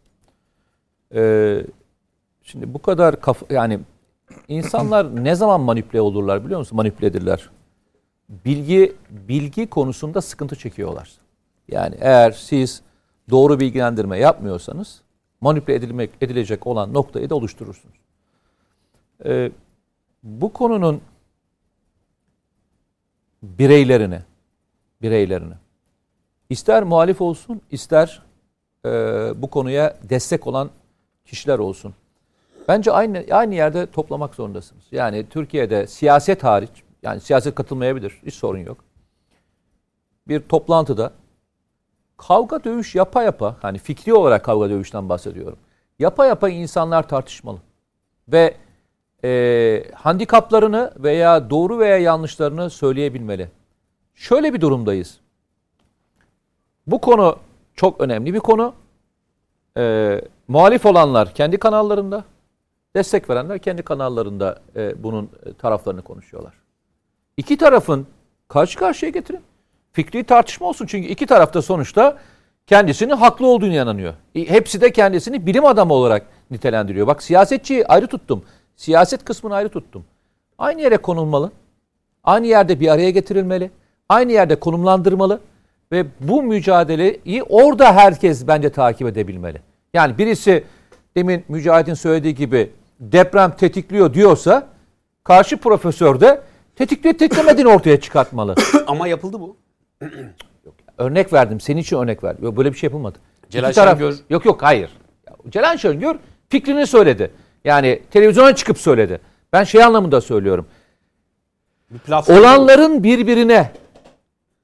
E, şimdi bu kadar kafa, yani insanlar ne zaman manipüle olurlar biliyor musun? Manipüle edilirler. Bilgi bilgi konusunda sıkıntı çekiyorlar. Yani eğer siz doğru bilgilendirme yapmıyorsanız manipüle edilmek edilecek olan noktayı da oluşturursunuz. Ee, bu konunun bireylerine bireylerine ister muhalif olsun ister e, bu konuya destek olan kişiler olsun. Bence aynı aynı yerde toplamak zorundasınız. Yani Türkiye'de siyaset hariç yani siyaset katılmayabilir hiç sorun yok. Bir toplantıda kavga dövüş yapa yapa hani fikri olarak kavga dövüşten bahsediyorum. Yapa yapa insanlar tartışmalı. Ve e, handikaplarını veya doğru veya yanlışlarını söyleyebilmeli. Şöyle bir durumdayız. Bu konu çok önemli bir konu. E, muhalif olanlar kendi kanallarında, destek verenler kendi kanallarında e, bunun e, taraflarını konuşuyorlar. İki tarafın karşı karşıya getirin. Fikri tartışma olsun çünkü iki tarafta sonuçta kendisini haklı olduğunu inanıyor. E, Hepsi de kendisini bilim adamı olarak nitelendiriyor. Bak siyasetçiyi ayrı tuttum. Siyaset kısmını ayrı tuttum. Aynı yere konulmalı. Aynı yerde bir araya getirilmeli. Aynı yerde konumlandırmalı. Ve bu mücadeleyi orada herkes bence takip edebilmeli. Yani birisi demin Mücahit'in söylediği gibi deprem tetikliyor diyorsa karşı profesör de tetikliyor tetiklemediğini ortaya çıkartmalı. Ama yapıldı bu. örnek verdim. Senin için örnek verdim. Yok, böyle bir şey yapılmadı. Celal İki taraf- Şengör- Yok yok hayır. Celal Şengör fikrini söyledi. Yani televizyona çıkıp söyledi. Ben şey anlamında söylüyorum. Bir. Olanların birbirine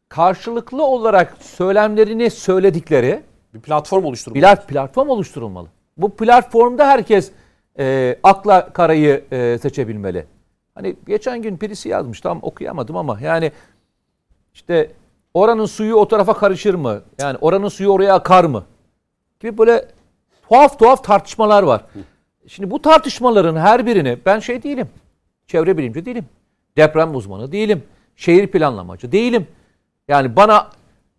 karşılıklı olarak söylemlerini söyledikleri bir platform oluşturmak. bir platform oluşturulmalı. Bu platformda herkes e, akla karayı e, seçebilmeli. Hani geçen gün birisi yazmış tam okuyamadım ama yani işte oranın suyu o tarafa karışır mı? Yani oranın suyu oraya akar mı? Gibi böyle tuhaf tuhaf tartışmalar var. Şimdi bu tartışmaların her birini ben şey değilim. Çevre bilimci değilim. Deprem uzmanı değilim. Şehir planlamacı değilim. Yani bana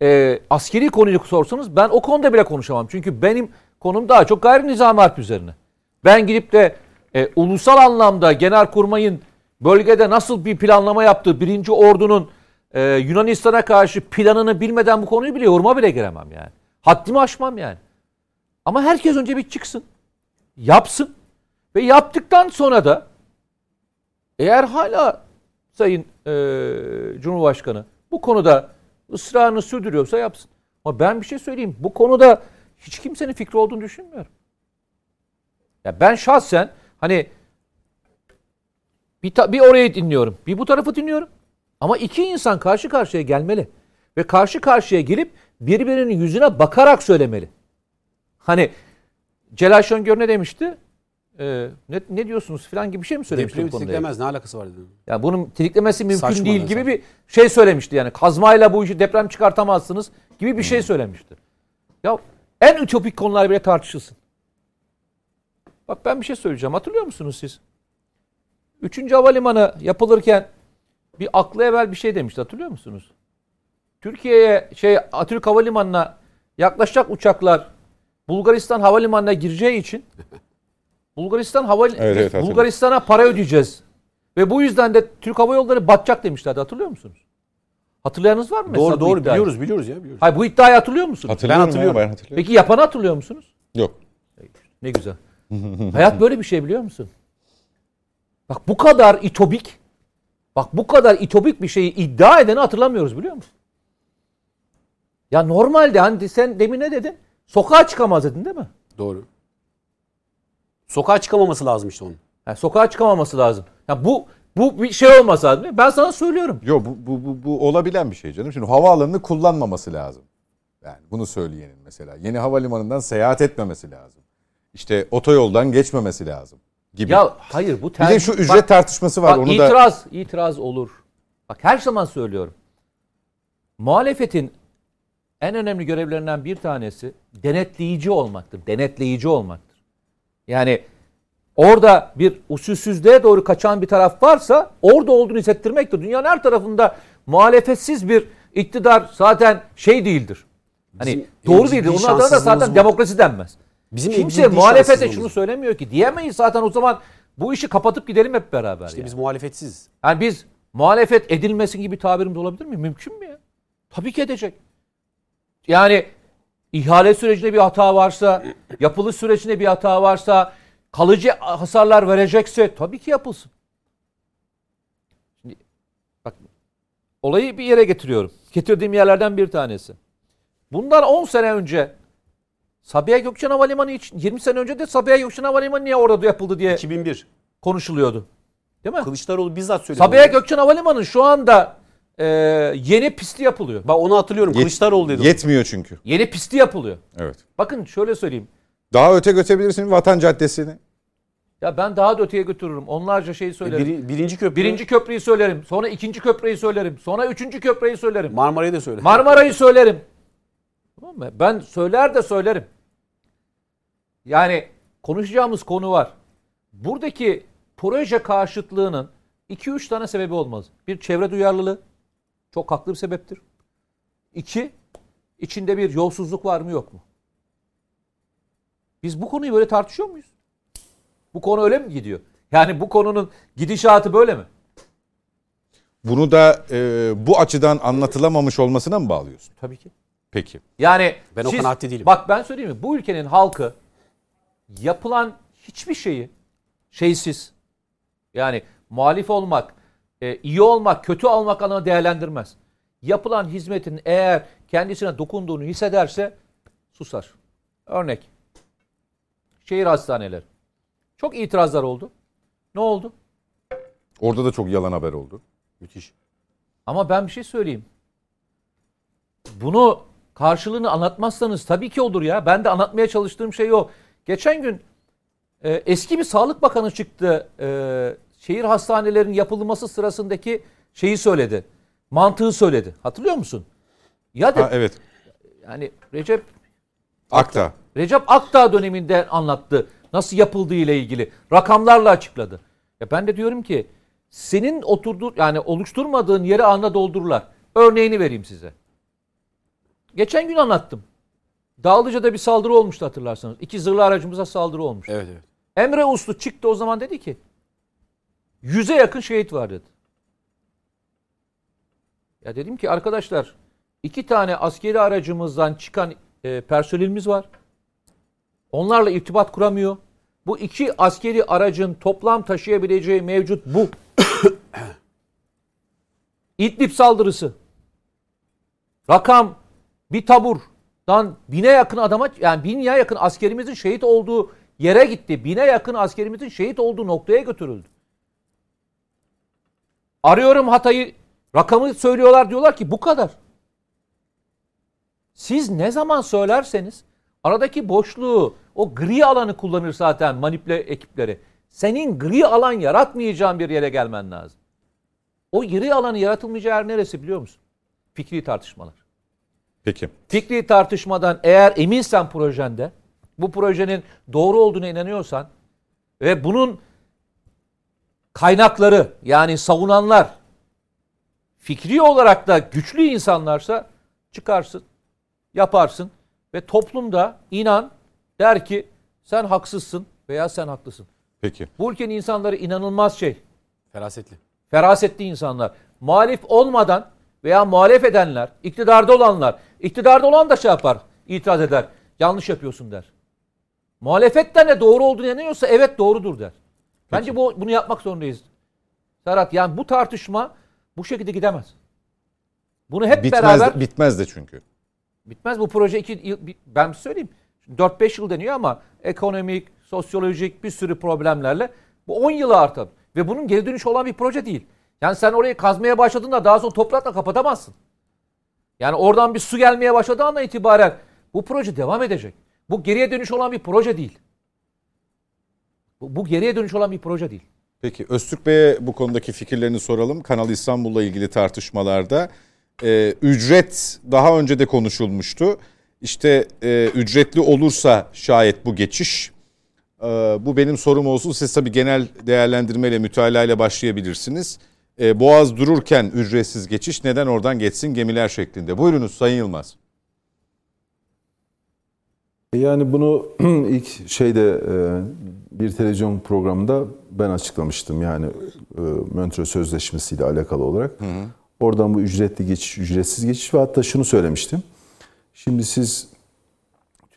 e, askeri konuyu sorsanız ben o konuda bile konuşamam. Çünkü benim konum daha çok gayri nizami harp üzerine. Ben gidip de e, ulusal anlamda Genelkurmay'ın bölgede nasıl bir planlama yaptığı, birinci ordunun e, Yunanistan'a karşı planını bilmeden bu konuyu bile yoruma bile giremem yani. Haddimi aşmam yani. Ama herkes önce bir çıksın, yapsın ve yaptıktan sonra da eğer hala Sayın e, Cumhurbaşkanı bu konuda ısrarını sürdürüyorsa yapsın. Ama ben bir şey söyleyeyim. Bu konuda hiç kimsenin fikri olduğunu düşünmüyorum. Ya ben şahsen hani bir, ta- bir orayı dinliyorum, bir bu tarafı dinliyorum. Ama iki insan karşı karşıya gelmeli. Ve karşı karşıya gelip birbirinin yüzüne bakarak söylemeli. Hani Celal Şengör ne demişti? Ee, ne, ne diyorsunuz falan gibi bir şey mi söylemişti Depremi bu konuda? Ne alakası var dedim. Ya bunun tetiklemesi mümkün Saçma değil gibi bir şey söylemişti yani. Kazmayla bu işi deprem çıkartamazsınız gibi bir şey söylemişti. Ya en ütopik konular bile tartışılsın. Bak ben bir şey söyleyeceğim. Hatırlıyor musunuz siz? Üçüncü havalimanı yapılırken bir aklı evvel bir şey demişti. Hatırlıyor musunuz? Türkiye'ye şey Atatürk Havalimanı'na yaklaşacak uçaklar Bulgaristan Havalimanı'na gireceği için Bulgaristan hava Evet. Bulgaristan'a para ödeyeceğiz. Ve bu yüzden de Türk Hava Yolları batacak demişlerdi. Hatırlıyor musunuz? Hatırlayanınız var mı? Doğru doğru iddiayı? biliyoruz biliyoruz ya biliyoruz. Hayır bu iddiayı hatırlıyor musunuz? Hatırlıyorum Ben hatırlıyorum. ya, ben hatırlıyorum. Peki yapanı hatırlıyor musunuz? Yok. Ne güzel. Hayat böyle bir şey biliyor musun? Bak bu kadar itobik, bak bu kadar itobik bir şeyi iddia edeni hatırlamıyoruz biliyor musun? Ya normalde hani sen demin ne dedin? Sokağa çıkamaz dedin değil mi? Doğru. Sokağa çıkamaması lazım işte onun. Yani sokağa çıkamaması lazım. Ya bu bu bir şey olmasa lazım. Ben sana söylüyorum. Yok bu, bu, bu, bu olabilen bir şey canım. Şimdi havaalanını kullanmaması lazım. Yani bunu söyleyenin mesela. Yeni havalimanından seyahat etmemesi lazım. İşte otoyoldan geçmemesi lazım gibi. Ya hayır bu bir tercih. de şu ücret Bak- tartışması var. Bak, Onu da itiraz, itiraz olur. Bak her zaman söylüyorum. Muhalefetin en önemli görevlerinden bir tanesi denetleyici olmaktır. Denetleyici olmaktır. Yani orada bir usulsüzlüğe doğru kaçan bir taraf varsa orada olduğunu hissettirmektir. Dünyanın her tarafında muhalefetsiz bir iktidar zaten şey değildir. Hani Bizim doğru değildir. Onun adına da zaten bu. demokrasi denmez. Bizim Kimse muhalefete şunu söylemiyor ki. Diyemeyiz zaten o zaman bu işi kapatıp gidelim hep beraber. İşte yani. biz muhalefetsiz. Yani biz muhalefet edilmesin gibi tabirimiz olabilir mi? Mümkün mü ya? Tabii ki edecek. Yani ihale sürecinde bir hata varsa, yapılış sürecinde bir hata varsa, kalıcı hasarlar verecekse tabii ki yapılsın. Şimdi bak olayı bir yere getiriyorum. Getirdiğim yerlerden bir tanesi. Bundan 10 sene önce Sabiha Gökçen Havalimanı için 20 sene önce de Sabiha Gökçen Havalimanı niye orada yapıldı diye 2001. konuşuluyordu. Değil mi? Kılıçdaroğlu bizzat söyledi. Sabiha. Gökçen Havalimanı şu anda e, yeni pisti yapılıyor. Bak onu hatırlıyorum. Yet- Kılıçdaroğlu dedi. yetmiyor çünkü. Yeni pisti yapılıyor. Evet. Bakın şöyle söyleyeyim. Daha öte götürebilirsin Vatan Caddesi'ni. Ya ben daha da öteye götürürüm. Onlarca şeyi söylerim. Biri- birinci köprü. Birinci köprüyü söylerim. Sonra ikinci köprüyü söylerim. Sonra üçüncü köprüyü söylerim. Marmara'yı da söyle. Marmara'yı söylerim. Tamam mı? Ben söyler de söylerim. Yani konuşacağımız konu var. Buradaki proje karşıtlığının 2-3 tane sebebi olmaz. Bir çevre duyarlılığı. Çok haklı bir sebeptir. İki, içinde bir yolsuzluk var mı yok mu? Biz bu konuyu böyle tartışıyor muyuz? Bu konu öyle mi gidiyor? Yani bu konunun gidişatı böyle mi? Bunu da e, bu açıdan anlatılamamış olmasına mı bağlıyorsun? Tabii ki. Peki. Yani Ben o kanaatte değilim. Bak ben söyleyeyim mi? Bu ülkenin halkı yapılan hiçbir şeyi şeysiz yani muhalif olmak, e, iyi olmak, kötü olmak anlamına değerlendirmez. Yapılan hizmetin eğer kendisine dokunduğunu hissederse susar. Örnek. Şehir hastaneleri. Çok itirazlar oldu. Ne oldu? Orada da çok yalan haber oldu. Müthiş. Ama ben bir şey söyleyeyim. Bunu karşılığını anlatmazsanız tabii ki olur ya. Ben de anlatmaya çalıştığım şey o. Geçen gün e, eski bir sağlık bakanı çıktı. E, şehir hastanelerinin yapılması sırasındaki şeyi söyledi. Mantığı söyledi. Hatırlıyor musun? Ya da Ha, evet. yani Recep Akta. Recep Akdağ döneminde anlattı. Nasıl yapıldığı ile ilgili rakamlarla açıkladı. Ya ben de diyorum ki senin oturduğun yani oluşturmadığın yeri anla doldururlar. Örneğini vereyim size. Geçen gün anlattım. Dağlıca'da bir saldırı olmuştu hatırlarsanız. İki zırhlı aracımıza saldırı olmuş. Evet evet. Emre Uslu çıktı o zaman dedi ki yüze yakın şehit var dedi. Ya dedim ki arkadaşlar iki tane askeri aracımızdan çıkan e, personelimiz var. Onlarla irtibat kuramıyor. Bu iki askeri aracın toplam taşıyabileceği mevcut bu. İdlib saldırısı. Rakam bir taburdan bine yakın adama yani bine yakın askerimizin şehit olduğu yere gitti. Bine yakın askerimizin şehit olduğu noktaya götürüldü. Arıyorum Hatay'ı rakamı söylüyorlar diyorlar ki bu kadar. Siz ne zaman söylerseniz aradaki boşluğu o gri alanı kullanır zaten manipüle ekipleri. Senin gri alan yaratmayacağın bir yere gelmen lazım. O gri alanı yaratılmayacağı yer neresi biliyor musun? Fikri tartışmalar. Peki. Fikri tartışmadan eğer eminsen projende, bu projenin doğru olduğuna inanıyorsan ve bunun kaynakları yani savunanlar fikri olarak da güçlü insanlarsa çıkarsın, yaparsın ve toplumda inan der ki sen haksızsın veya sen haklısın. Peki. Bu ülkenin insanları inanılmaz şey. Ferasetli. Ferasetli insanlar. Muhalif olmadan veya muhalef edenler, iktidarda olanlar, iktidarda olan da şey yapar, itiraz eder. Yanlış yapıyorsun der. Muhalefetten de doğru olduğunu inanıyorsa evet doğrudur der. Bence bu bunu yapmak zorundayız. Serhat yani bu tartışma bu şekilde gidemez. Bunu hep Bitmez, beraber bitmez de çünkü. Bitmez bu proje iki yıl, ben söyleyeyim. 4-5 yıl deniyor ama ekonomik, sosyolojik bir sürü problemlerle bu 10 yılı artar. Ve bunun geri dönüş olan bir proje değil. Yani sen orayı kazmaya başladığında daha sonra toprakla kapatamazsın. Yani oradan bir su gelmeye başladığı andan itibaren bu proje devam edecek. Bu geriye dönüş olan bir proje değil. Bu, bu geriye dönüş olan bir proje değil. Peki Öztürk Bey'e bu konudaki fikirlerini soralım. Kanal İstanbul'la ilgili tartışmalarda e, ücret daha önce de konuşulmuştu. İşte e, ücretli olursa şayet bu geçiş e, bu benim sorum olsun. Siz tabii genel değerlendirmeyle mütalaayla başlayabilirsiniz. E, Boğaz dururken ücretsiz geçiş neden oradan geçsin gemiler şeklinde. Buyurunuz Sayın Yılmaz. Yani bunu ilk şeyde e, bir televizyon programında ben açıklamıştım. Yani e, Montreux Sözleşmesi ile alakalı olarak. Oradan bu ücretli geçiş, ücretsiz geçiş ve hatta şunu söylemiştim. Şimdi siz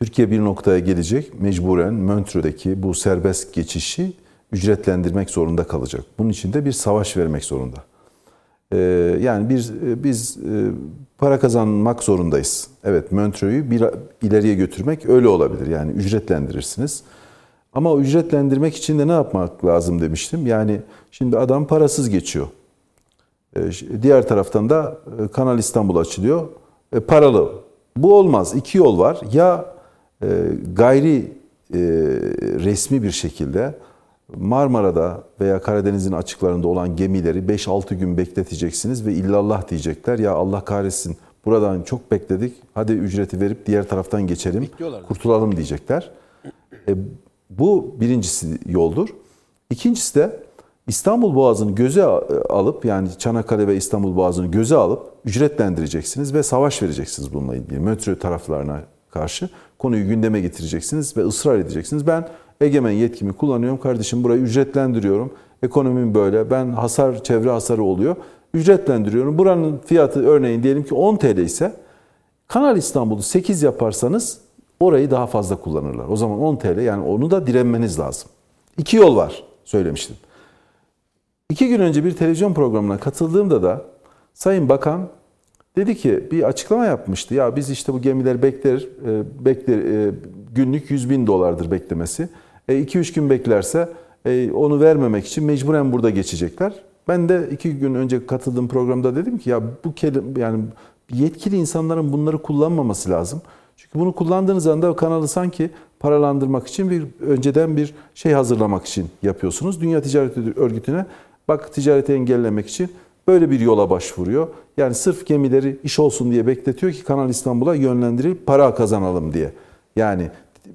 Türkiye bir noktaya gelecek. Mecburen Montreux'deki bu serbest geçişi ücretlendirmek zorunda kalacak. Bunun için de bir savaş vermek zorunda. Ee, yani bir biz e, para kazanmak zorundayız. Evet Montreux'u bir ileriye götürmek öyle olabilir. Yani ücretlendirirsiniz. Ama o ücretlendirmek için de ne yapmak lazım demiştim. Yani şimdi adam parasız geçiyor. Ee, Diğer taraftan da e, Kanal İstanbul açılıyor. E, paralı. Bu olmaz. İki yol var. Ya e, gayri resmi bir şekilde Marmara'da veya Karadeniz'in açıklarında olan gemileri 5-6 gün bekleteceksiniz ve illallah diyecekler. Ya Allah kahretsin buradan çok bekledik hadi ücreti verip diğer taraftan geçelim kurtulalım diyecekler. E, bu birincisi yoldur. İkincisi de İstanbul Boğazı'nı göze alıp yani Çanakkale ve İstanbul Boğazı'nı göze alıp ücretlendireceksiniz ve savaş vereceksiniz bununla ilgili. Metro taraflarına karşı konuyu gündeme getireceksiniz ve ısrar edeceksiniz. Ben egemen yetkimi kullanıyorum. Kardeşim burayı ücretlendiriyorum. Ekonomim böyle. Ben hasar, çevre hasarı oluyor. Ücretlendiriyorum. Buranın fiyatı örneğin diyelim ki 10 TL ise Kanal İstanbul'u 8 yaparsanız orayı daha fazla kullanırlar. O zaman 10 TL yani onu da direnmeniz lazım. İki yol var söylemiştim. İki gün önce bir televizyon programına katıldığımda da Sayın Bakan dedi ki bir açıklama yapmıştı. Ya biz işte bu gemiler bekler, e, bekler e, günlük 100 bin dolardır beklemesi. 2-3 e, gün beklerse onu vermemek için mecburen burada geçecekler. Ben de iki gün önce katıldığım programda dedim ki ya bu kelime yani yetkili insanların bunları kullanmaması lazım. Çünkü bunu kullandığınız anda kanalı sanki paralandırmak için bir önceden bir şey hazırlamak için yapıyorsunuz. Dünya Ticaret Örgütü'ne bak ticareti engellemek için böyle bir yola başvuruyor. Yani sırf gemileri iş olsun diye bekletiyor ki Kanal İstanbul'a yönlendirilip para kazanalım diye. Yani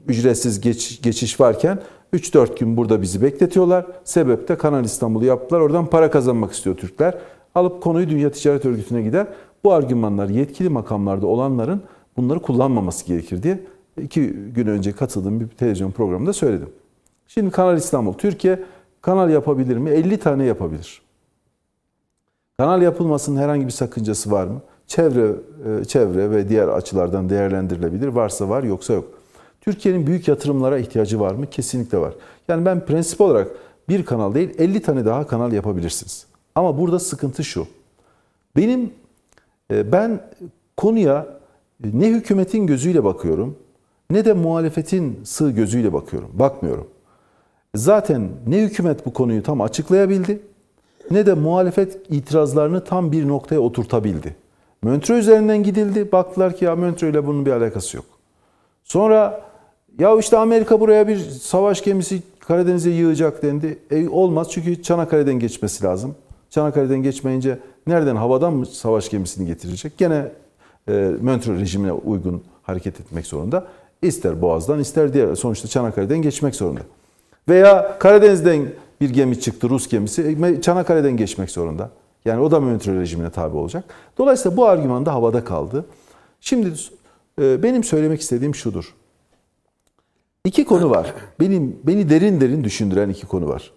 ücretsiz geç, geçiş varken 3-4 gün burada bizi bekletiyorlar. Sebep de Kanal İstanbul'u yaptılar. Oradan para kazanmak istiyor Türkler. Alıp konuyu Dünya Ticaret Örgütü'ne gider. Bu argümanlar yetkili makamlarda olanların bunları kullanmaması gerekir diye iki gün önce katıldığım bir televizyon programında söyledim. Şimdi Kanal İstanbul, Türkiye kanal yapabilir mi? 50 tane yapabilir. Kanal yapılmasının herhangi bir sakıncası var mı? Çevre, e, çevre ve diğer açılardan değerlendirilebilir. Varsa var, yoksa yok. Türkiye'nin büyük yatırımlara ihtiyacı var mı? Kesinlikle var. Yani ben prensip olarak bir kanal değil 50 tane daha kanal yapabilirsiniz. Ama burada sıkıntı şu. Benim e, ben konuya ne hükümetin gözüyle bakıyorum ne de muhalefetin sığ gözüyle bakıyorum. Bakmıyorum. Zaten ne hükümet bu konuyu tam açıklayabildi ne de muhalefet itirazlarını tam bir noktaya oturtabildi. Montreux üzerinden gidildi. Baktılar ki ya Montreux ile bunun bir alakası yok. Sonra ya işte Amerika buraya bir savaş gemisi Karadeniz'e yığacak dendi. E, olmaz çünkü Çanakkale'den geçmesi lazım. Çanakkale'den geçmeyince nereden havadan mı savaş gemisini getirecek? Gene e, Montreux rejimine uygun hareket etmek zorunda. İster Boğaz'dan ister diğer sonuçta Çanakkale'den geçmek zorunda. Veya Karadeniz'den bir gemi çıktı Rus gemisi e, Çanakkale'den geçmek zorunda. Yani o da Montreux rejimine tabi olacak. Dolayısıyla bu argüman da havada kaldı. Şimdi e, benim söylemek istediğim şudur. İki konu var. Benim beni derin derin düşündüren iki konu var.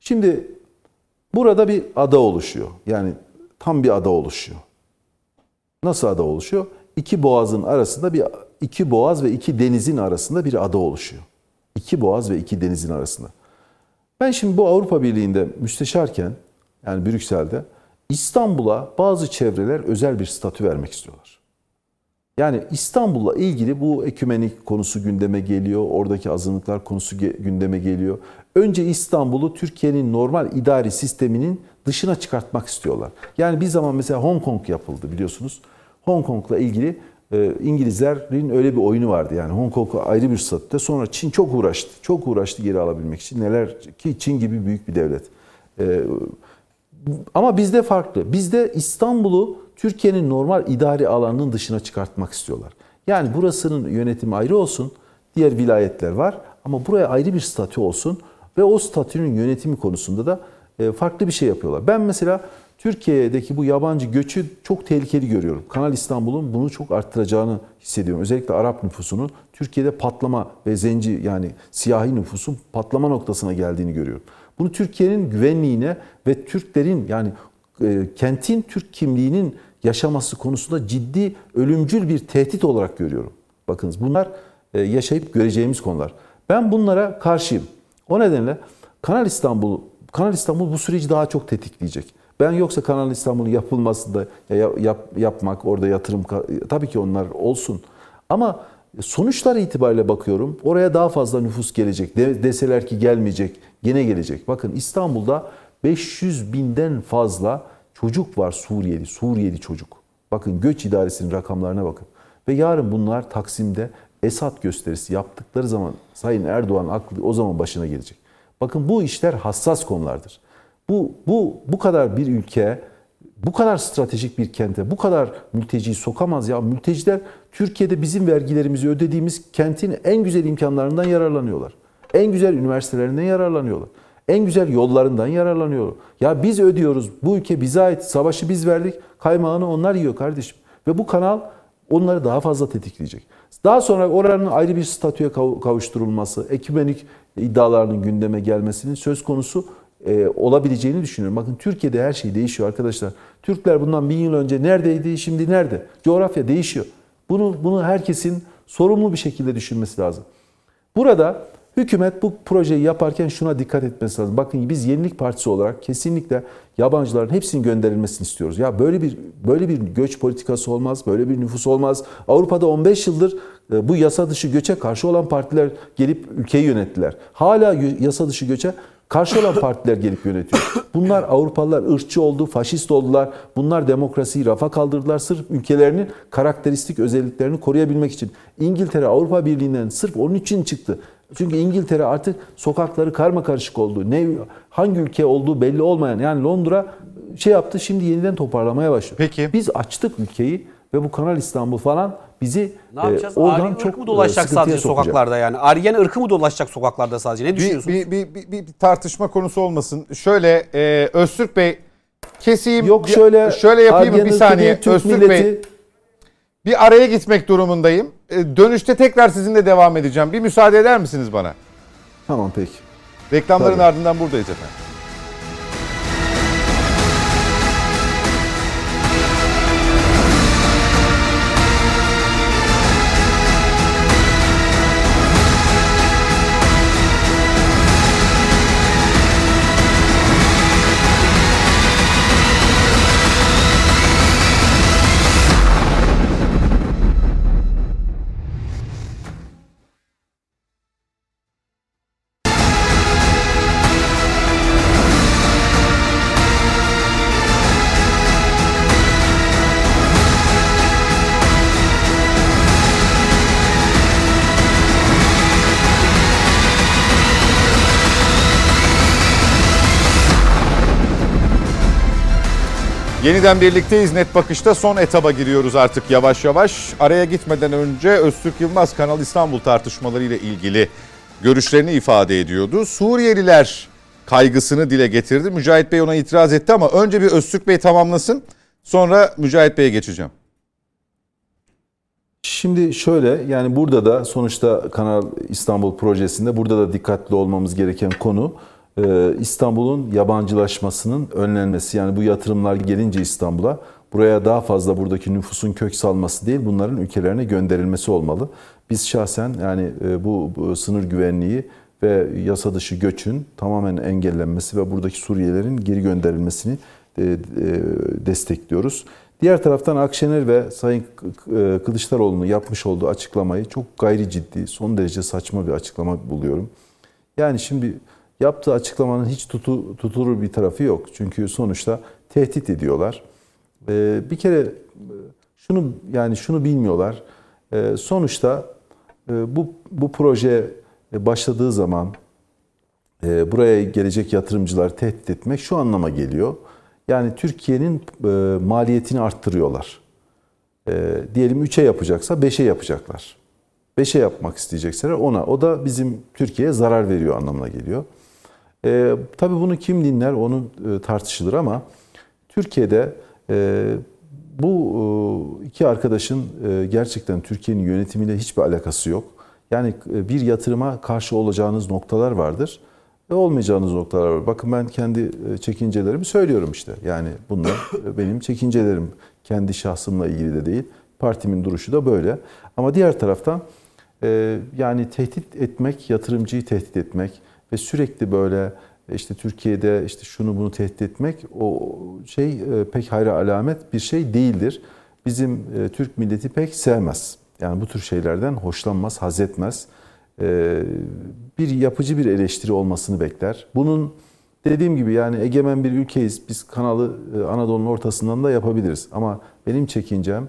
Şimdi burada bir ada oluşuyor. Yani tam bir ada oluşuyor. Nasıl ada oluşuyor? İki boğazın arasında bir iki boğaz ve iki denizin arasında bir ada oluşuyor. İki boğaz ve iki denizin arasında. Ben şimdi bu Avrupa Birliği'nde müsteşarken yani Brüksel'de İstanbul'a bazı çevreler özel bir statü vermek istiyorlar. Yani İstanbul'la ilgili bu ekümenik konusu gündeme geliyor. Oradaki azınlıklar konusu gündeme geliyor. Önce İstanbul'u Türkiye'nin normal idari sisteminin dışına çıkartmak istiyorlar. Yani bir zaman mesela Hong Kong yapıldı biliyorsunuz. Hong Kong'la ilgili e, İngilizlerin öyle bir oyunu vardı. Yani Hong Kong ayrı bir statüde. Sonra Çin çok uğraştı. Çok uğraştı geri alabilmek için. Neler ki Çin gibi büyük bir devlet. E, ama bizde farklı. Bizde İstanbul'u Türkiye'nin normal idari alanının dışına çıkartmak istiyorlar. Yani burasının yönetimi ayrı olsun. Diğer vilayetler var ama buraya ayrı bir statü olsun ve o statünün yönetimi konusunda da farklı bir şey yapıyorlar. Ben mesela Türkiye'deki bu yabancı göçü çok tehlikeli görüyorum. Kanal İstanbul'un bunu çok arttıracağını hissediyorum. Özellikle Arap nüfusunun Türkiye'de patlama ve zenci yani siyahi nüfusun patlama noktasına geldiğini görüyorum. Bunu Türkiye'nin güvenliğine ve Türklerin yani e, kentin Türk kimliğinin yaşaması konusunda ciddi ölümcül bir tehdit olarak görüyorum. Bakınız bunlar e, yaşayıp göreceğimiz konular. Ben bunlara karşıyım. O nedenle Kanal İstanbul Kanal İstanbul bu süreci daha çok tetikleyecek. Ben yoksa Kanal İstanbul'un yapılmasında yap, yapmak, orada yatırım tabii ki onlar olsun. Ama sonuçlar itibariyle bakıyorum. Oraya daha fazla nüfus gelecek. De, deseler ki gelmeyecek, gene gelecek. Bakın İstanbul'da 500 binden fazla çocuk var Suriyeli, Suriyeli çocuk. Bakın göç idaresinin rakamlarına bakın. Ve yarın bunlar Taksim'de Esad gösterisi yaptıkları zaman Sayın Erdoğan aklı o zaman başına gelecek. Bakın bu işler hassas konulardır. Bu bu bu kadar bir ülke bu kadar stratejik bir kente bu kadar mülteciyi sokamaz ya. Mülteciler Türkiye'de bizim vergilerimizi ödediğimiz kentin en güzel imkanlarından yararlanıyorlar. En güzel üniversitelerinden yararlanıyorlar. En güzel yollarından yararlanıyorlar. Ya biz ödüyoruz. Bu ülke bize ait. Savaşı biz verdik. Kaymağını onlar yiyor kardeşim. Ve bu kanal onları daha fazla tetikleyecek. Daha sonra oranın ayrı bir statüye kavuşturulması, ekümenik iddialarının gündeme gelmesinin söz konusu e, olabileceğini düşünüyorum. Bakın Türkiye'de her şey değişiyor arkadaşlar. Türkler bundan bin yıl önce neredeydi, şimdi nerede? Coğrafya değişiyor. Bunu, bunu herkesin sorumlu bir şekilde düşünmesi lazım. Burada hükümet bu projeyi yaparken şuna dikkat etmesi lazım. Bakın biz Yenilik Partisi olarak kesinlikle yabancıların hepsinin gönderilmesini istiyoruz. Ya böyle bir böyle bir göç politikası olmaz, böyle bir nüfus olmaz. Avrupa'da 15 yıldır e, bu yasa dışı göçe karşı olan partiler gelip ülkeyi yönettiler. Hala yasa dışı göçe Karşı olan partiler gelip yönetiyor. Bunlar Avrupalılar ırkçı oldu, faşist oldular. Bunlar demokrasiyi rafa kaldırdılar sırf ülkelerinin karakteristik özelliklerini koruyabilmek için. İngiltere Avrupa Birliği'nden sırf onun için çıktı. Çünkü İngiltere artık sokakları karma karışık oldu. Ne hangi ülke olduğu belli olmayan yani Londra şey yaptı şimdi yeniden toparlamaya başlıyor. Peki. Biz açtık ülkeyi ve bu Kanal İstanbul falan bizi ne yapacağız? e, oradan Aryen çok ırkı mı dolaşacak sadece sokacak. sokaklarda yani? Aryen ırkı mı dolaşacak sokaklarda sadece? Ne Bir, düşünüyorsunuz? bir, bir, bir, bir tartışma konusu olmasın. Şöyle e, Öztürk Bey keseyim. Yok bir- şöyle şöyle yapayım Aryan bir saniye. değil, Türk Öztürk milleti, Bey bir araya gitmek durumundayım. E, dönüşte tekrar sizinle devam edeceğim. Bir müsaade eder misiniz bana? Tamam peki. Reklamların Tabii. ardından buradayız efendim. Yeniden birlikteyiz. Net Bakış'ta son etaba giriyoruz artık yavaş yavaş. Araya gitmeden önce Öztürk Yılmaz Kanal İstanbul tartışmaları ile ilgili görüşlerini ifade ediyordu. Suriyeliler kaygısını dile getirdi. Mücahit Bey ona itiraz etti ama önce bir Öztürk Bey tamamlasın. Sonra Mücahit Bey'e geçeceğim. Şimdi şöyle yani burada da sonuçta Kanal İstanbul projesinde burada da dikkatli olmamız gereken konu İstanbul'un yabancılaşmasının önlenmesi. Yani bu yatırımlar gelince İstanbul'a buraya daha fazla buradaki nüfusun kök salması değil bunların ülkelerine gönderilmesi olmalı. Biz şahsen yani e, bu, sınır güvenliği ve yasa dışı göçün tamamen engellenmesi ve buradaki Suriyelerin geri gönderilmesini e, destekliyoruz. Diğer taraftan Akşener ve Sayın Kılıçdaroğlu'nun yapmış olduğu açıklamayı çok gayri ciddi, son derece saçma bir açıklama buluyorum. Yani şimdi yaptığı açıklamanın hiç tutu, tutulur bir tarafı yok. Çünkü sonuçta tehdit ediyorlar. Ee, bir kere şunu yani şunu bilmiyorlar. Ee, sonuçta e, bu bu proje başladığı zaman e, buraya gelecek yatırımcılar tehdit etmek şu anlama geliyor. Yani Türkiye'nin e, maliyetini arttırıyorlar. E, diyelim 3'e yapacaksa 5'e yapacaklar. 5'e yapmak isteyecekseler ona. O da bizim Türkiye'ye zarar veriyor anlamına geliyor. E, tabii bunu kim dinler onu e, tartışılır ama Türkiye'de e, bu e, iki arkadaşın e, gerçekten Türkiye'nin yönetimiyle hiçbir alakası yok. Yani e, bir yatırıma karşı olacağınız noktalar vardır ve olmayacağınız noktalar var. Bakın ben kendi e, çekincelerimi söylüyorum işte. Yani bunlar e, benim çekincelerim. Kendi şahsımla ilgili de değil. Partimin duruşu da böyle. Ama diğer taraftan e, yani tehdit etmek, yatırımcıyı tehdit etmek ve sürekli böyle işte Türkiye'de işte şunu bunu tehdit etmek o şey pek hayra alamet bir şey değildir. Bizim Türk milleti pek sevmez. Yani bu tür şeylerden hoşlanmaz, haz etmez. Bir yapıcı bir eleştiri olmasını bekler. Bunun dediğim gibi yani egemen bir ülkeyiz. Biz kanalı Anadolu'nun ortasından da yapabiliriz. Ama benim çekincem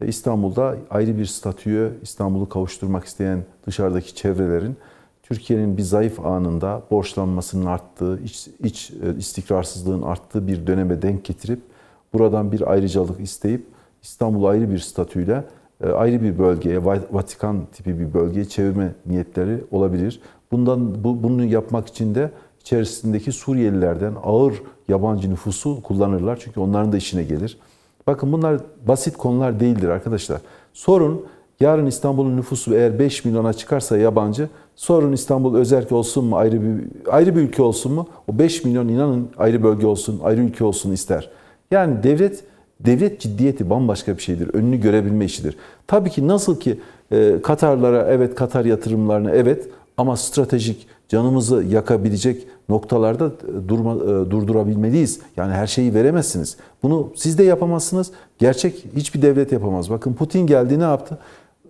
e, İstanbul'da ayrı bir statüye İstanbul'u kavuşturmak isteyen dışarıdaki çevrelerin Türkiye'nin bir zayıf anında borçlanmasının arttığı, iç, iç e, istikrarsızlığın arttığı bir döneme denk getirip buradan bir ayrıcalık isteyip İstanbul'u ayrı bir statüyle e, ayrı bir bölgeye, Vatikan tipi bir bölgeye çevirme niyetleri olabilir. Bundan bu, bunu yapmak için de içerisindeki Suriyelilerden ağır yabancı nüfusu kullanırlar. Çünkü onların da işine gelir. Bakın bunlar basit konular değildir arkadaşlar. Sorun yarın İstanbul'un nüfusu eğer 5 milyona çıkarsa yabancı sorun İstanbul özerk olsun mu ayrı bir ayrı bir ülke olsun mu? O 5 milyon inanın ayrı bölge olsun, ayrı ülke olsun ister. Yani devlet devlet ciddiyeti bambaşka bir şeydir. Önünü görebilme işidir. Tabii ki nasıl ki e, Katarlara evet Katar yatırımlarına evet ama stratejik canımızı yakabilecek noktalarda e, durma, e, durdurabilmeliyiz. Yani her şeyi veremezsiniz. Bunu siz de yapamazsınız. Gerçek hiçbir devlet yapamaz. Bakın Putin geldi ne yaptı?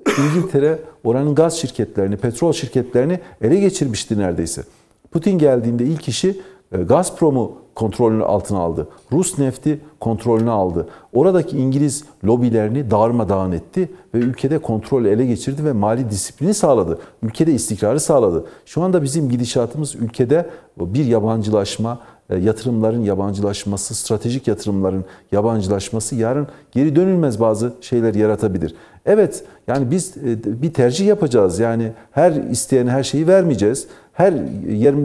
İngiltere oranın gaz şirketlerini, petrol şirketlerini ele geçirmişti neredeyse. Putin geldiğinde ilk işi e, Gazprom'u kontrolünü altına aldı. Rus nefti kontrolünü aldı. Oradaki İngiliz lobilerini darmadağın etti ve ülkede kontrol ele geçirdi ve mali disiplini sağladı. Ülkede istikrarı sağladı. Şu anda bizim gidişatımız ülkede bir yabancılaşma, yatırımların yabancılaşması, stratejik yatırımların yabancılaşması yarın geri dönülmez bazı şeyler yaratabilir. Evet yani biz e, bir tercih yapacağız. Yani her isteyen her şeyi vermeyeceğiz. Her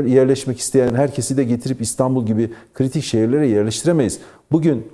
yerleşmek isteyen herkesi de getirip İstanbul gibi kritik şehirlere yerleştiremeyiz. Bugün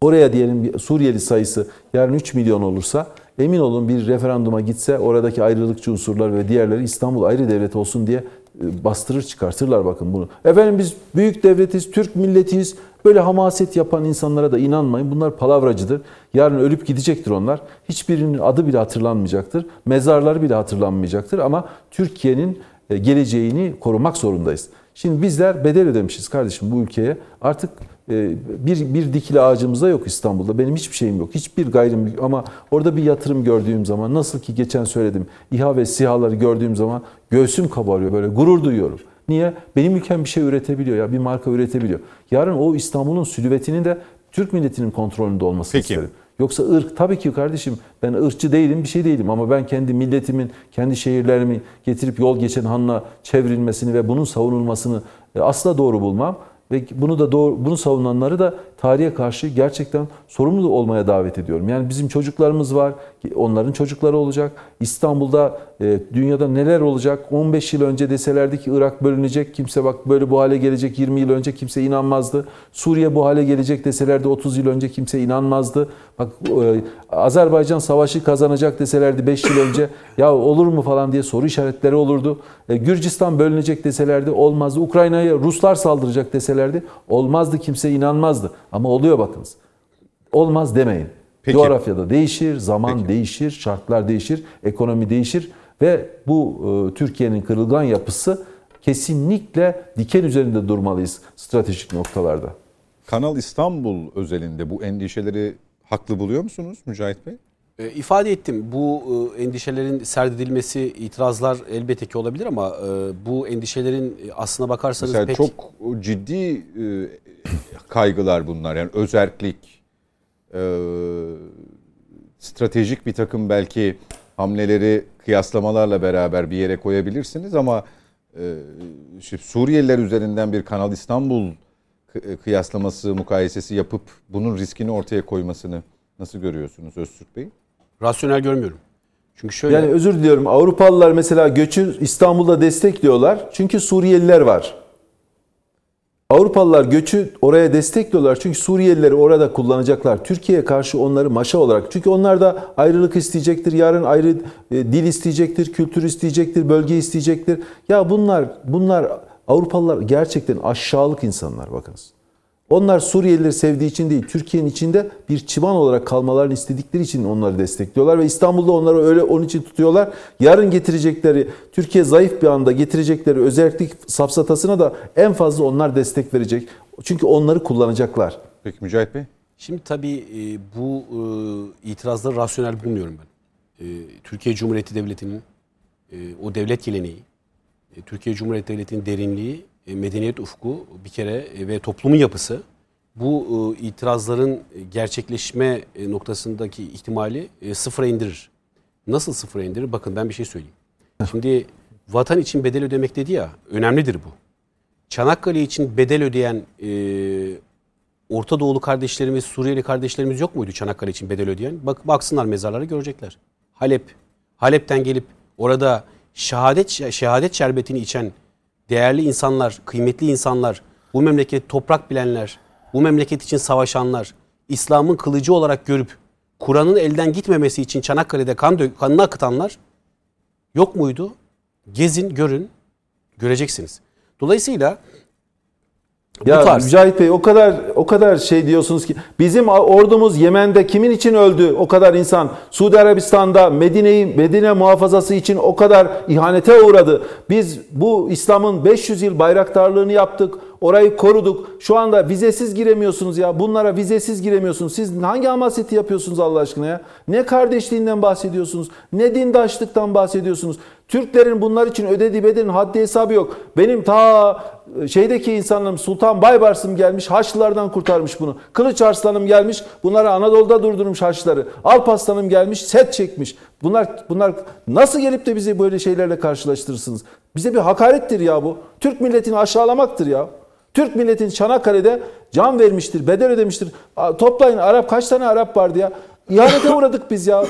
oraya diyelim Suriyeli sayısı yarın 3 milyon olursa emin olun bir referanduma gitse oradaki ayrılıkçı unsurlar ve diğerleri İstanbul ayrı devlet olsun diye e, bastırır çıkartırlar bakın bunu. Efendim biz büyük devletiz, Türk milletiyiz. Böyle hamaset yapan insanlara da inanmayın. Bunlar palavracıdır. Yarın ölüp gidecektir onlar. Hiçbirinin adı bile hatırlanmayacaktır. Mezarları bile hatırlanmayacaktır. Ama Türkiye'nin e, geleceğini korumak zorundayız. Şimdi bizler bedel ödemişiz kardeşim bu ülkeye. Artık bir, bir dikili ağacımız da yok İstanbul'da. Benim hiçbir şeyim yok. Hiçbir gayrım ama orada bir yatırım gördüğüm zaman nasıl ki geçen söyledim İHA ve SİHA'ları gördüğüm zaman göğsüm kabarıyor böyle gurur duyuyorum. Niye? Benim ülkem bir şey üretebiliyor ya bir marka üretebiliyor. Yarın o İstanbul'un silüetinin de Türk milletinin kontrolünde olması Peki. isterim. Yoksa ırk tabii ki kardeşim ben ırkçı değilim bir şey değilim ama ben kendi milletimin kendi şehirlerimi getirip yol geçen hanla çevrilmesini ve bunun savunulmasını e, asla doğru bulmam. Ve bunu da doğru, bunu savunanları da tarihe karşı gerçekten sorumlu olmaya davet ediyorum. Yani bizim çocuklarımız var, onların çocukları olacak. İstanbul'da, e, dünyada neler olacak? 15 yıl önce deselerdi ki Irak bölünecek, kimse bak böyle bu hale gelecek 20 yıl önce kimse inanmazdı. Suriye bu hale gelecek deselerdi 30 yıl önce kimse inanmazdı. Bak e, Azerbaycan savaşı kazanacak deselerdi 5 yıl önce ya olur mu falan diye soru işaretleri olurdu. E, Gürcistan bölünecek deselerdi olmazdı. Ukrayna'ya Ruslar saldıracak deselerdi olmazdı kimse inanmazdı. Ama oluyor bakınız. Olmaz demeyin. Peki. Coğrafyada değişir, zaman Peki. değişir, şartlar değişir, ekonomi değişir ve bu e, Türkiye'nin kırılgan yapısı kesinlikle diken üzerinde durmalıyız stratejik noktalarda. Kanal İstanbul özelinde bu endişeleri haklı buluyor musunuz Mücahit Bey? E, ifade ettim. Bu e, endişelerin serdedilmesi, itirazlar elbette ki olabilir ama e, bu endişelerin aslına bakarsanız Mesela pek... çok ciddi e, kaygılar bunlar. Yani özerklik, e, stratejik bir takım belki hamleleri kıyaslamalarla beraber bir yere koyabilirsiniz ama e, şimdi Suriyeliler üzerinden bir Kanal İstanbul kıyaslaması, mukayesesi yapıp bunun riskini ortaya koymasını nasıl görüyorsunuz Öztürk Bey? Rasyonel görmüyorum. Çünkü şöyle... Yani özür diliyorum. Avrupalılar mesela göçü İstanbul'da destekliyorlar. Çünkü Suriyeliler var. Avrupalılar göçü oraya destekliyorlar. Çünkü Suriyelileri orada kullanacaklar. Türkiye'ye karşı onları maşa olarak. Çünkü onlar da ayrılık isteyecektir. Yarın ayrı e, dil isteyecektir, kültür isteyecektir, bölge isteyecektir. Ya bunlar bunlar Avrupalılar gerçekten aşağılık insanlar bakınız. Onlar Suriyelileri sevdiği için değil, Türkiye'nin içinde bir çıban olarak kalmalarını istedikleri için onları destekliyorlar ve İstanbul'da onları öyle onun için tutuyorlar. Yarın getirecekleri, Türkiye zayıf bir anda getirecekleri özellik safsatasına da en fazla onlar destek verecek. Çünkü onları kullanacaklar. Peki Mücahit Bey? Şimdi tabii e, bu e, itirazları rasyonel bulmuyorum ben. E, Türkiye Cumhuriyeti Devleti'nin o devlet geleneği, Türkiye Cumhuriyeti Devleti'nin derinliği, medeniyet ufku bir kere ve toplumun yapısı bu e, itirazların gerçekleşme e, noktasındaki ihtimali e, sıfıra indirir. Nasıl sıfıra indirir? Bakın ben bir şey söyleyeyim. Şimdi vatan için bedel ödemek dedi ya, önemlidir bu. Çanakkale için bedel ödeyen e, Orta Doğulu kardeşlerimiz, Suriyeli kardeşlerimiz yok muydu Çanakkale için bedel ödeyen? Bak baksınlar mezarlara görecekler. Halep, Halep'ten gelip orada şehadet şehadet şerbetini içen değerli insanlar, kıymetli insanlar, bu memleket toprak bilenler, bu memleket için savaşanlar, İslam'ın kılıcı olarak görüp Kur'an'ın elden gitmemesi için Çanakkale'de kan dö- kanını akıtanlar yok muydu? Gezin, görün, göreceksiniz. Dolayısıyla Ya bu tarz Mücahit Bey o kadar o kadar şey diyorsunuz ki bizim ordumuz Yemen'de kimin için öldü o kadar insan? Suudi Arabistan'da Medine'yi Medine muhafazası için o kadar ihanete uğradı. Biz bu İslam'ın 500 yıl bayraktarlığını yaptık. Orayı koruduk. Şu anda vizesiz giremiyorsunuz ya. Bunlara vizesiz giremiyorsunuz. Siz hangi hamaseti yapıyorsunuz Allah aşkına ya? Ne kardeşliğinden bahsediyorsunuz? Ne dindaşlıktan bahsediyorsunuz? Türklerin bunlar için ödediği bedelin haddi hesabı yok. Benim ta şeydeki insanlarım Sultan Baybars'ım gelmiş Haçlılardan kurtarmış bunu. Kılıç Arslan'ım gelmiş bunları Anadolu'da durdurmuş Haçlıları. Alparslan'ım gelmiş set çekmiş. Bunlar bunlar nasıl gelip de bizi böyle şeylerle karşılaştırırsınız? Bize bir hakarettir ya bu. Türk milletini aşağılamaktır ya. Türk milletin Çanakkale'de can vermiştir, bedel ödemiştir. Toplayın Arap kaç tane Arap vardı ya? İhanete uğradık biz ya.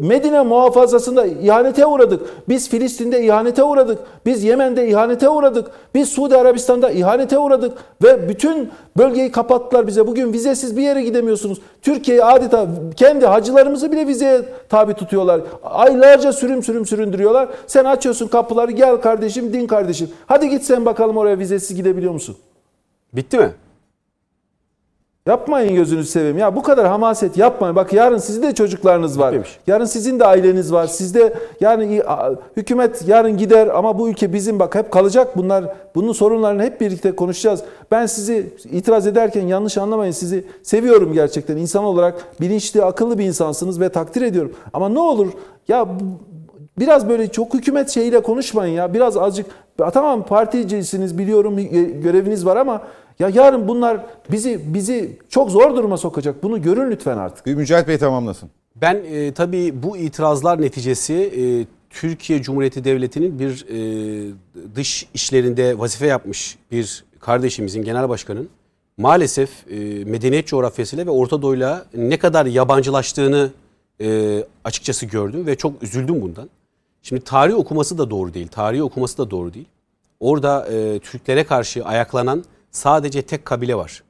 Medine muhafazasında ihanete uğradık. Biz Filistin'de ihanete uğradık. Biz Yemen'de ihanete uğradık. Biz Suudi Arabistan'da ihanete uğradık. Ve bütün bölgeyi kapattılar bize. Bugün vizesiz bir yere gidemiyorsunuz. Türkiye'yi adeta kendi hacılarımızı bile vizeye tabi tutuyorlar. Aylarca sürüm sürüm süründürüyorlar. Sen açıyorsun kapıları gel kardeşim din kardeşim. Hadi git sen bakalım oraya vizesiz gidebiliyor musun? bitti mi? Yapmayın gözünüzü seveyim. Ya bu kadar hamaset yapmayın. Bak yarın sizin de çocuklarınız var. Bitmemiş. Yarın sizin de aileniz var. Sizde yani hükümet yarın gider ama bu ülke bizim bak hep kalacak bunlar. Bunun sorunlarını hep birlikte konuşacağız. Ben sizi itiraz ederken yanlış anlamayın. Sizi seviyorum gerçekten. İnsan olarak bilinçli, akıllı bir insansınız ve takdir ediyorum. Ama ne olur ya biraz böyle çok hükümet şeyiyle konuşmayın ya. Biraz azıcık tamam particisiniz biliyorum göreviniz var ama ya yarın bunlar bizi bizi çok zor duruma sokacak. Bunu görün lütfen artık. Bir Mücahit Bey tamamlasın. Ben e, tabii bu itirazlar neticesi e, Türkiye Cumhuriyeti Devleti'nin bir e, dış işlerinde vazife yapmış bir kardeşimizin, genel başkanın maalesef e, medeniyet coğrafyasıyla ve Orta Doğu'yla ne kadar yabancılaştığını e, açıkçası gördüm ve çok üzüldüm bundan. Şimdi tarih okuması da doğru değil, tarihi okuması da doğru değil. Orada e, Türklere karşı ayaklanan sadece tek kabile var.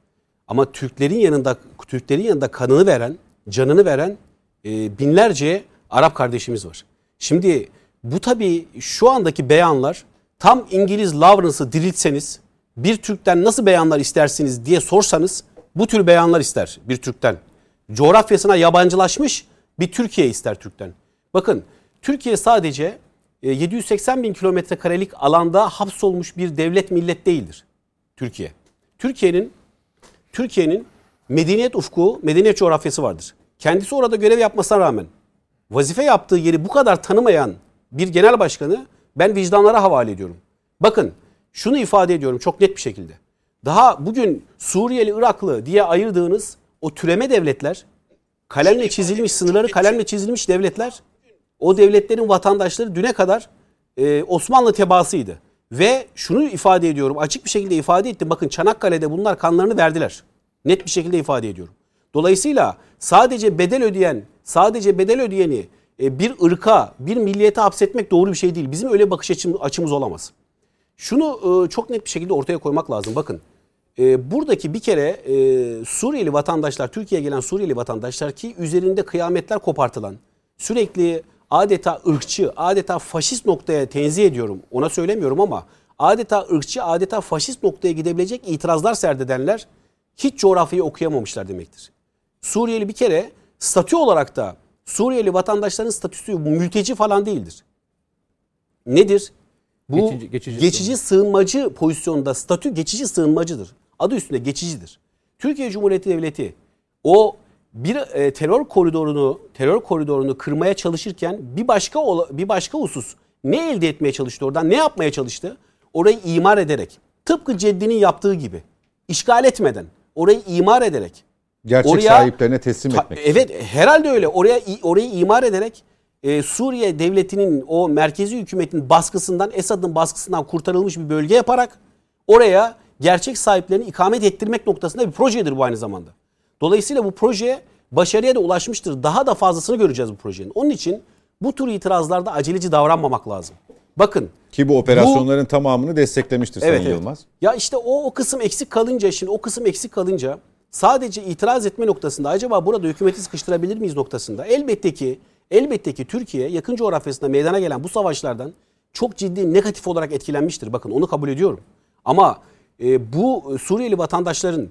Ama Türklerin yanında Türklerin yanında kanını veren, canını veren e, binlerce Arap kardeşimiz var. Şimdi bu tabii şu andaki beyanlar tam İngiliz Lawrence'ı diriltseniz bir Türk'ten nasıl beyanlar istersiniz diye sorsanız bu tür beyanlar ister bir Türk'ten. Coğrafyasına yabancılaşmış bir Türkiye ister Türk'ten. Bakın Türkiye sadece 780 e, bin kilometre karelik alanda hapsolmuş bir devlet millet değildir. Türkiye. Türkiye'nin Türkiye'nin medeniyet ufku, medeniyet coğrafyası vardır. Kendisi orada görev yapmasına rağmen vazife yaptığı yeri bu kadar tanımayan bir genel başkanı ben vicdanlara havale ediyorum. Bakın şunu ifade ediyorum çok net bir şekilde. Daha bugün Suriyeli, Iraklı diye ayırdığınız o türeme devletler, kalemle çizilmiş sınırları kalemle çizilmiş devletler, o devletlerin vatandaşları düne kadar e, Osmanlı tebaasıydı. Ve şunu ifade ediyorum açık bir şekilde ifade ettim. Bakın Çanakkale'de bunlar kanlarını verdiler. Net bir şekilde ifade ediyorum. Dolayısıyla sadece bedel ödeyen, sadece bedel ödeyeni e, bir ırka, bir milliyete hapsetmek doğru bir şey değil. Bizim öyle bakış açımız olamaz. Şunu e, çok net bir şekilde ortaya koymak lazım. Bakın e, buradaki bir kere Suriyeli vatandaşlar, Türkiye'ye gelen Suriyeli vatandaşlar ki üzerinde kıyametler kopartılan, sürekli adeta ırkçı, adeta faşist noktaya tenzih ediyorum. Ona söylemiyorum ama adeta ırkçı, adeta faşist noktaya gidebilecek itirazlar serdedenler hiç coğrafyayı okuyamamışlar demektir. Suriyeli bir kere statü olarak da Suriyeli vatandaşların statüsü mülteci falan değildir. Nedir? Bu geçici, geçici, geçici sığınmacı pozisyonda statü geçici sığınmacıdır. Adı üstünde geçicidir. Türkiye Cumhuriyeti Devleti o bir e, terör koridorunu terör koridorunu kırmaya çalışırken bir başka bir başka husus ne elde etmeye çalıştı oradan ne yapmaya çalıştı? Orayı imar ederek tıpkı Ceddi'nin yaptığı gibi işgal etmeden orayı imar ederek Gerçek Oraya- sahiplerine teslim Ta- etmek. Evet herhalde öyle. Oraya orayı imar ederek e, Suriye devletinin o merkezi hükümetin baskısından Esad'ın baskısından kurtarılmış bir bölge yaparak oraya gerçek sahiplerini ikamet ettirmek noktasında bir projedir bu aynı zamanda. Dolayısıyla bu proje başarıya da ulaşmıştır. Daha da fazlasını göreceğiz bu projenin. Onun için bu tür itirazlarda aceleci davranmamak lazım. Bakın Ki bu operasyonların tamamını desteklemiştir Sayın Yılmaz. ya işte o, o kısım eksik kalınca şimdi o kısım eksik kalınca sadece itiraz etme noktasında acaba burada hükümeti sıkıştırabilir miyiz noktasında elbette ki elbette ki Türkiye yakın coğrafyasında meydana gelen bu savaşlardan çok ciddi negatif olarak etkilenmiştir. Bakın onu kabul ediyorum. Ama e, bu Suriyeli vatandaşların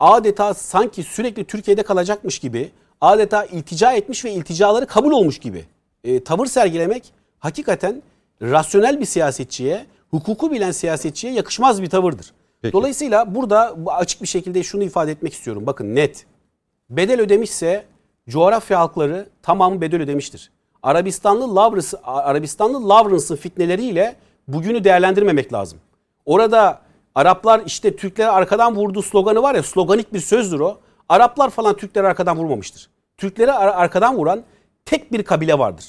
adeta sanki sürekli Türkiye'de kalacakmış gibi adeta iltica etmiş ve ilticaları kabul olmuş gibi e, tavır sergilemek hakikaten rasyonel bir siyasetçiye, hukuku bilen siyasetçiye yakışmaz bir tavırdır. Peki. Dolayısıyla burada bu açık bir şekilde şunu ifade etmek istiyorum. Bakın net. Bedel ödemişse coğrafya halkları tamamı bedel ödemiştir. Arabistanlı Lawrence, Arabistanlı Lawrence'ın fitneleriyle bugünü değerlendirmemek lazım. Orada Araplar işte Türkleri arkadan vurduğu sloganı var ya sloganik bir sözdür o. Araplar falan Türkleri arkadan vurmamıştır. Türkleri ar- arkadan vuran tek bir kabile vardır.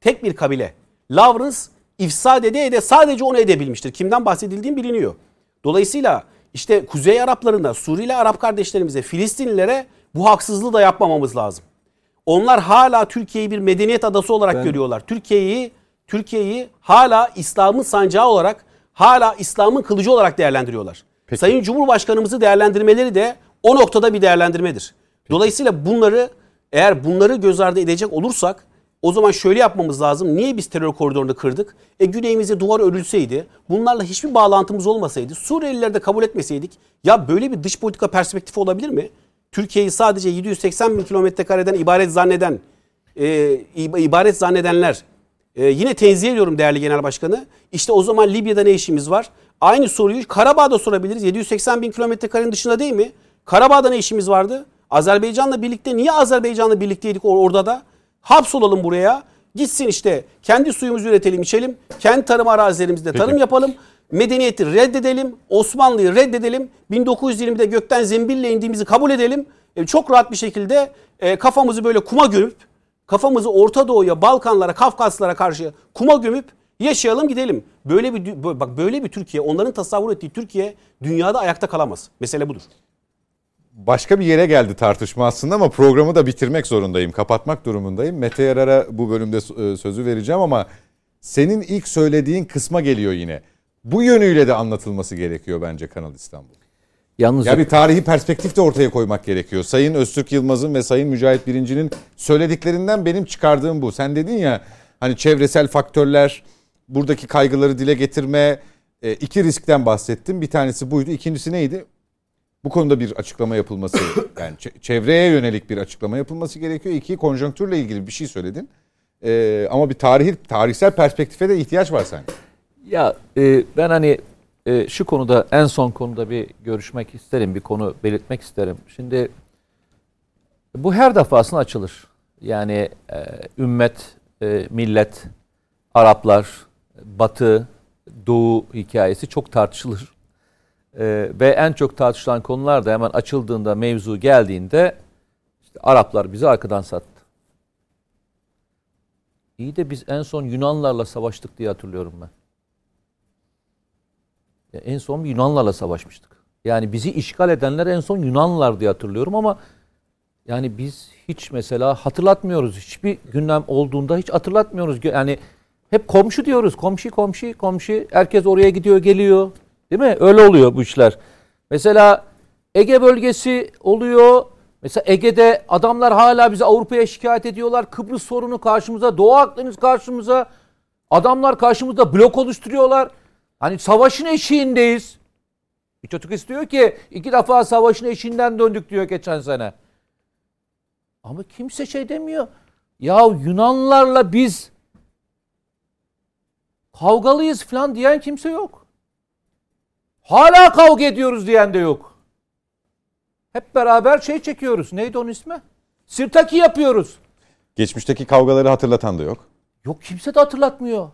Tek bir kabile. Lawrence ifsad ede ede sadece onu edebilmiştir. Kimden bahsedildiğim biliniyor. Dolayısıyla işte Kuzey Araplarına, Suriyeli Arap kardeşlerimize, Filistinlilere bu haksızlığı da yapmamamız lazım. Onlar hala Türkiye'yi bir medeniyet adası olarak görüyorlar. Türkiye'yi Türkiye'yi hala İslam'ın sancağı olarak, hala İslam'ın kılıcı olarak değerlendiriyorlar. Sayın Cumhurbaşkanımızı değerlendirmeleri de o noktada bir değerlendirmedir. Dolayısıyla bunları eğer bunları göz ardı edecek olursak o zaman şöyle yapmamız lazım. Niye biz terör koridorunu kırdık? E güneyimize duvar örülseydi, bunlarla hiçbir bağlantımız olmasaydı, Suriyelileri de kabul etmeseydik, ya böyle bir dış politika perspektifi olabilir mi? Türkiye'yi sadece 780 bin kilometre kareden ibaret zanneden, e, ib- ibaret zannedenler, e, yine tenzih ediyorum değerli genel başkanı. İşte o zaman Libya'da ne işimiz var? Aynı soruyu Karabağ'da sorabiliriz. 780 bin kilometre karenin dışında değil mi? Karabağ'da ne işimiz vardı? Azerbaycan'la birlikte niye Azerbaycan'la birlikteydik or- orada da? Hapsolalım buraya. Gitsin işte kendi suyumuzu üretelim içelim. Kendi tarım arazilerimizde tarım yapalım. Medeniyeti reddedelim. Osmanlı'yı reddedelim. 1920'de gökten zembille indiğimizi kabul edelim. E, çok rahat bir şekilde e, kafamızı böyle kuma gömüp kafamızı Orta Doğu'ya, Balkanlara, Kafkaslara karşı kuma gömüp yaşayalım gidelim. Böyle bir bak böyle bir Türkiye, onların tasavvur ettiği Türkiye dünyada ayakta kalamaz. Mesele budur. Başka bir yere geldi tartışma aslında ama programı da bitirmek zorundayım. Kapatmak durumundayım. Mete Yarar'a bu bölümde e, sözü vereceğim ama senin ilk söylediğin kısma geliyor yine. Bu yönüyle de anlatılması gerekiyor bence Kanal İstanbul. Yalnız Ya bir tarihi perspektif de ortaya koymak gerekiyor. Sayın Öztürk Yılmaz'ın ve Sayın Mücahit Birinci'nin söylediklerinden benim çıkardığım bu. Sen dedin ya hani çevresel faktörler, buradaki kaygıları dile getirme, e, iki riskten bahsettim. Bir tanesi buydu. İkincisi neydi? Bu konuda bir açıklama yapılması, yani çe- çevreye yönelik bir açıklama yapılması gerekiyor. İki, konjonktürle ilgili bir şey söyledin. E, ama bir tarihi, tarihsel perspektife de ihtiyaç var sanki. Ya e, ben hani e, şu konuda en son konuda bir görüşmek isterim, bir konu belirtmek isterim. Şimdi bu her defasında açılır. Yani e, ümmet, e, millet, Araplar, Batı, Doğu hikayesi çok tartışılır. E, ve en çok tartışılan konular da hemen açıldığında, mevzu geldiğinde işte Araplar bizi arkadan sattı. İyi de biz en son Yunanlarla savaştık diye hatırlıyorum ben. En son Yunanlarla savaşmıştık. Yani bizi işgal edenler en son Yunanlılar diye hatırlıyorum ama yani biz hiç mesela hatırlatmıyoruz. Hiçbir gündem olduğunda hiç hatırlatmıyoruz. Yani hep komşu diyoruz. Komşu, komşu, komşu. Herkes oraya gidiyor, geliyor. Değil mi? Öyle oluyor bu işler. Mesela Ege bölgesi oluyor. Mesela Ege'de adamlar hala bizi Avrupa'ya şikayet ediyorlar. Kıbrıs sorunu karşımıza, Doğu Akdeniz karşımıza. Adamlar karşımızda blok oluşturuyorlar. Hani savaşın eşiğindeyiz. Bir çocuk istiyor ki iki defa savaşın eşiğinden döndük diyor geçen sene. Ama kimse şey demiyor. Ya Yunanlarla biz kavgalıyız falan diyen kimse yok. Hala kavga ediyoruz diyen de yok. Hep beraber şey çekiyoruz. Neydi onun ismi? Sirtaki yapıyoruz. Geçmişteki kavgaları hatırlatan da yok. Yok kimse de hatırlatmıyor.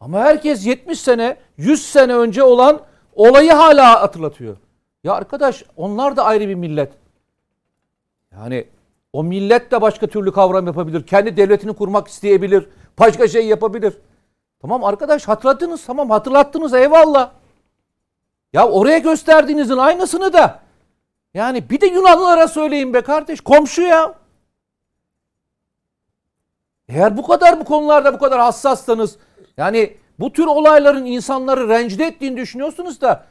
Ama herkes 70 sene, 100 sene önce olan olayı hala hatırlatıyor. Ya arkadaş onlar da ayrı bir millet. Yani o millet de başka türlü kavram yapabilir. Kendi devletini kurmak isteyebilir. Başka şey yapabilir. Tamam arkadaş hatırladınız. Tamam hatırlattınız eyvallah. Ya oraya gösterdiğinizin aynısını da yani bir de Yunanlılara söyleyin be kardeş. Komşu ya. Eğer bu kadar bu konularda bu kadar hassassanız yani bu tür olayların insanları rencide ettiğini düşünüyorsunuz da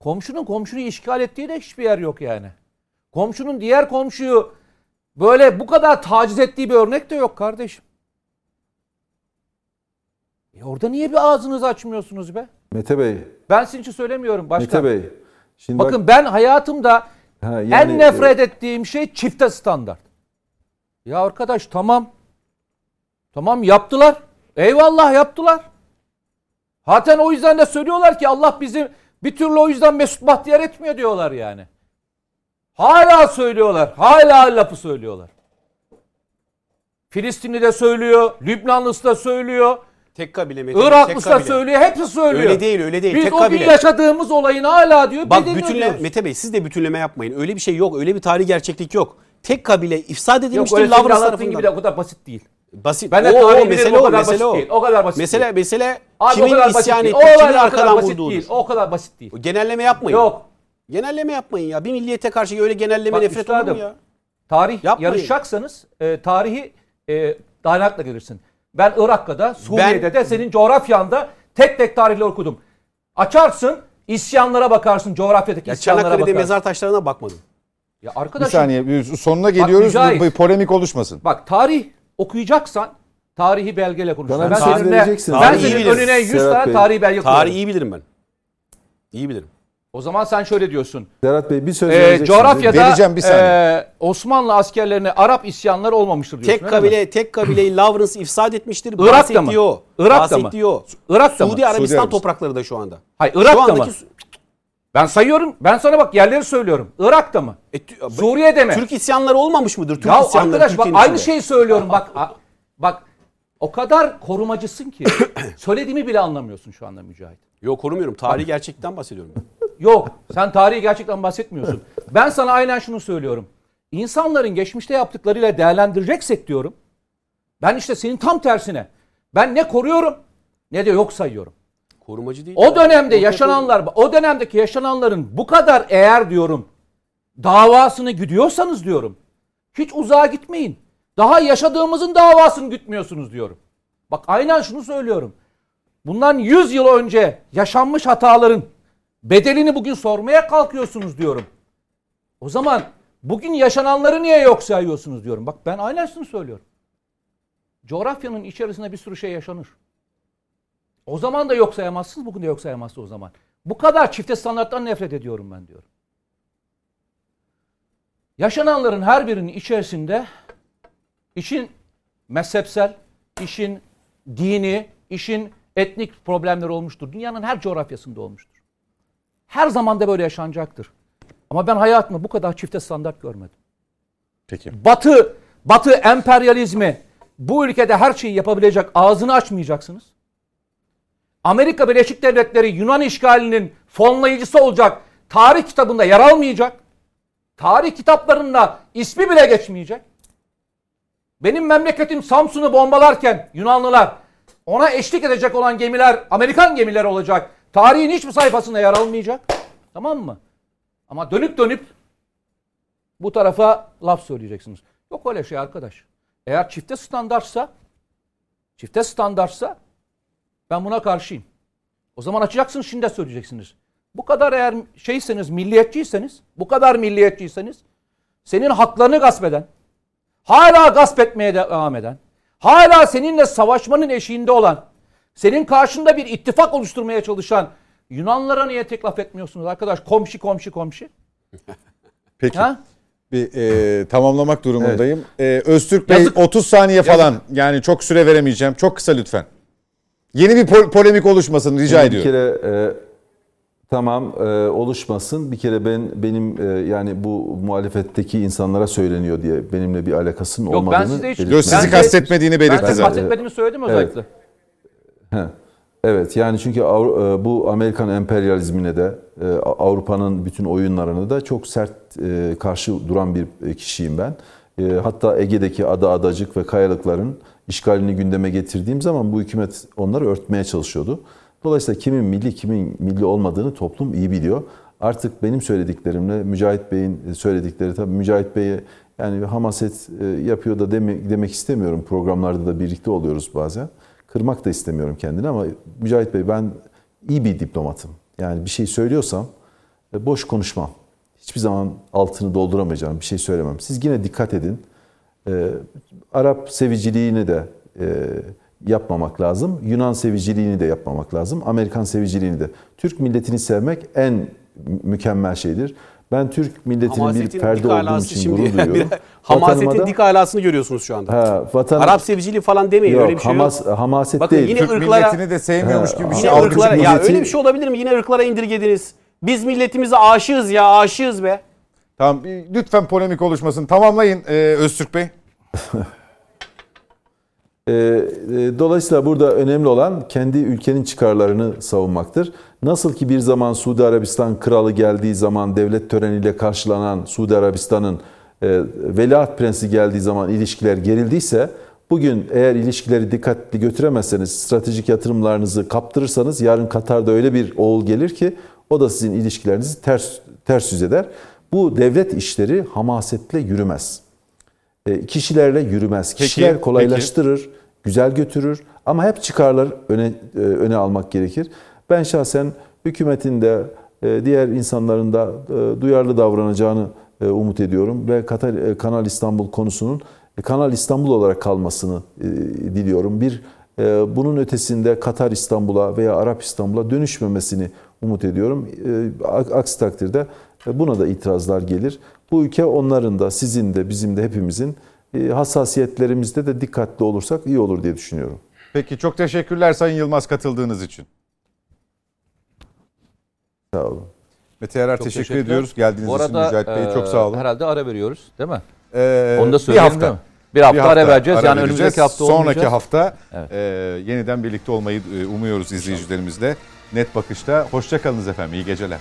komşunun komşuyu işgal ettiği de hiçbir yer yok yani. Komşunun diğer komşuyu böyle bu kadar taciz ettiği bir örnek de yok kardeşim. E orada niye bir ağzınızı açmıyorsunuz be? Mete Bey, Ben sizin için söylemiyorum başkan. Mete Bey. Şimdi Bakın bak, ben hayatımda ha, yani, en nefret ettiğim şey çifte standart. Ya arkadaş tamam. Tamam yaptılar. Eyvallah yaptılar. Zaten o yüzden de söylüyorlar ki Allah bizi bir türlü o yüzden mesut bahtiyar etmiyor diyorlar yani. Hala söylüyorlar. Hala lafı söylüyorlar. Filistinli de söylüyor. Lübnanlısı da söylüyor. Tek kabile tek Iraklısı da söylüyor. Hepsi söylüyor. Öyle değil öyle değil. Biz tek o gün kabile. yaşadığımız olayın hala diyor. Bak bütünle. Mete Bey siz de bütünleme yapmayın. Öyle bir şey yok. Öyle bir tarihi gerçeklik yok. Tek kabile ifsad Yok edilmiştir öyle senin Lavrens anlattığın gibi de tarafından. o kadar basit değil. Basit. Ben de o, tarihi o, mesele o o, kadar mesele basit o. değil. O kadar basit Mesele değil. mesele Abi kimin o kadar basit isyan ettiği, O kimin arkadan basit vurduğudur. değil. O kadar basit değil. Genelleme yapmayın. Yok. Genelleme yapmayın ya. Bir milliyete karşı öyle genelleme Bak nefret olur mu ya? Tarih Yapmayın. yarışacaksanız e, tarihi e, dayanakla gelirsin. Ben Irak'ta Suriye'de Ben- de senin coğrafyanda tek tek tarihleri okudum. Açarsın isyanlara bakarsın coğrafyadaki Ya isyanlara Çanakkale'de bakarsın. mezar taşlarına bakmadım. Ya Bir arkadaşım saniye bir sonuna geliyoruz. Mücahit. Bu, bu polemik oluşmasın. bak tarih okuyacaksan tarihi belgeyle konuşsun. Bana Ben bir söz seninle, vereceksiniz. ben Tarihi senin önüne 100 Serhat tane Bey. tarihi belge koyarım. Tarihi iyi bilirim ben. İyi bilirim. O zaman sen şöyle diyorsun. Serhat Bey bir söz Ee, vereceksiniz. coğrafyada Vereceğim, bir saniye. e, Osmanlı askerlerine Arap isyanları olmamıştır diyorsun. Tek öyle mi? kabile tek kabileyi Lavrens ifsad etmiştir. Irak'ta Bahsettiği mı? o. Irak'ta mı? Bahsettiği o. Irak'ta mı? Suudi Arabistan toprakları da şu anda. Hayır Irak'ta andaki mı? Ben sayıyorum. Ben sana bak yerleri söylüyorum. Irak'ta mı? E, tü- Suriye'de mi? Türk isyanları olmamış mıdır? Türk ya isyanları arkadaş bak Türkiye'nin aynı içinde. şeyi söylüyorum bak. a- bak o kadar korumacısın ki söylediğimi bile anlamıyorsun şu anda Mücahit. Yok korumuyorum. Tarihi gerçekten bahsediyorum. ben. Yok sen tarihi gerçekten bahsetmiyorsun. Ben sana aynen şunu söylüyorum. İnsanların geçmişte yaptıklarıyla değerlendireceksek diyorum. Ben işte senin tam tersine. Ben ne koruyorum ne de yok sayıyorum. Korumacı değil. O dönemde Ortaya yaşananlar, o dönemdeki yaşananların bu kadar eğer diyorum davasını güdüyorsanız diyorum. Hiç uzağa gitmeyin. Daha yaşadığımızın davasını gütmüyorsunuz diyorum. Bak aynen şunu söylüyorum. Bundan 100 yıl önce yaşanmış hataların bedelini bugün sormaya kalkıyorsunuz diyorum. O zaman bugün yaşananları niye yok sayıyorsunuz diyorum. Bak ben aynen şunu söylüyorum. Coğrafyanın içerisinde bir sürü şey yaşanır. O zaman da yok sayamazsınız, bugün de yok sayamazsınız o zaman. Bu kadar çifte standarttan nefret ediyorum ben diyorum. Yaşananların her birinin içerisinde işin mezhepsel, işin dini, işin etnik problemleri olmuştur. Dünyanın her coğrafyasında olmuştur. Her zaman da böyle yaşanacaktır. Ama ben hayatımda bu kadar çifte standart görmedim. Peki. Batı, Batı emperyalizmi bu ülkede her şeyi yapabilecek ağzını açmayacaksınız. Amerika Birleşik Devletleri Yunan işgalinin fonlayıcısı olacak. Tarih kitabında yer almayacak. Tarih kitaplarında ismi bile geçmeyecek. Benim memleketim Samsun'u bombalarken Yunanlılar ona eşlik edecek olan gemiler Amerikan gemileri olacak. Tarihin hiçbir sayfasında yer almayacak. Tamam mı? Ama dönüp dönüp bu tarafa laf söyleyeceksiniz. Yok öyle şey arkadaş. Eğer çifte standartsa çifte standartsa ben buna karşıyım. O zaman açacaksınız şimdi de söyleyeceksiniz. Bu kadar eğer şeyseniz, milliyetçiyseniz, bu kadar milliyetçiyseniz senin haklarını gasp eden, hala gasp etmeye devam eden, hala seninle savaşmanın eşiğinde olan, senin karşında bir ittifak oluşturmaya çalışan Yunanlara niye tek laf etmiyorsunuz arkadaş? Komşu komşu komşu. Peki. Ha? Bir e, tamamlamak durumundayım. E, Öztürk Bey Yazık. 30 saniye falan yani çok süre veremeyeceğim. Çok kısa lütfen. Yeni bir po- polemik oluşmasın rica Şimdi ediyorum. Bir kere e, tamam e, oluşmasın. Bir kere ben benim e, yani bu muhalefetteki insanlara söyleniyor diye benimle bir alakasının Yok, ben olmadığını size hiç- Yo, belirtmek sizi Ben kastetmediğini Ben belirtti size zaten. bahsetmediğimi söyledim Evet. özellikle. He. Evet yani çünkü e, bu Amerikan emperyalizmine de e, Avrupa'nın bütün oyunlarına da çok sert e, karşı duran bir kişiyim ben. E, Hatta Ege'deki ada adacık ve kayalıkların işgalini gündeme getirdiğim zaman bu hükümet onları örtmeye çalışıyordu. Dolayısıyla kimin milli kimin milli olmadığını toplum iyi biliyor. Artık benim söylediklerimle Mücahit Bey'in söyledikleri tabii Mücahit Bey'e yani hamaset e, yapıyor da demek istemiyorum. Programlarda da birlikte oluyoruz bazen. Kırmak da istemiyorum kendini ama Mücahit Bey ben iyi bir diplomatım. Yani bir şey söylüyorsam e, boş konuşmam. Hiçbir zaman altını dolduramayacağım bir şey söylemem. Siz yine dikkat edin. E, Arap seviciliğini de e, yapmamak lazım. Yunan seviciliğini de yapmamak lazım. Amerikan seviciliğini de. Türk milletini sevmek en mü- mükemmel şeydir. Ben Türk milletinin bir Hamasetin perde olduğum için şimdi. gurur duyuyorum. bir- Hamasetin Vatanıma da- dik alasını görüyorsunuz şu anda. Ha, vatan, Arap seviciliği falan demeyin yok, öyle bir şey hamas, yok. hamaset Bakın değil. yine Türk ırklara- milletini de sevmiyormuş gibi bir şey Yine ırklara, ya öyle bir şey olabilir mi? Yine ırklara indirgediniz. Biz milletimize aşığız ya aşığız be. Tamam bir- lütfen polemik oluşmasın. Tamamlayın e, Öztürk Bey. Ee, e, Dolayısıyla burada önemli olan kendi ülkenin çıkarlarını savunmaktır. Nasıl ki bir zaman Suudi Arabistan kralı geldiği zaman devlet töreniyle karşılanan Suudi Arabistan'ın e, veliaht prensi geldiği zaman ilişkiler gerildiyse bugün eğer ilişkileri dikkatli götüremezseniz stratejik yatırımlarınızı kaptırırsanız yarın Katar'da öyle bir oğul gelir ki o da sizin ilişkilerinizi ters ters yüz eder. Bu devlet işleri hamasetle yürümez. E, kişilerle yürümez. Kişiler peki. kolaylaştırır, güzel götürür ama hep çıkarlar öne e, öne almak gerekir. Ben şahsen hükümetin de e, diğer insanların da e, duyarlı davranacağını e, umut ediyorum ve Katar, e, Kanal İstanbul konusunun e, Kanal İstanbul olarak kalmasını e, diliyorum. Bir e, bunun ötesinde Katar İstanbul'a veya Arap İstanbul'a dönüşmemesini umut ediyorum. E, Aksi takdirde e, buna da itirazlar gelir. Bu ülke onların da sizin de bizim de hepimizin e, hassasiyetlerimizde de dikkatli olursak iyi olur diye düşünüyorum. Peki çok teşekkürler Sayın Yılmaz katıldığınız için. Sağ olun. Mete Yarar Çok teşekkür teşekkürler. ediyoruz. Geldiğiniz Bu için arada Mücahit Bey çok e, sağ olun. Herhalde ara veriyoruz değil mi? Ee, Onu da bir söyleyelim hafta. değil mi? Bir hafta, ara vereceğiz. ara yani vereceğiz. önümüzdeki hafta Sonraki olmayacağız. hafta Evet. e, yeniden birlikte olmayı e, umuyoruz izleyicilerimizle. Net Bakış'ta. Hoşçakalınız efendim. İyi geceler.